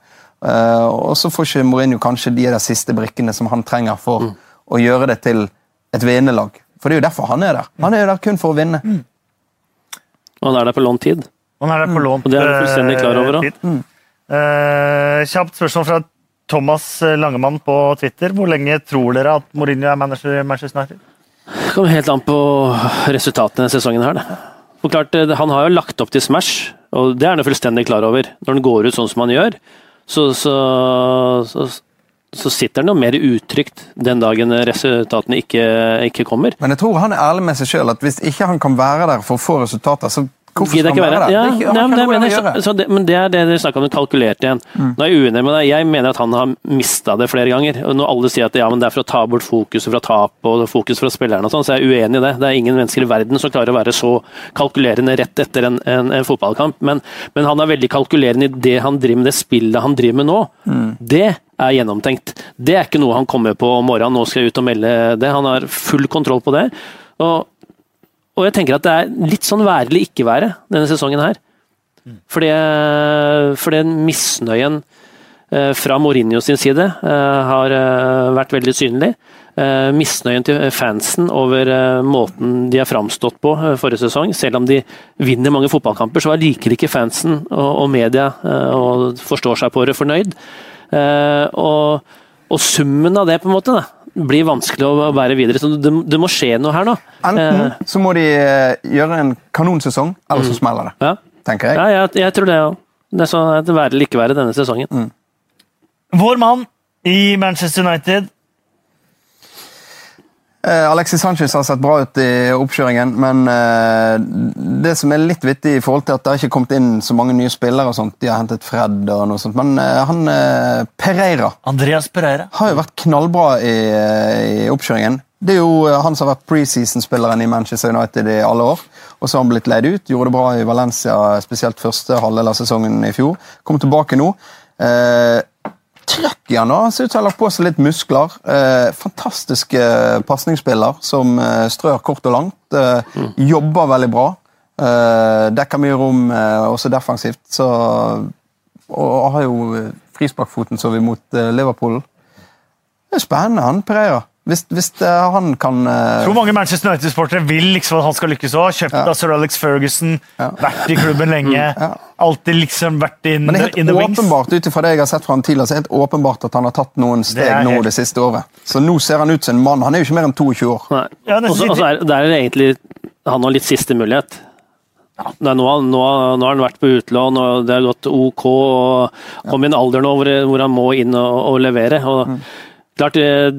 uh, og så får ikke Mourinho kanskje de der siste brikkene som han trenger for å gjøre det til et vinnerlag. For det er jo derfor han er der. Han er jo der kun for å vinne. Og han er der på lånt tid. Han er der på lånt Og det er du fullstendig klar over, da. Mm. Eh, kjapt spørsmål fra Thomas Langemann på Twitter. Hvor lenge tror dere at Mourinho er manager i Manchester United? Det kommer helt an på resultatene denne sesongen her. For klart, eh, Han har jo lagt opp til Smash, og det er han fullstendig klar over. Når han går ut sånn som han gjør, så, så, så, så sitter han jo mer utrygt den dagen resultatene ikke, ikke kommer. Men jeg tror han er ærlig med seg sjøl at hvis ikke han kan være der for å få resultater, så hvorfor skal ikke være? Ja, Det er ikke- nei, men, det mener, så, så det, men det er det dere snakka om kalkulert igjen. Nå er jeg uenig med deg. Jeg mener at han har mista det flere ganger. Og Når alle sier at ja, men det er for å ta bort fokuset fra tap og fokus fra spillerne, og sånn, så er jeg uenig i det. Det er ingen mennesker i verden som klarer å være så kalkulerende rett etter en, en, en fotballkamp. Men, men han er veldig kalkulerende i det han driver med, det spillet han driver med nå. Det er gjennomtenkt. Det er ikke noe han kommer på om morgenen, nå skal jeg ut og melde det. Han har full kontroll på det. Og og jeg tenker at det er litt sånn være eller ikke være denne sesongen her. Fordi, fordi misnøyen eh, fra Mourinho sin side eh, har eh, vært veldig synlig. Eh, Misnøyen til fansen over eh, måten de har framstått på eh, forrige sesong. Selv om de vinner mange fotballkamper, så liker ikke fansen og, media eh, og forstår seg på det fornøyd. Eh, Og, og summen av det på en måte da, blir vanskelig å bære videre. Så det, det må skje noe her nå. Enten så må de eh, gjøre en kanonsesong, eller så smeller det. Ja. tenker jeg. Ja, jeg, jeg tror det òg. Det er sånn at det være eller ikke være denne sesongen. Vår mann i Manchester United. Eh, Alexis Sanchez har sett bra ut i oppkjøringen, men eh, det som er litt vittig i forhold til at det har ikke kommet inn så mange nye spillere, og sånt, de har hentet Fred og noe sånt, men eh, han Pereira Andreas Pereira. har jo vært knallbra i, i oppkjøringen. Det er jo han som har vært preseason-spilleren i Manchester United i alle år. Og så har han blitt leid ut. Gjorde det bra i Valencia, spesielt første halvdel av sesongen i fjor. Kom tilbake nå. Eh, trøkk i han nå. Ser ut som han har lagt på seg litt muskler. Eh, fantastisk eh, pasningsspiller som eh, strør kort og langt. Eh, Jobber veldig bra. Eh, dekker mye rom, eh, også defensivt. Så, og har jo frisparkfoten så vi mot Liverpool. Det er spennende, han Pereira. Hvis, hvis eh, han kan uh... Hvor mange Manchester United-sportere vil liksom at han skal lykkes òg? Kjøpt av sir Alex Ferguson, Ja. vært i klubben lenge. Alltid liksom vært in, Men det er in the helt wings. åpenbart ut ifra det jeg har sett fra han tidligere, så er det helt åpenbart at han har tatt noen steg er nå helt- det siste året. Så nå ser han ut som en mann. Han er jo ikke mer enn 22 år. Nei. Ja, det, også, også og så er, det er egentlig han har litt siste mulighet. Ja. nå, nå, nå har han vært på utlån, og det har gått OK. og Kom i en alder nå hvor, hvor han må inn og, og levere. og Klart, eh,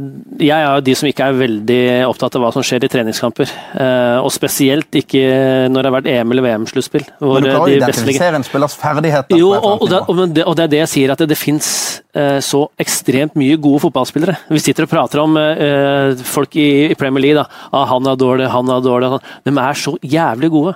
Jeg er jo de som ikke er veldig opptatt av hva som skjer i treningskamper. Eh, Og spesielt ikke når det har vært EM- eller VM-sluttspill. Men du klarer å de beste ligger- identifisere en spillers ferdigheter. Jo, og, og, det, og, det, er det jeg sier, at det, det fins eh, så ekstremt mye gode fotballspillere. Vi sitter og prater om uh, folk i, i Premier League. da, ah, 'Han er dårlig, han er dårlig'. De er så jævlig gode.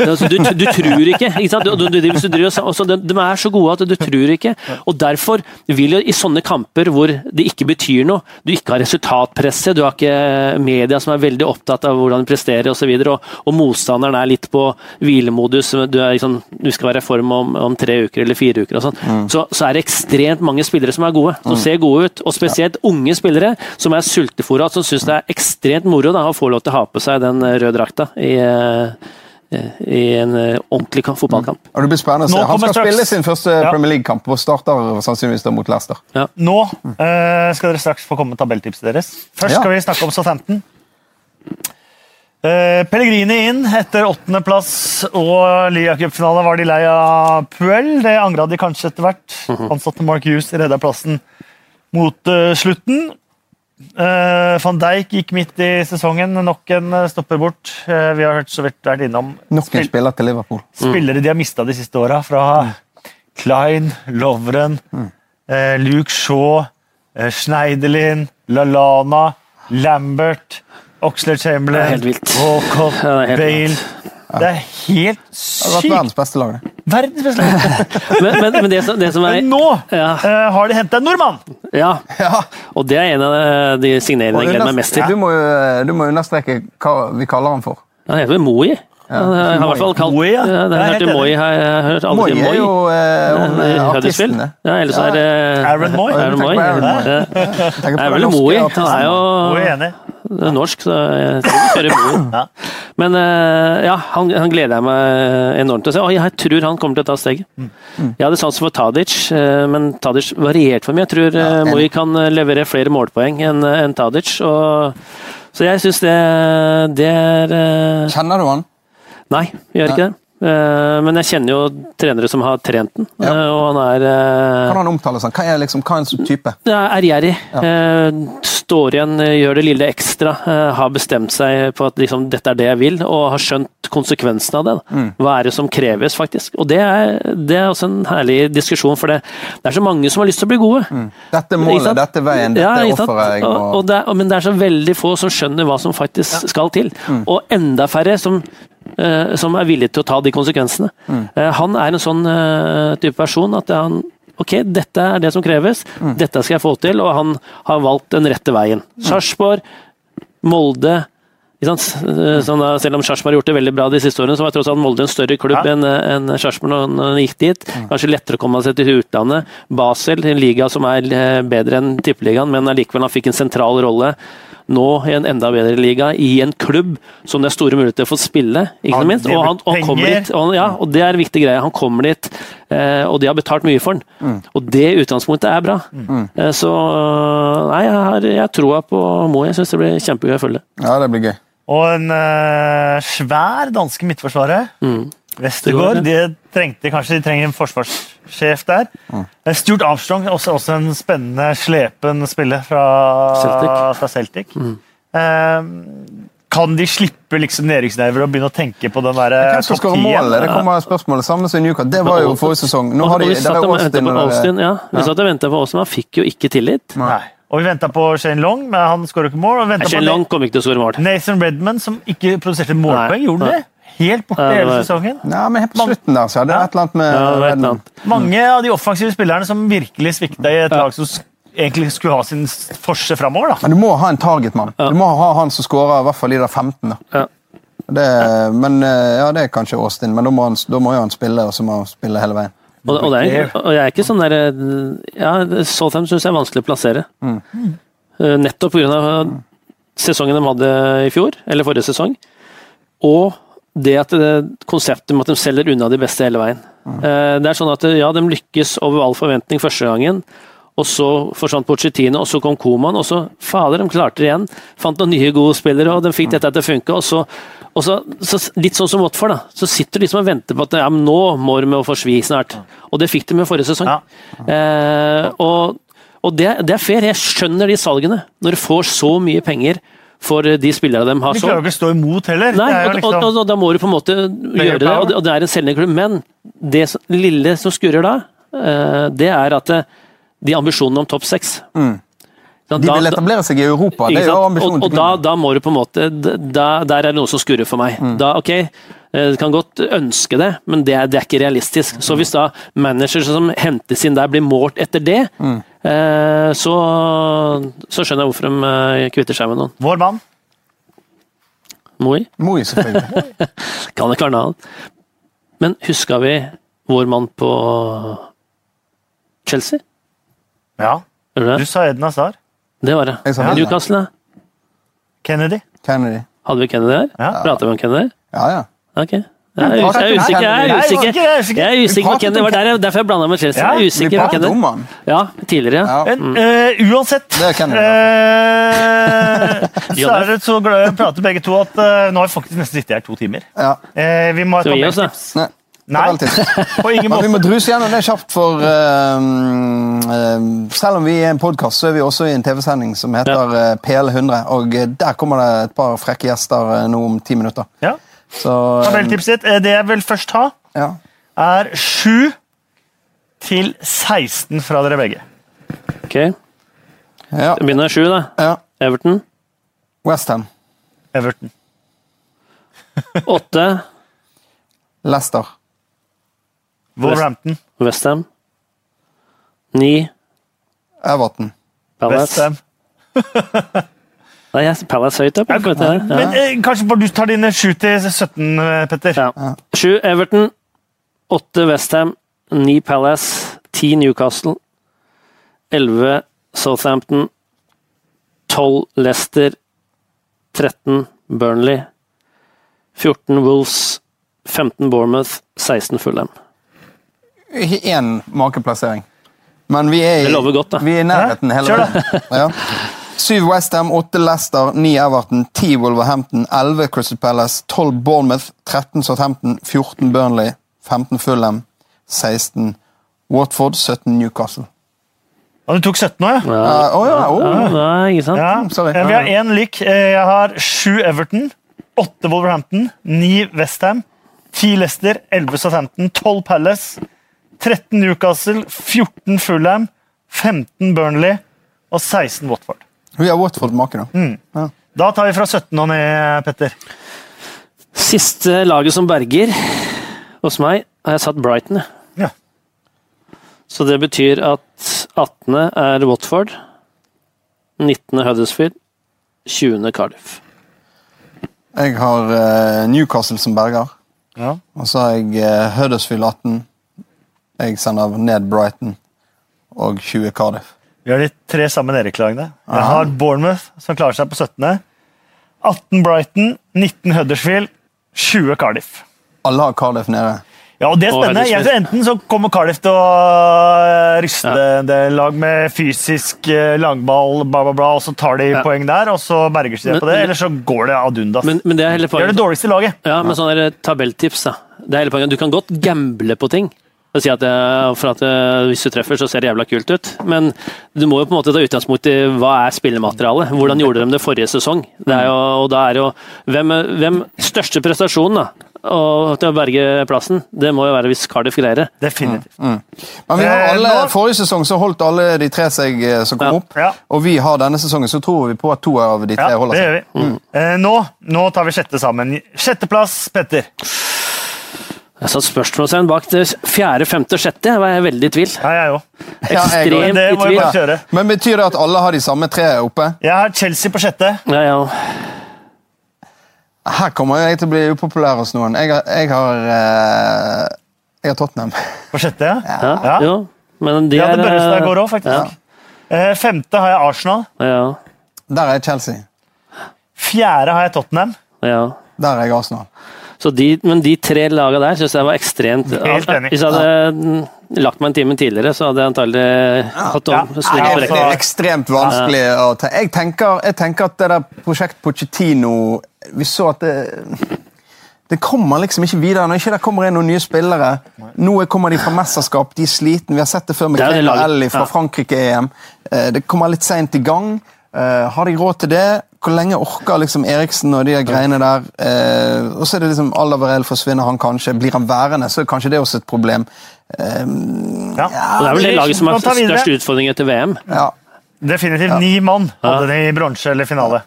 Altså, du, du tror ikke. ikke sant? Du, du, de, de er så gode at du tror ikke. Og Derfor vil jo i sånne kamper hvor det ikke betyr noe, du ikke har resultatpresset, du har ikke media som er veldig opptatt av hvordan de presterer osv., og, og, og motstanderen er litt på hvilemodus, du, liksom, du skal være i form om, om tre uker eller fire uker, og sånn, så, så er det ekstremt mange spillere som er gode, som ser gode ut. Og spesielt unge spillere som er sultefòra, som syns det er ekstremt moro da, å få lov til å ha på seg den røde drakta i, eh, i en eh, ordentlig kamp, fotballkamp. Og det blir spennende å se. Han skal straks- spille sin første Ja. Premier League-kamp og starter sannsynligvis da mot Leicester. Nå uh, skal dere straks få komme med tabelltipset deres. Først Ja. skal vi snakke om Southampton. Uh, Pellegrini inn etter åttendeplass og ligacupfinale var de lei av Puel. Det angra de kanskje etter hvert. Ansatte Mark Hughes redda plassen mot uh, slutten. Eh, Van Dijk gikk midt i sesongen. Nok en eh, stopper bort. Uh, vi har hørt så vidt vært innom Nok en spiller til Liverpool. spillere de har mista de siste åra. Fra Klein, Lovren, eh, Luke Shaw, Schneiderlin, Lalana, Lambert, Oxlade er Chamberlain. Walcott, Ja, det er helt sykt! Det er helt har vært sykt! verdens beste lag. Verdens beste lag. Men, men, men det, som, det som er Men nå Ja. uh, har de henta en nordmann! Ja, Ja. og det er en av de signeringene jeg gleder meg mest til. Du må, jo- du må understreke hva vi kaller han for. Han heter vel Moi? Han har i hvert fall kalt Moi, ja. ja. Det har jeg hørt Moi. enig. hørt alle Moi er jo eh, eh, artisten. det. Ja, ellers er det Aaron Moy. Aaron. Tenker Det er vel Moi. Han er jo er jeg er norsk, så jeg tror vi kjører. Ja. Men eh, ja, han, han gleder jeg meg enormt til å se. Og jeg tror han kommer til å ta steget. Jeg hadde sans for Tadic, eh, men Tadic varierte for meg. Jeg tror eh. Moi kan levere flere målpoeng enn en Tadic. Og, så jeg syns det, det er Kjenner du han? Nei, jeg gjør ikke det. Eh, Men jeg kjenner jo trenere som har trent den, Ja. eh, og han er eh, Kan han omtale sånn? Hva er liksom, hva er en sånn type? ja, er gjerrig. Eh, Står igjen, eh, gjør det lille ekstra. eh, Har bestemt seg på at liksom, dette er det jeg vil, og har skjønt konsekvensen av det. Mm. Hva er det som kreves, faktisk? Og det er, det er også en herlig diskusjon, for det, det er så mange som har lyst til å bli gode. Dette er målet, dette er veien, dette Ja, er offeret Og, og det men det er så veldig få som skjønner hva som faktisk skal til. Mm. Og enda færre som, eh, som er villig til å ta de konsekvensene. Mm. Eh, han er en sånn eh, type person at han Ok, dette er det som kreves, Mm. dette skal jeg få til, og han har valgt den rette veien. Sarpsborg, Molde Sånn, selv om Sarpsborg har gjort det veldig bra de siste årene, så var tross alt Molde en større klubb Ja. enn en Sarpsborg når han gikk dit. Kanskje lettere å komme seg til utlandet. Basel, en liga som er bedre enn tippeligaen, men allikevel han fikk en sentral rolle. Nå i en enda bedre liga, i en klubb som det er store muligheter for å spille. ikke minst. Og han, og han kommer dit, og, ja, og det er en viktig greie. Han kommer dit, eh, og de har betalt mye for han. Og det utgangspunktet er bra. Eh, så nei, jeg har jeg troa på Mo. Jeg syns det blir kjempegøy å følge. Ja, det blir gøy. Og en uh, svær danske midtforsvarer. Westergård. De trengte kanskje de trenger en forsvarssjef der. Mm. Stuart Armstrong, også, også en spennende, slepen spiller fra Celtic. Fra Celtic. Eh, kan de slippe liksom nedrykksnerver og begynne å tenke på den der eh, topp 10? målet? Det kommer spørsmålet. Samme som Newcastle. Det var jo forrige sesong. Nå har de, vi satt og ventet på Austin, ja. Vi satt og venta på Austin, han fikk jo ikke tillit. Nei. Og vi venta på Shane Long, men han skårer ikke mål. Og Shane på Long kom ikke til å skåre mål. Nathan Redman, som ikke produserte målpoeng. Gjorde han det? Helt borte Ja, hele sesongen. Ja, men helt på slutten der så er det et eller annet med Ja, det var et eller annet. Mange av de offensive spillerne som virkelig svikta i et lag som egentlig skulle ha sin forse framover. da. Men du må ha en targetmann. Du må ha han som skårer i hvert fall i de 15. Da. Ja. Det, men eh, ja, det er kanskje Austin, men da må, han, da må jo han spille, og så må han spille hele veien. Og, og, det er, og jeg er ikke sånn der ja, Southam syns jeg er vanskelig å plassere. Mm. Nettopp pga. sesongen de hadde i fjor, eller forrige sesong. Og det at det, konseptet med at de selger unna de beste hele veien. Mm. Det er sånn at ja, de lykkes over all forventning første gangen. Og så forsvant Pochettino, og så kom Koman, og så fader, de klarte det igjen. Fant noen nye gode spillere, og de fikk dette til å funke. Og så, og så, så litt sånn som Watford, da. Så sitter du liksom og venter på at ja, men nå må de jo få svi snart. Og det fikk de med forrige sesong. Ja. Eh, og, Og det, det er fair, jeg skjønner de salgene. Når du får så mye penger for de spillerne de har sånn. De klarer ikke å stå imot heller. Nei, det er jo og, liksom, og, og, da må du på en måte gjøre det, og det, er en selgende klubb. Men det som- lille som skurrer da, eh, det er at eh, de ambisjonene om topp seks Mm. Da- De vil etablere seg i Europa. Det er jo ambisjonen og, og da, da må du på en måte da, Der er det noe som skurrer for meg. Mm. Da, ok, eh, Du kan godt ønske det, men det er, det er ikke realistisk. Så hvis da managere som hentes inn der, blir målt etter det, Mm. Eh, så, så skjønner jeg hvorfor de eh, kvitter seg med noen. Vår mann. Moi? Moi, selvfølgelig. Kan ikke være noe annet. Men huska vi vår mann på Chelsea? Ja, du sa Edna Star. Det var det. Ja. Newcastle? Kennedy. Kennedy. Hadde vi Kennedy der? Ja. Prata vi om Kennedy? Ja, ja. Ok. Jeg er, er usikker. Jeg er usikker. jeg er usikker. Jeg er usikker på pratet Det var der, jeg- derfor jeg blanda med Chelsea. Jeg er usikker på han. Ja, tidligere. ja. Ja. Men eh, uansett eh, Så er det så glad i å prate begge to at uh, nå har vi faktisk nesten sittet her to timer. Ja. Eh, vi må ta oss, da? Nei. Nei, på ingen Men vi må druse gjennom det kjapt, for uh, uh, selv om vi er en podkast, så er vi også i en TV-sending som heter eh, PL100. Og der kommer det et par frekke gjester nå om ti minutter. Ja. Så Tabelltipset, eh, det jeg vil først ha, Ja. er 7 til 16 fra dere begge. Ok, ja. Det begynner 7, da. ja. Everton. Westham. Everton. 8. Leicester. Wolverhampton. Westham. 9. Everton. Palace. Westham. Nei, jeg Palace høyt opp. Ja, ja. Men eh, kanskje bare du tar dine 7 til 17, eh, Petter. Ja. Sju Everton. Åtte Westham. Ni Palace. Ti Newcastle. Elleve Southampton. Tolv Leicester. 13 Burnley. 14 Wolves. 15 Bournemouth. 16 Fulham. Ikke én makeplassering. Men vi er, i- godt, vi er i nærheten hele veien. Ja. Syv Westham, 8 Leicester, 9 Everton, 10 Wolverhampton, elleve Crystal Palace, tolv Bournemouth, 13 Southampton, 14 Burnley, 15 Fulham, 16 Watford, 17 Newcastle. Ja, du tok 17 nå, ja? Ja, oh, ja, oh. ja, ikke sant? ja. sorry. Vi har én lik. Eh, Jeg har 7 Everton, 8 Wolverhampton, 9 Westham, 10 Leicester, 11 Southampton, 12 Palace, 13 Newcastle, 14 Fulham, 15 Burnley og 16 Watford. Vi har Watford-make, da. Mm. Da tar vi fra 17 og ned, Petter. Siste laget som berger hos meg, har jeg satt Brighton. Ja. Så det betyr at 18. er Watford, 19. Huddersfield, 20. Cardiff. Jeg har eh, Newcastle som berger. Ja. Og så har jeg eh, Huddersfield 18. Jeg sender ned Brighton og 20 Cardiff. Vi har de tre sammen Erik-lagene. Jeg har Bournemouth, som klarer seg på 17. 18 Brighton, 19 Huddersfield, 20 Cardiff. Alle har Cardiff nede. Ja, og det er spennende. Jeg tror Enten så kommer Cardiff til å øh, ryste Ja. en del lag med fysisk øh, langball, bla, bla, bla, og så tar de Ja. poeng der, og så berger de på det. Eller så går det ad undas. Men, men det er hele Det er det dårligste laget. Ja, men sånn er tabelltips, da. Det er hele poenget. Du kan godt gamble på ting. Og si at, eh, for at eh, Hvis du treffer, så ser det jævla kult ut. Men du må jo på en måte ta utgangspunkt i hva er spillematerialet. Hvordan gjorde de det forrige sesong? Det er jo, og da er jo hvem, hvem Største prestasjonen da, og til å berge plassen, det må jo være hvis Cardiff greier det. Definitivt. Men vi har Eh, alle, Forrige sesong så holdt alle de tre seg som kom Ja. opp. Ja. Og vi har denne sesongen, så tror vi på at to av de tre Ja, holder det seg. gjør vi. Eh, nå, nå tar vi sjette sammen. Sjetteplass, Petter. Jeg satt spørsmålstegn bak det fjerde, femte sjette. Jeg var veldig i tvil. Ja, jeg òg. Ja. Ekstremt Det i må vi tvil. bare kjøre. Men betyr det at alle har de samme tre oppe? Jeg har Chelsea på sjette. Ja, ja. Her kommer jeg til å bli upopulær hos noen. Jeg har, jeg har, eh, jeg har Tottenham. På sjette, ja. ja. Ja. Jo, men de ja, det er Børrestad eh, går òg, faktisk. Ja. femte har jeg Arsenal. Ja, Der er Chelsea. Fjerde har jeg Tottenham. ja. Der er jeg Arsenal. Så de, men de tre lagene der syns jeg var ekstremt Helt enig. Hvis jeg hadde lagt meg en time tidligere, så hadde jeg antagelig hatt Ja. om- Nei, Ja, det er ekstremt vanskelig å ta jeg tenker, jeg tenker at det der prosjekt Pochettino Vi så at det Det kommer liksom ikke videre. Når ikke det kommer inn noen nye spillere Nå kommer de fra mesterskap, de er sliten. Vi har sett det før med og. Ellie fra Ja. Frankrike-EM. Eh, Det kommer litt seint i gang. Eh, Har de råd til det? Hvor lenge orker liksom Eriksen og de der greiene der? Uh, Og så er det liksom Alavarel forsvinner han kanskje. Blir han værende, så er kanskje det også et problem. Eh, Ja. Og det er vel det laget som har størst utfordring etter VM. Ja. Definitivt ni mann hadde de i bronse eller finale.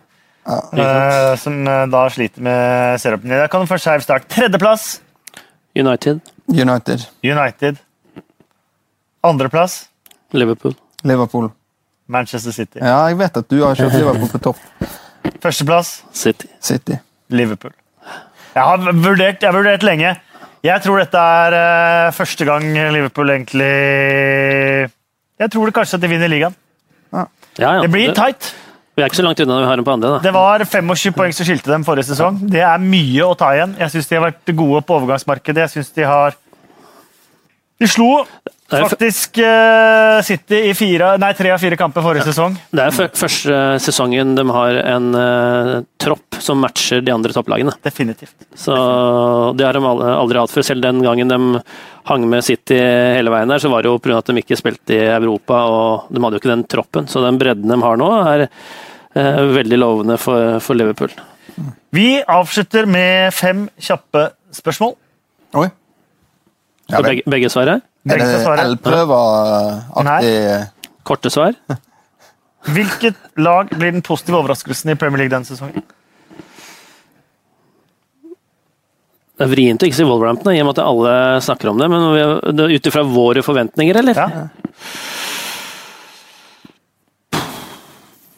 Uh, som da sliter med serieåpningen. Da kan først Skeiv start. Tredjeplass United, United. United. Andreplass Liverpool. Liverpool. Manchester City. Ja, jeg vet at du har kjørt Liverpool på topp. Førsteplass City. City. Liverpool. Jeg har vurdert, jeg har vurdert lenge. Jeg tror dette er uh, første gang Liverpool egentlig Jeg tror det kanskje at de vinner ligaen. Ja, ja. Det blir tight. Vi er ikke så langt unna når vi har dem på andre. da. Det var 25 poeng som skilte dem forrige sesong. Det er mye å ta igjen. Jeg syns de har vært gode på overgangsmarkedet. Jeg synes de har De slo faktisk uh, City i fire, nei, tre av fire kamper forrige sesong. Det er første sesongen de har en uh, tropp som matcher de andre topplagene. Definitivt. Så Det har de aldri hatt før. Selv den gangen de hang med City hele veien der, så var det jo pga. at de ikke spilte i Europa, og de hadde jo ikke den troppen. Så den bredden de har nå, er uh, veldig lovende for, for Liverpool. Vi avslutter med fem kjappe spørsmål. Oi. Ja, begge, begge svare? Er Begge er det svare. L-prøver-aktig Korte svar? Hvilket lag blir den positive overraskelsen i Premier League denne sesongen? Det er vrient å ikke si Wolverhampton, i og med at alle snakker om det, men ut ifra våre forventninger, eller? Ja.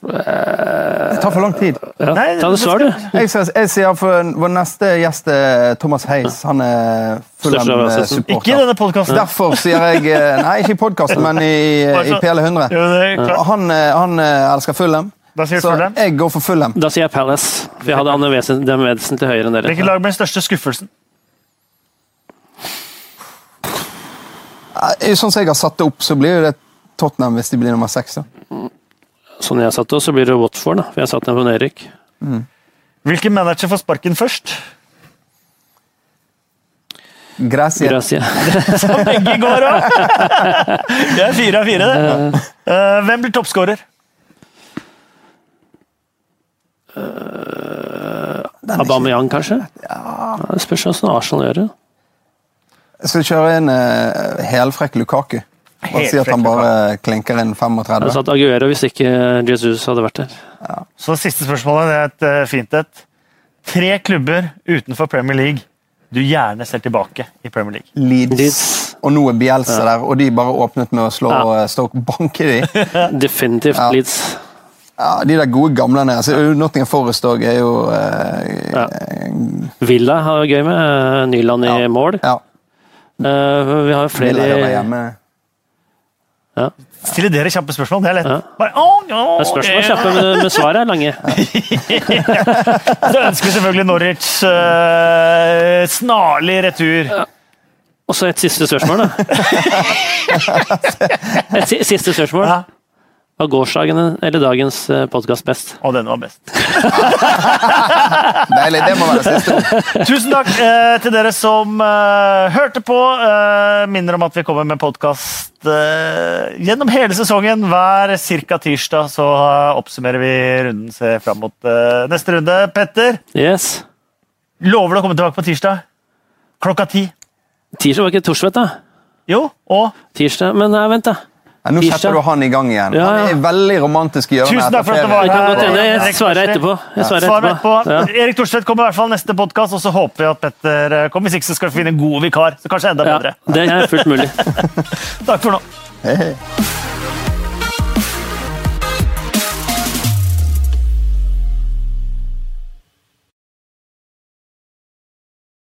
Det tar for lang tid. Ja. Nei, Ta det det svar, du. Jeg, jeg sier for Vår neste gjest er Thomas Heis. Han er full overraskelse. Ikke i denne podkasten. Derfor sier jeg eh, Nei, ikke i podkasten, men i, i PL100. Han, eh, han eh, elsker Fulham, Da sier så Fulham. jeg går for Fulham. Da sier jeg Palace, for jeg hadde han vesentlig høyere enn dere. Hvilket lag med den største skuffelsen? Eh, Sånn som jeg har satt det opp, så blir det Tottenham hvis de blir nummer seks. Sånn jeg satt det, så blir det Watford, da. For jeg satt den på nedrykk. Hvilken manager får sparken først? Gracia. Gracia. Som begge går òg! Det er fire av fire, det. Eh, hvem blir toppskårer? Aubameyang, kanskje? Ja. Det spørs hvordan Arsenal gjør det. Jeg skal kjøre en uh, helfrekk Lukaku. Bare si at han bare klinker inn Jeg hadde 35. satt Aguero hvis ikke Jesus hadde vært der. Så siste spørsmålet, det er et eh, fint et. Tre klubber utenfor Premier League du gjerne ser tilbake i Premier League. Leeds. Og nå er Bielsa der, og de bare åpnet med å slå Ja. eh, Stoke. Banke de. Definitivt Ja. Leeds. Ja, de der gode gamlene. Altså, Nottingham Forest òg er jo eh, Ja. Villa har gøy med. eh, Nyland i Ja. mål. ja. Eh, vi har flere Villa. Ja. Stiller dere kjappe spørsmål? Det er lett. Ja. Bare, oh, ja, Det er Spørsmål er kjappe, men, men svaret er lange. Så ønsker vi selvfølgelig Norwich uh, snarlig retur. Og så et siste spørsmål, da. Et siste spørsmål. Ja. Var gårsdagen eller dagens podkast best? Og den var best. Deilig. Det må være siste ord. Tusen takk eh, til dere som eh, hørte på. Eh, minner om at vi kommer med podkast gjennom hele sesongen. Hver ca. tirsdag så eh, oppsummerer vi runden. Ser fram mot eh, neste runde. Petter, Yes. lover du å komme tilbake på tirsdag? Klokka ti. Tirsdag var ikke Thorsvedt, da? Jo, og Tirsdag, Men nei, vent, da. Ja, nå setter du han i gang igjen. Ja, ja. Han er veldig romantisk i hjørnet. Tusen takk for at var. Det kan her. hende. Jeg svarer etterpå. Jeg svarer Svar etterpå. etterpå. Ja. Erik Thorstvedt kommer i hvert fall neste podkast, og så håper vi at Petter eh, kommer. Hvis ikke så skal vi finne en god vikar. Så kanskje enda Ja, bedre. det er fullt mulig. Takk for nå. Hei, hei.